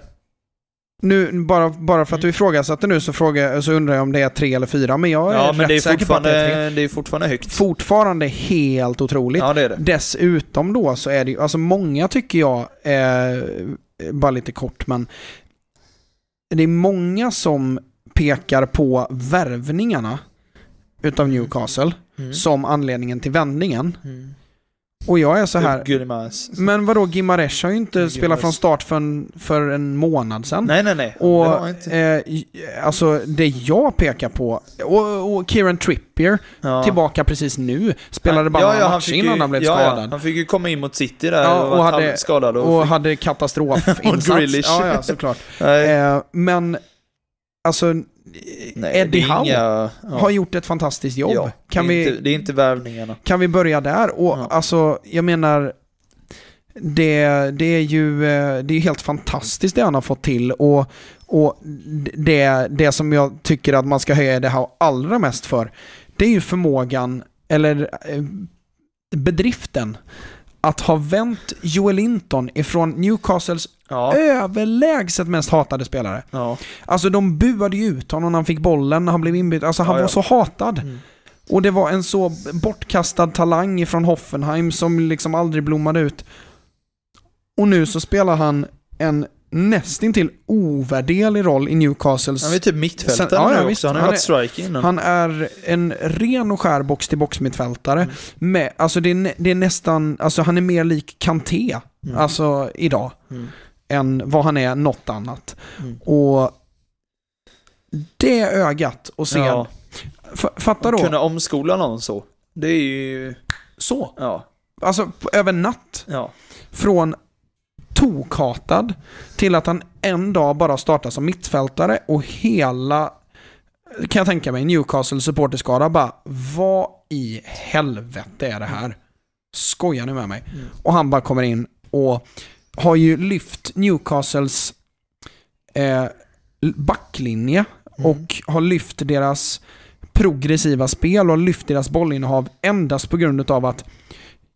Nu, bara, bara för att du ifrågasatte nu så, frågar, så undrar jag om det är tre eller fyra, men jag är Ja, men rätt det är, säker på att det är tre. fortfarande, det är fortfarande högt. Fortfarande helt otroligt. Ja, det är det. Dessutom då så är det ju, alltså många tycker jag, eh, bara lite kort men, det är många som pekar på värvningarna utav Newcastle Mm. som anledningen till vändningen. Mm. Och jag är så här, men vadå, Gimaresh har ju inte Gimares. spelat från start för en, för en månad sedan. Nej, nej, nej. Och eh, alltså det jag pekar på, och, och Kieran Trippier, Ja. tillbaka precis nu, spelade bara ja, ja, fick innan han blev ja, skadad. Han fick ju komma in mot City där Ja, och, och hade- halvskadad. Och, Och fick, hade katastrofinsats. Och Grealish. Ja, ja, såklart. Eh, men, alltså, nej, Eddie Howe inga- ja. har gjort ett fantastiskt jobb. Ja, kan, det, är vi, inte, det är inte värvningarna. kan vi börja där? Och Ja. alltså, jag menar, det, det är ju eh, det är helt fantastiskt det han har fått till. Och, och det, det som jag tycker att man ska höja det här allra mest för, det är ju förmågan, eller eh, bedriften, att ha vänt Joel Linton ifrån Newcastles Ja, överlägset mest hatade spelare. ja. Alltså de buade ju ut honom när han fick bollen, när han blev inbytt. Alltså han Ja, var så hatad. Mm. Och det var en så bortkastad talang från Hoffenheim som liksom aldrig blommade ut. Och nu så spelar han en nästintill ovärderlig roll i Newcastles... Han är typ mittfältare Sen- ja, ja, också. Han har varit striker innan. Han är en ren och skär box-till-box-mittfältare. Mm. Med, alltså det är, det är nästan, alltså han är mer lik Kanté, Mm. alltså idag, Mm. än vad han är något annat. Mm. Och det ögat och se, Ja, fatta då, kunna omskola någon så. Det är ju... så, Ja. alltså över natt, Ja. från tokhatad till att han en dag bara startar som mittfältare och hela, kan jag tänka mig, Newcastle supporterskara bara Vad i helvete är det här? Skojar ni med mig? Mm. Och han bara kommer in och har ju lyft Newcastles eh, backlinje Mm. och har lyft deras progressiva spel och lyft deras bollinnehav endast på grund av att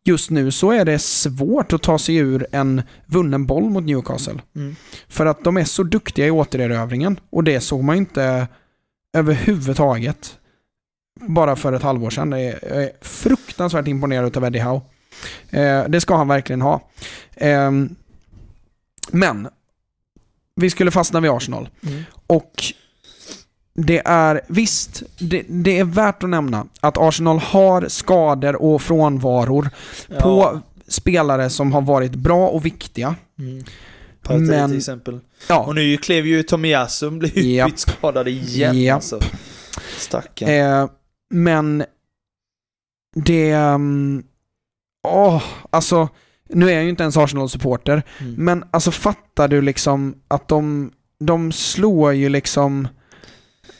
just nu så är det svårt att ta sig ur en vunnen boll mot Newcastle. Mm. För att de är så duktiga i återerövringen och det såg man inte överhuvudtaget bara för ett halvår sedan. Jag är fruktansvärt imponerad av Eddie Howe. Eh, det ska han verkligen ha. Ehm, men, vi skulle fastna vid Arsenal. Mm. Och det är, visst, det, det är värt att nämna att Arsenal har skador och frånvaror Ja. på spelare som har varit bra och viktiga. Mm. Partey Men- till exempel. Ja, Och nu klev ju Tomiyasu blev utbytt skadad igen alltså. Stackarn. eh, men det... Um, åh, alltså, nu är jag ju inte ens Arsenal-supporter, Mm. men alltså fattar du liksom att de, de slår ju liksom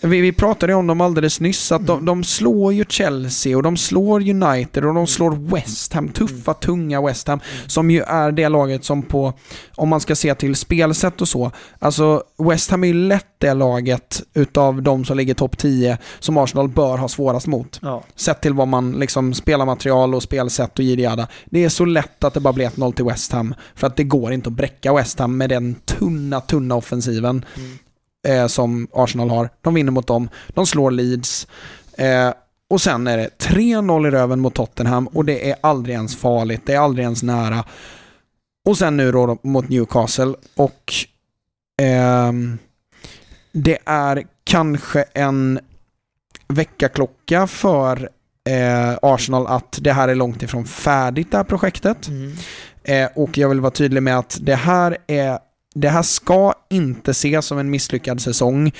Vi, vi pratade om dem alldeles nyss, att de, Mm. de slår ju Chelsea och de slår United och de slår West Ham, tuffa, tunga West Ham, som ju är det laget som på, om man ska se till spelsätt och så, alltså West Ham är ju lätt det laget utav de som ligger topp 10 som Arsenal bör ha svårast mot. Ja. Sett till vad man liksom spelar material och spelsätt och jada Det är så lätt att det bara blir 1-0 till West Ham, för att det går inte att bräcka West Ham med den tunna, tunna offensiven Mm. Eh, som Arsenal har. De vinner mot dem, de slår Leeds. Eh, och sen är det 3-0 i röven mot Tottenham och det är aldrig ens farligt, det är aldrig ens nära. Och sen nu då mot Newcastle och ehm, det är kanske en väckarklocka för eh, Arsenal att det här är långt ifrån färdigt det här projektet. Mm. Eh, och jag vill vara tydlig med att det här är det här ska inte ses som en misslyckad säsong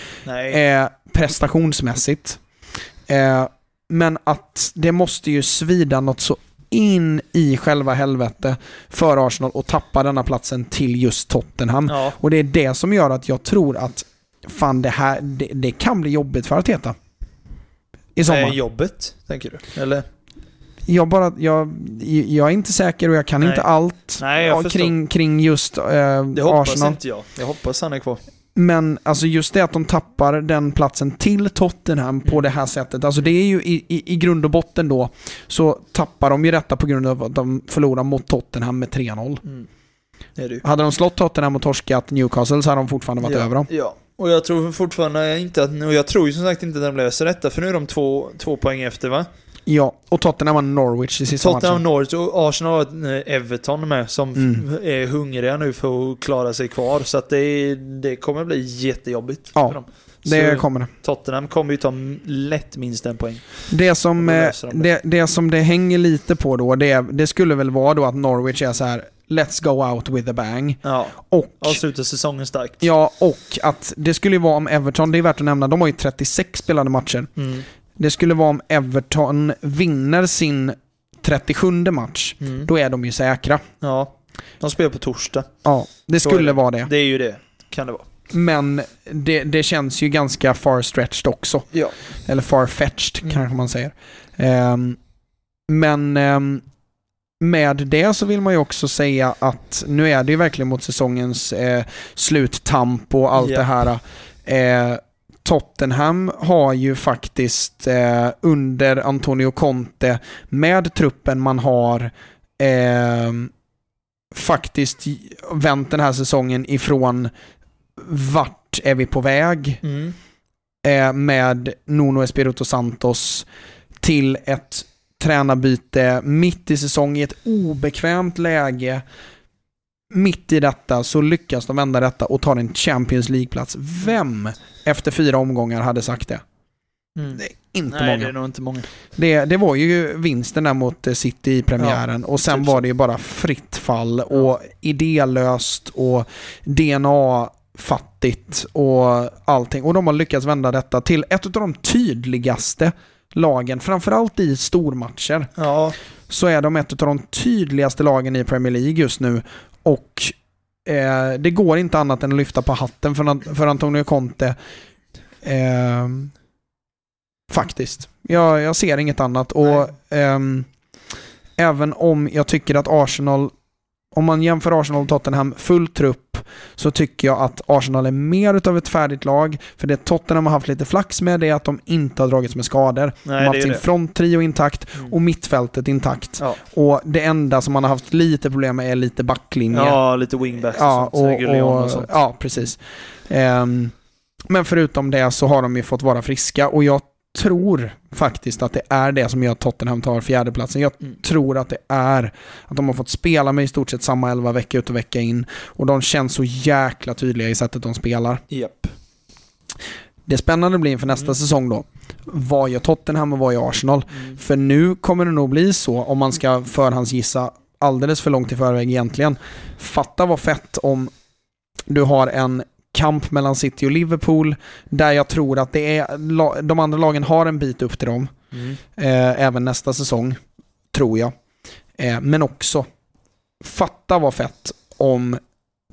eh, prestationsmässigt. Eh, men att det måste ju svida något så in i själva helvete för Arsenal att tappa denna platsen till just Tottenham. Ja. Och det är det som gör att jag tror att fan det här, det, det kan bli jobbigt för Arteta. I sommar. Eh, jobbet, tänker du? Eller? Jag, bara, jag, jag är inte säker och jag kan Nej. inte allt Nej, jag kring, kring just eh, Det hoppas Arsenal. inte jag. Jag hoppas han är kvar. Men alltså just det att de tappar den platsen till Tottenham på Mm. det här sättet. Alltså det är ju i, i, i grund och botten då så tappar de ju detta på grund av att de förlorar mot Tottenham med 3-0. Mm. Hade de slått Tottenham och torskat Newcastle så hade de fortfarande varit ja. över dem. Ja. Och jag tror fortfarande inte att, och jag tror ju som sagt inte att de löser detta, för nu är de två, två poäng efter va? Ja, och Tottenham har Norwich i sista Tottenham, matchen. Norwich och Arsenal har eh, Everton med som Mm. är hungriga nu för att klara sig kvar. Så att det, det kommer bli jättejobbigt Ja, för dem. Det Så kommer det. Tottenham kommer ju ta lätt minst en poäng. Det som, eh, de det. det, det som det hänger lite på då, det, det skulle väl vara då att Norwich är så här Let's go out with a bang. Ja, Och avsluta säsongen starkt. Ja, och att det skulle ju vara om Everton, det är värt att nämna, de har ju 36 spelade matcher. Mm. Det skulle vara om Everton vinner sin 37 match. Mm. Då är de ju säkra. Ja, de spelar på torsdag. Ja, det skulle det. vara det. Det är ju det, kan det vara. Men det, det känns ju ganska far-stretched också. Ja. Eller far-fetched Mm. kanske man säger. Ehm, men ehm, med det så vill man ju också säga att nu är det ju verkligen mot säsongens eh, sluttamp och allt Ja. det här. Eh, Tottenham har ju faktiskt eh, under Antonio Conte med truppen man har eh, faktiskt vänt den här säsongen ifrån vart är vi på väg Mm. eh, med Nuno Espirito Santos till ett tränarbyte mitt i säsong i ett obekvämt läge. Mitt i detta så lyckas de vända detta och tar en Champions League-plats. Vem efter fyra omgångar hade sagt det? Mm. Det är inte Nej, många. det är nog inte många. Det, det var ju vinsten där mot eh, City i premiären och sen typ var det ju bara fritt fall och idélöst och DNA-fattigt och allting. Och de har lyckats vända detta till ett av de tydligaste lagen, framförallt i stormatcher, Ja, så är de ett av de tydligaste lagen i Premier League just nu. Och eh, det går inte annat än att lyfta på hatten för, för Antonio Conte. Eh, faktiskt. Jag, jag ser inget annat. Och ehm, även om jag tycker att Arsenal, om man jämför Arsenal och Tottenham full trupp, så tycker jag att Arsenal är mer utav ett färdigt lag. För det Tottenham har haft lite flax med det är att de inte har dragits med skador. de har nej haft sin fronttrio intakt Mm. och mittfältet intakt. Ja. Och det enda som man har haft lite problem med är lite backlinje. ja, lite wingbacks Ja, och sånt. och, och, och, sånt. ja precis. Ehm, men förutom det så har de ju fått vara friska och jag tror faktiskt att det är det som gör att Tottenham tar fjärdeplatsen. Jag Mm. tror att det är att de har fått spela med i stort sett samma elva vecka ut och vecka in och de känns så jäkla tydliga i sättet de spelar. Japp. Det spännande blir inför nästa Mm. säsong då. Vad gör Tottenham och vad gör Arsenal? Mm. För nu kommer det nog bli så, om man ska förhandsgissa alldeles för långt i förväg egentligen. Fatta vad fett om du har en kamp mellan City och Liverpool där jag tror att det är, de andra lagen har en bit upp till dem. Mm. Eh, även nästa säsong, tror jag. Eh, men också, fatta vad fett om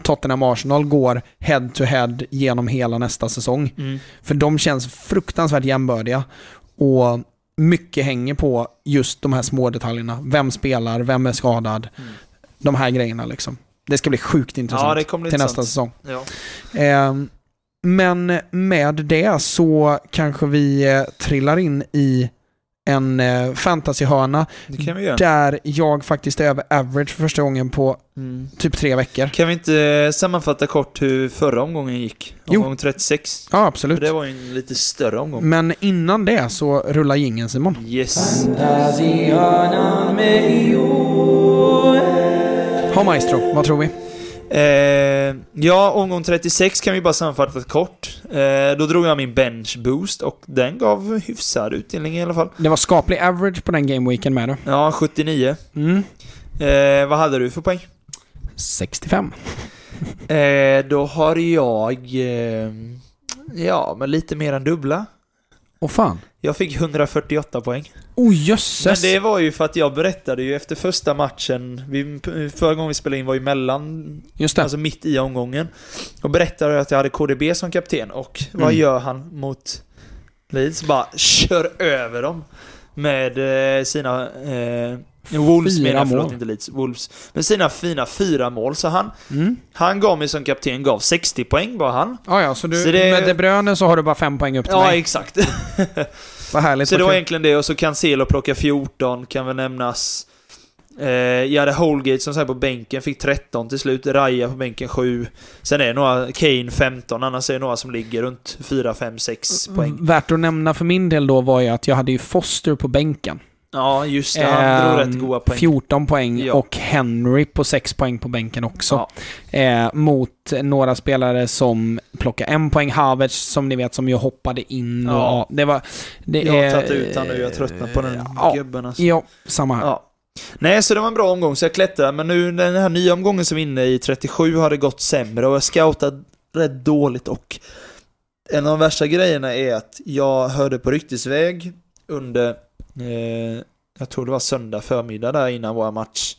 Tottenham-Arsenal går head-to-head genom hela nästa säsong. Mm. För de känns fruktansvärt jämbördiga. Och mycket hänger på just de här små detaljerna. Vem spelar, vem är skadad? Mm. De här grejerna liksom. Det ska bli sjukt intressant Ja, det kommer bli till nästa säsong. Ja. Ehm, men med det så kanske vi eh, trillar in i en eh, fantasyhörna där jag faktiskt är över average för första gången på Mm. typ tre veckor. Kan vi inte sammanfatta kort hur förra omgången gick? Jo. Omgång 36. Ja, För absolut. det var ju en lite större omgång. Men innan det så rullar jingeln Simon. Yes. Ha maestro, vad tror vi? Eh, ja, omgång 36 kan vi bara sammanfatta kort. Eh, då drog jag min bench boost och den gav hyfsad utdelning i alla fall. Det var skaplig average på den gameweeken med då. Ja, 79. Mm. Eh, vad hade du för poäng? 65. Eh, då har jag... Eh, ja, men lite mer än dubbla. Åh fan. Jag fick 148 poäng. Oh Men jösses! det var ju för att jag berättade ju efter första matchen, vi, förra gången vi spelade in var ju mellan, Just det. alltså mitt i omgången. Och berättade att jag hade KDB som kapten och vad Mm. gör han mot Leeds? Bara kör över dem med eh, sina... Eh, Wolves Fyra menar jag, förlåt, inte Leeds. Wolves. Med sina fina fyra mål. Så han, Mm. han gav mig som kapten, gav 60 poäng bara han. Ja, ja, så, du, Så det- med De Bruyne så har du bara fem poäng upp till Ja, mig. exakt. Vad härligt. Så det var egentligen det, och så Cancelo plocka 14, kan väl nämnas. Eh, jag hade Holgate som sagt på bänken, fick 13 till slut. Raja på bänken 7. Sen är det några, Kane 15, annars är det några som ligger runt 4, 5, 6 poäng. Värt att nämna för min del då var ju att jag hade ju Foster på bänken. Ja, just det. Han drog Ehm, rätt goda poäng. 14 poäng Ja. och Henry på 6 poäng på bänken också. Ja. Eh, mot några spelare som plockade en poäng. Havertz som ni vet som ju hoppade in. Och, Ja. det var... Det Jag har tagit ut han nu, jag tröttnar på den Ja, gubben alltså. ja samma här. Ja. Nej, så det var en bra omgång, så jag klättrade. Men nu den här nya omgången som är inne i, 37, har det gått sämre och jag scoutade rätt dåligt och en av de värsta grejerna är att jag hörde på ryktesväg under, eh, jag tror det var söndag förmiddag där innan vår match.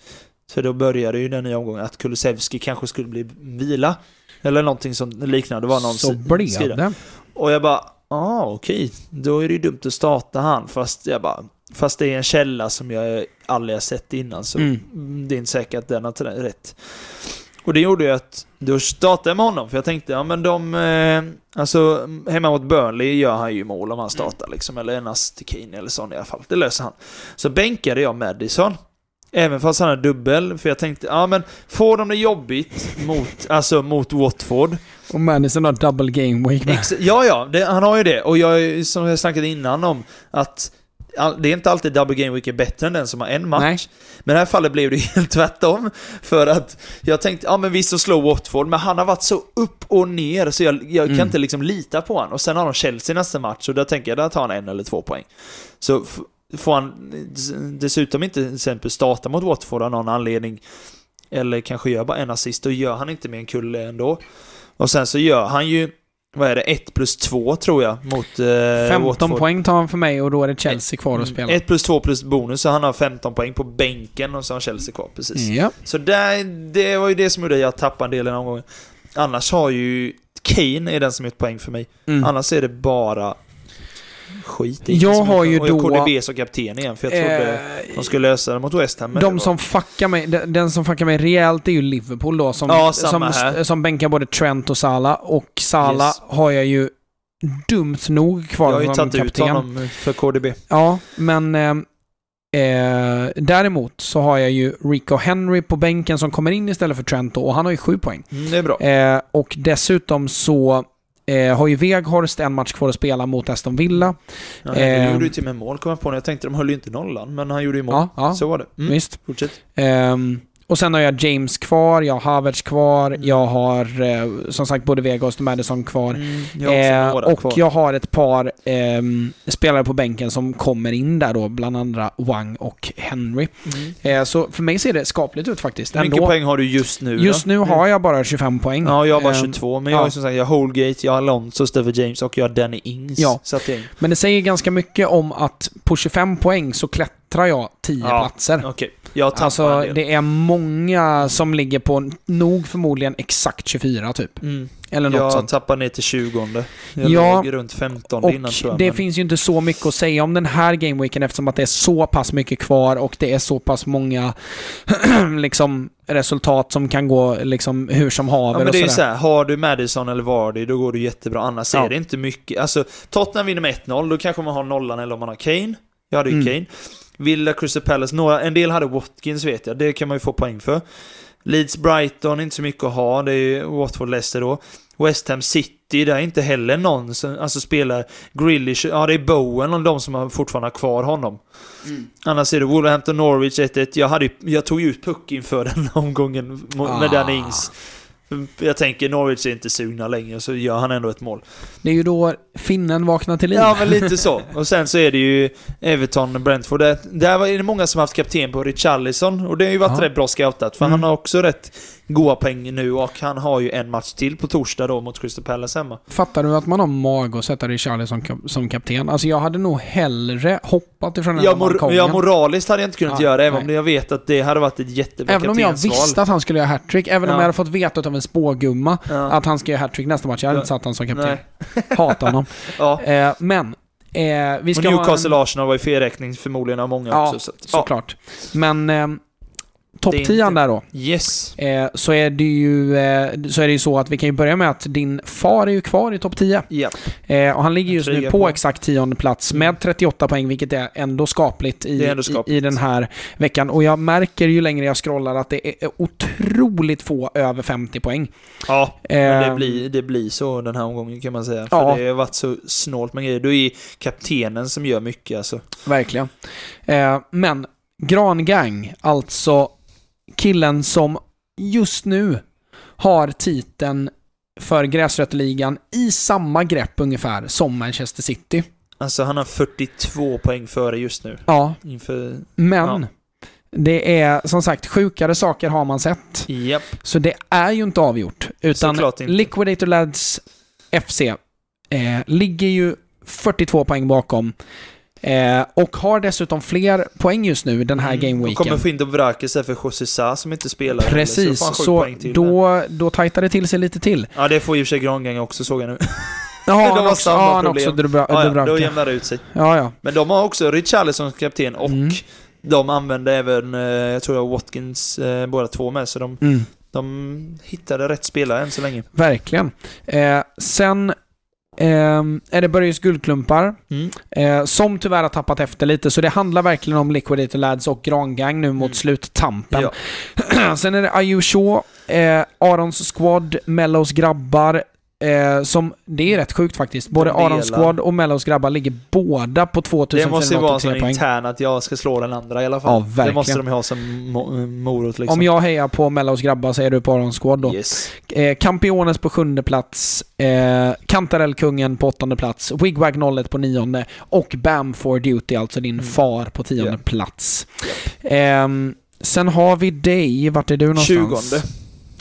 Så då började ju den nya omgången att Kulusevski kanske skulle bli vila. Eller någonting som liknande. Det var någon Så blev det. Och jag bara, ah okej, då är det ju dumt att starta han. Fast jag bara, fast det är en källa som jag aldrig har sett innan så Mm. mm, det är inte säkert att den har rätt. Och det gjorde ju att, då startade jag med honom för jag tänkte, ja men de, eh, alltså hemma mot Burnley gör han ju mål om han startar liksom, eller en Kane eller sån i alla fall. Det löser han. Så bänkade jag Madison. Även fast han har dubbel, för jag tänkte, ja men får de det jobbigt mot, alltså mot Watford, Och Madison har double game week med. Ja, ja, det, han har ju det. Och jag, som jag snackat innan om, att det är inte alltid double game week är bättre än den som har en match. Nej. Men i det här fallet blev det helt tvärtom. För att jag tänkte, ja men visst så slår Watford, men han har varit så upp och ner så jag, jag Mm. kan inte liksom lita på honom. Och sen har de Chelsea nästa match och där tänker jag, där tar han en eller två poäng. Så får han des- dessutom inte till exempel starta mot Watford av någon anledning, eller kanske gör bara en assist, då gör han inte med en kulle ändå. Och sen så gör han ju, vad är det, 1 plus 2 tror jag, mot eh, 15 Watford. poäng tar han för mig och då är det Chelsea kvar att spela. 1 plus 2 plus bonus, så han har 15 poäng på bänken och så har Chelsea kvar, precis. Ja. Så där, det var ju det som gjorde att jag tappade en del i den omgången. Annars har ju Kane är den som gjort poäng för mig. Mm. Annars är det bara skit. Är Jag som har ju och jag då- KDB som kapten igen, för jag trodde Eh, de skulle lösa det mot West Ham. de som fuckar mig, den som fuckar mig rejält är ju Liverpool då som, Ja, som, som bänkar både Trent och Salah. Och Salah Yes. har jag ju dumt nog kvar Jag har ju som tagit ut kapten. honom för KDB. Ja, men eh, eh, däremot så har jag ju Rico Henry på bänken som kommer in istället för Trent då, och han har ju sju poäng. Mm, det är bra. Eh, och dessutom så eh, har ju Weghorst en match kvar att spela mot Aston Villa. Ja, Henry eh, gjorde ju till och med mål, kom jag på. när Jag tänkte de höll ju inte nollan, men han gjorde ju mål. Ja, ja Så var det. Mm. visst. Fortsätt. Ehm, och sen har jag James kvar, jag har Havertz kvar, Mm. jag har eh, som sagt både Weghorst och Madison kvar. Mm, jag Eh, och kvar. jag har ett par ehm, spelare på bänken som kommer in där då, bland andra Wang och Henry. Mm. Eh, så för mig ser det skapligt ut faktiskt. Hur mycket poäng har du just nu Just då? nu har jag bara 25 poäng. Ja, jag har bara Ehm, 22, men jag ja. har ju som sagt, jag har Holgate, jag har Alonso, Steve James och jag har Danny Ings. Ja. Men det säger ganska mycket om att på 25 poäng så klättrar jag 10 Ja. platser. Okej. Jag Alltså det är många som ligger på nog förmodligen exakt 24 typ. Mm. Eller något Jag sånt. tappar ner till 20 Jag Ja, låg runt 15 Och innan tror jag. det men- finns ju inte så mycket att säga om den här gameweeken eftersom att det är så pass mycket kvar och det är så pass många liksom, resultat som kan gå liksom, hur som haver Ja men det är ju så här, har du Madison eller Vardy då går det jättebra, annars Ja. är det inte mycket. Alltså, Tottenham vinner med 1-0, då kanske man har nollan eller om man har Kane. Jag hade ju Mm. Kane. Villa, Crystal Palace, några, en del hade Watkins vet jag, det kan man ju få poäng för. Leeds, Brighton, inte så mycket att ha, det är ju Watford, Leicester då. West Ham City, där är inte heller någon som alltså spelar Grealish, ja det är Bowen och de som har fortfarande har kvar honom. Mm. Annars är det Wolverhampton Norwich 1-1. Jag, hade, jag tog ju ut puck inför den omgången med Ah. Danny Ings. Jag tänker Norwich är inte sugna längre, så gör han ändå ett mål. Det är ju då finnen vaknar till liv. Ja, men lite så. Och sen så är det ju Everton, Brentford. Där, är det många som har haft kapten på Richarlison och det har ju varit Ja. rätt bra scoutat. För Mm. han har också rätt goa poäng nu och han har ju en match till på torsdag då mot Crystal Palace hemma. Fattar du att man har mag att sätta Richarlison som, som kapten? Alltså jag hade nog hellre hoppat ifrån den Ja, här mor- balkongen. ja, moraliskt hade jag inte kunnat Ja, göra, även om nej. jag vet att det hade varit ett jättebra Även om jag visste att han skulle göra hattrick, även om Ja. jag hade fått veta av en spågumma Ja. att han ska göra hattrick nästa match. Jag hade Ja. inte satt honom som kapten. Hatar honom. Ja. Eh, men, eh, vi Och ska ha Newcastle en... Arsenal var ju felräkning förmodligen av många Ja, också. Så, Såklart. Men eh, topp Det är 10 inte- där då. Yes. Eh, så, är det ju, eh, så är det ju så att vi kan ju börja med att din far är ju kvar i topp 10. Ja. Eh, och han ligger just nu på på. exakt tionde plats med 38 poäng, vilket är ändå skapligt i, ändå i, skapligt. i den här veckan. Och jag märker ju längre jag scrollar att det är otroligt få över 50 poäng. Ja, det Eh, blir, det blir så den här omgången kan man säga. För Ja. det har varit så snålt med grejer. Då är kaptenen som gör mycket alltså. Verkligen. Eh, men Grangang, alltså killen som just nu har titeln för gräsrötterligan i samma grepp ungefär som Manchester City. Alltså han har 42 poäng före just nu. Ja, Inför... men Ja. det är som sagt sjukare saker har man sett. Japp. Så det är ju inte avgjort. Utan inte. Liquidator Lads FC eh, ligger ju 42 poäng bakom. Eh, och har dessutom fler poäng just nu den här Mm. Och gameweeken. kommer få in Dobrakis för José Sa som inte spelar. Precis, Så, så då, då tajtar det till sig lite till. Ja, det får i och för sig Grangang också såg jag nu. Ja, De han också, samma han problem. också Dubra, Ja, ja, då jämnar det ut sig. Ja, ja. Men de har också Richarlison som kapten och Mm. de använde även, eh, jag tror var Watkins, eh, båda två med. Så de, Mm, de hittade rätt spelare än så länge. verkligen. Eh, sen ehm, är det Börjes guldklumpar. Mm. Eh, som tyvärr har tappat efter lite, så det handlar verkligen om Liquidator Lads och Grangang nu mot Mm. sluttampen. Ja. Sen är det Ayu Shaw, eh, Arons Squad, Mellows grabbar. Eh, som, det är rätt sjukt faktiskt. Både. Arons Squad och Mellows grabbar ligger båda på Det måste ju vara en 2483 poäng. intern att jag ska slå den andra i alla Ja, fall. verkligen. det måste de ju ha som mo- morot liksom. Om jag hejar på Mellows grabbar så är du på Arons Squad då. Yes. Eh, Campiones på sjunde plats, eh, Kantarellkungen på åttonde plats, Wigwag 01 på nionde och Bam for Duty, alltså din Mm. far, på tionde Ja. plats. Ehm, sen har vi dig, vart är du någonstans? Tjugonde.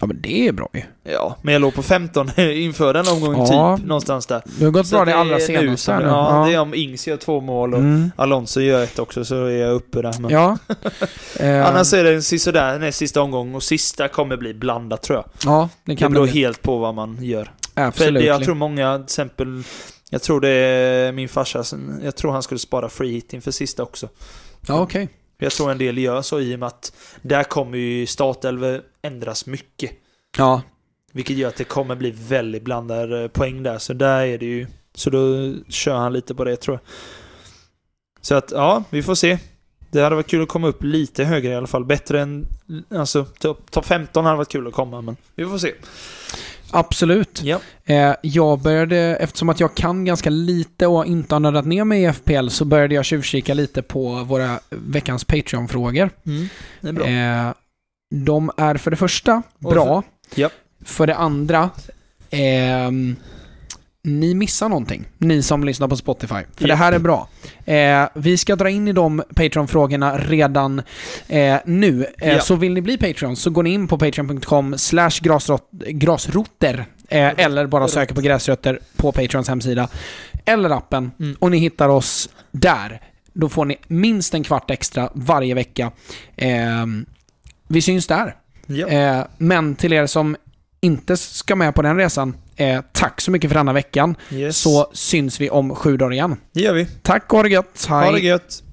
Ja men det är bra ju. Ja, men jag låg på 15 inför den omgången Ja. typ. Någonstans där. Du har gått Så bra det är allra nu senaste här nu. Ja, det är om Ings gör två mål och Mm. Alonso gör ett också så är jag uppe där. Men Ja. Ehm, Annars är det en sisådär näst sista omgång och sista kommer bli blandat tror jag. Ja, det Det kan beror det bli. helt på vad man gör. För Absolut. det, jag tror många, till exempel, jag tror det är min farsa, jag tror han skulle spara free hit inför sista också. Ja, okej. Jag tror en del gör så i och med att där kommer ju startelver ändras mycket. Ja, Vilket gör att det kommer bli väldigt blandade eh, poäng där. Så där är det ju. Så då kör han lite på det tror jag. Så att ja, vi får se. Det hade varit kul att komma upp lite högre i alla fall. Bättre än... Alltså, topp top 15 hade varit kul att komma, men vi får se. Absolut. Ja. Eh, jag började, eftersom att jag kan ganska lite och inte har nördat ner mig i FPL, så började jag tjuvkika lite på våra veckans Patreon-frågor. Mm, det är bra. Eh, de är för det första bra. Japp. För det andra, ehm, ni missar någonting. Ni som lyssnar på Spotify. För Japp. det här är bra. Eh, vi ska dra in i de Patreon-frågorna redan eh, nu. Eh, Ja. Så vill ni bli Patreon så går ni in på patreon.com slash grasrot- grasroter. Eh, eller bara söker på gräsrötter på Patreons hemsida. Eller appen. Mm. Och ni hittar oss där. då får ni minst en kvart extra varje vecka. Eh, vi syns där. Ja. Eh, men till er som inte ska med på den resan, eh, tack så mycket för denna veckan. Yes. Så syns vi om sju dagar igen. Det gör vi. Tack och ha det gött. Hej. Ha det gött.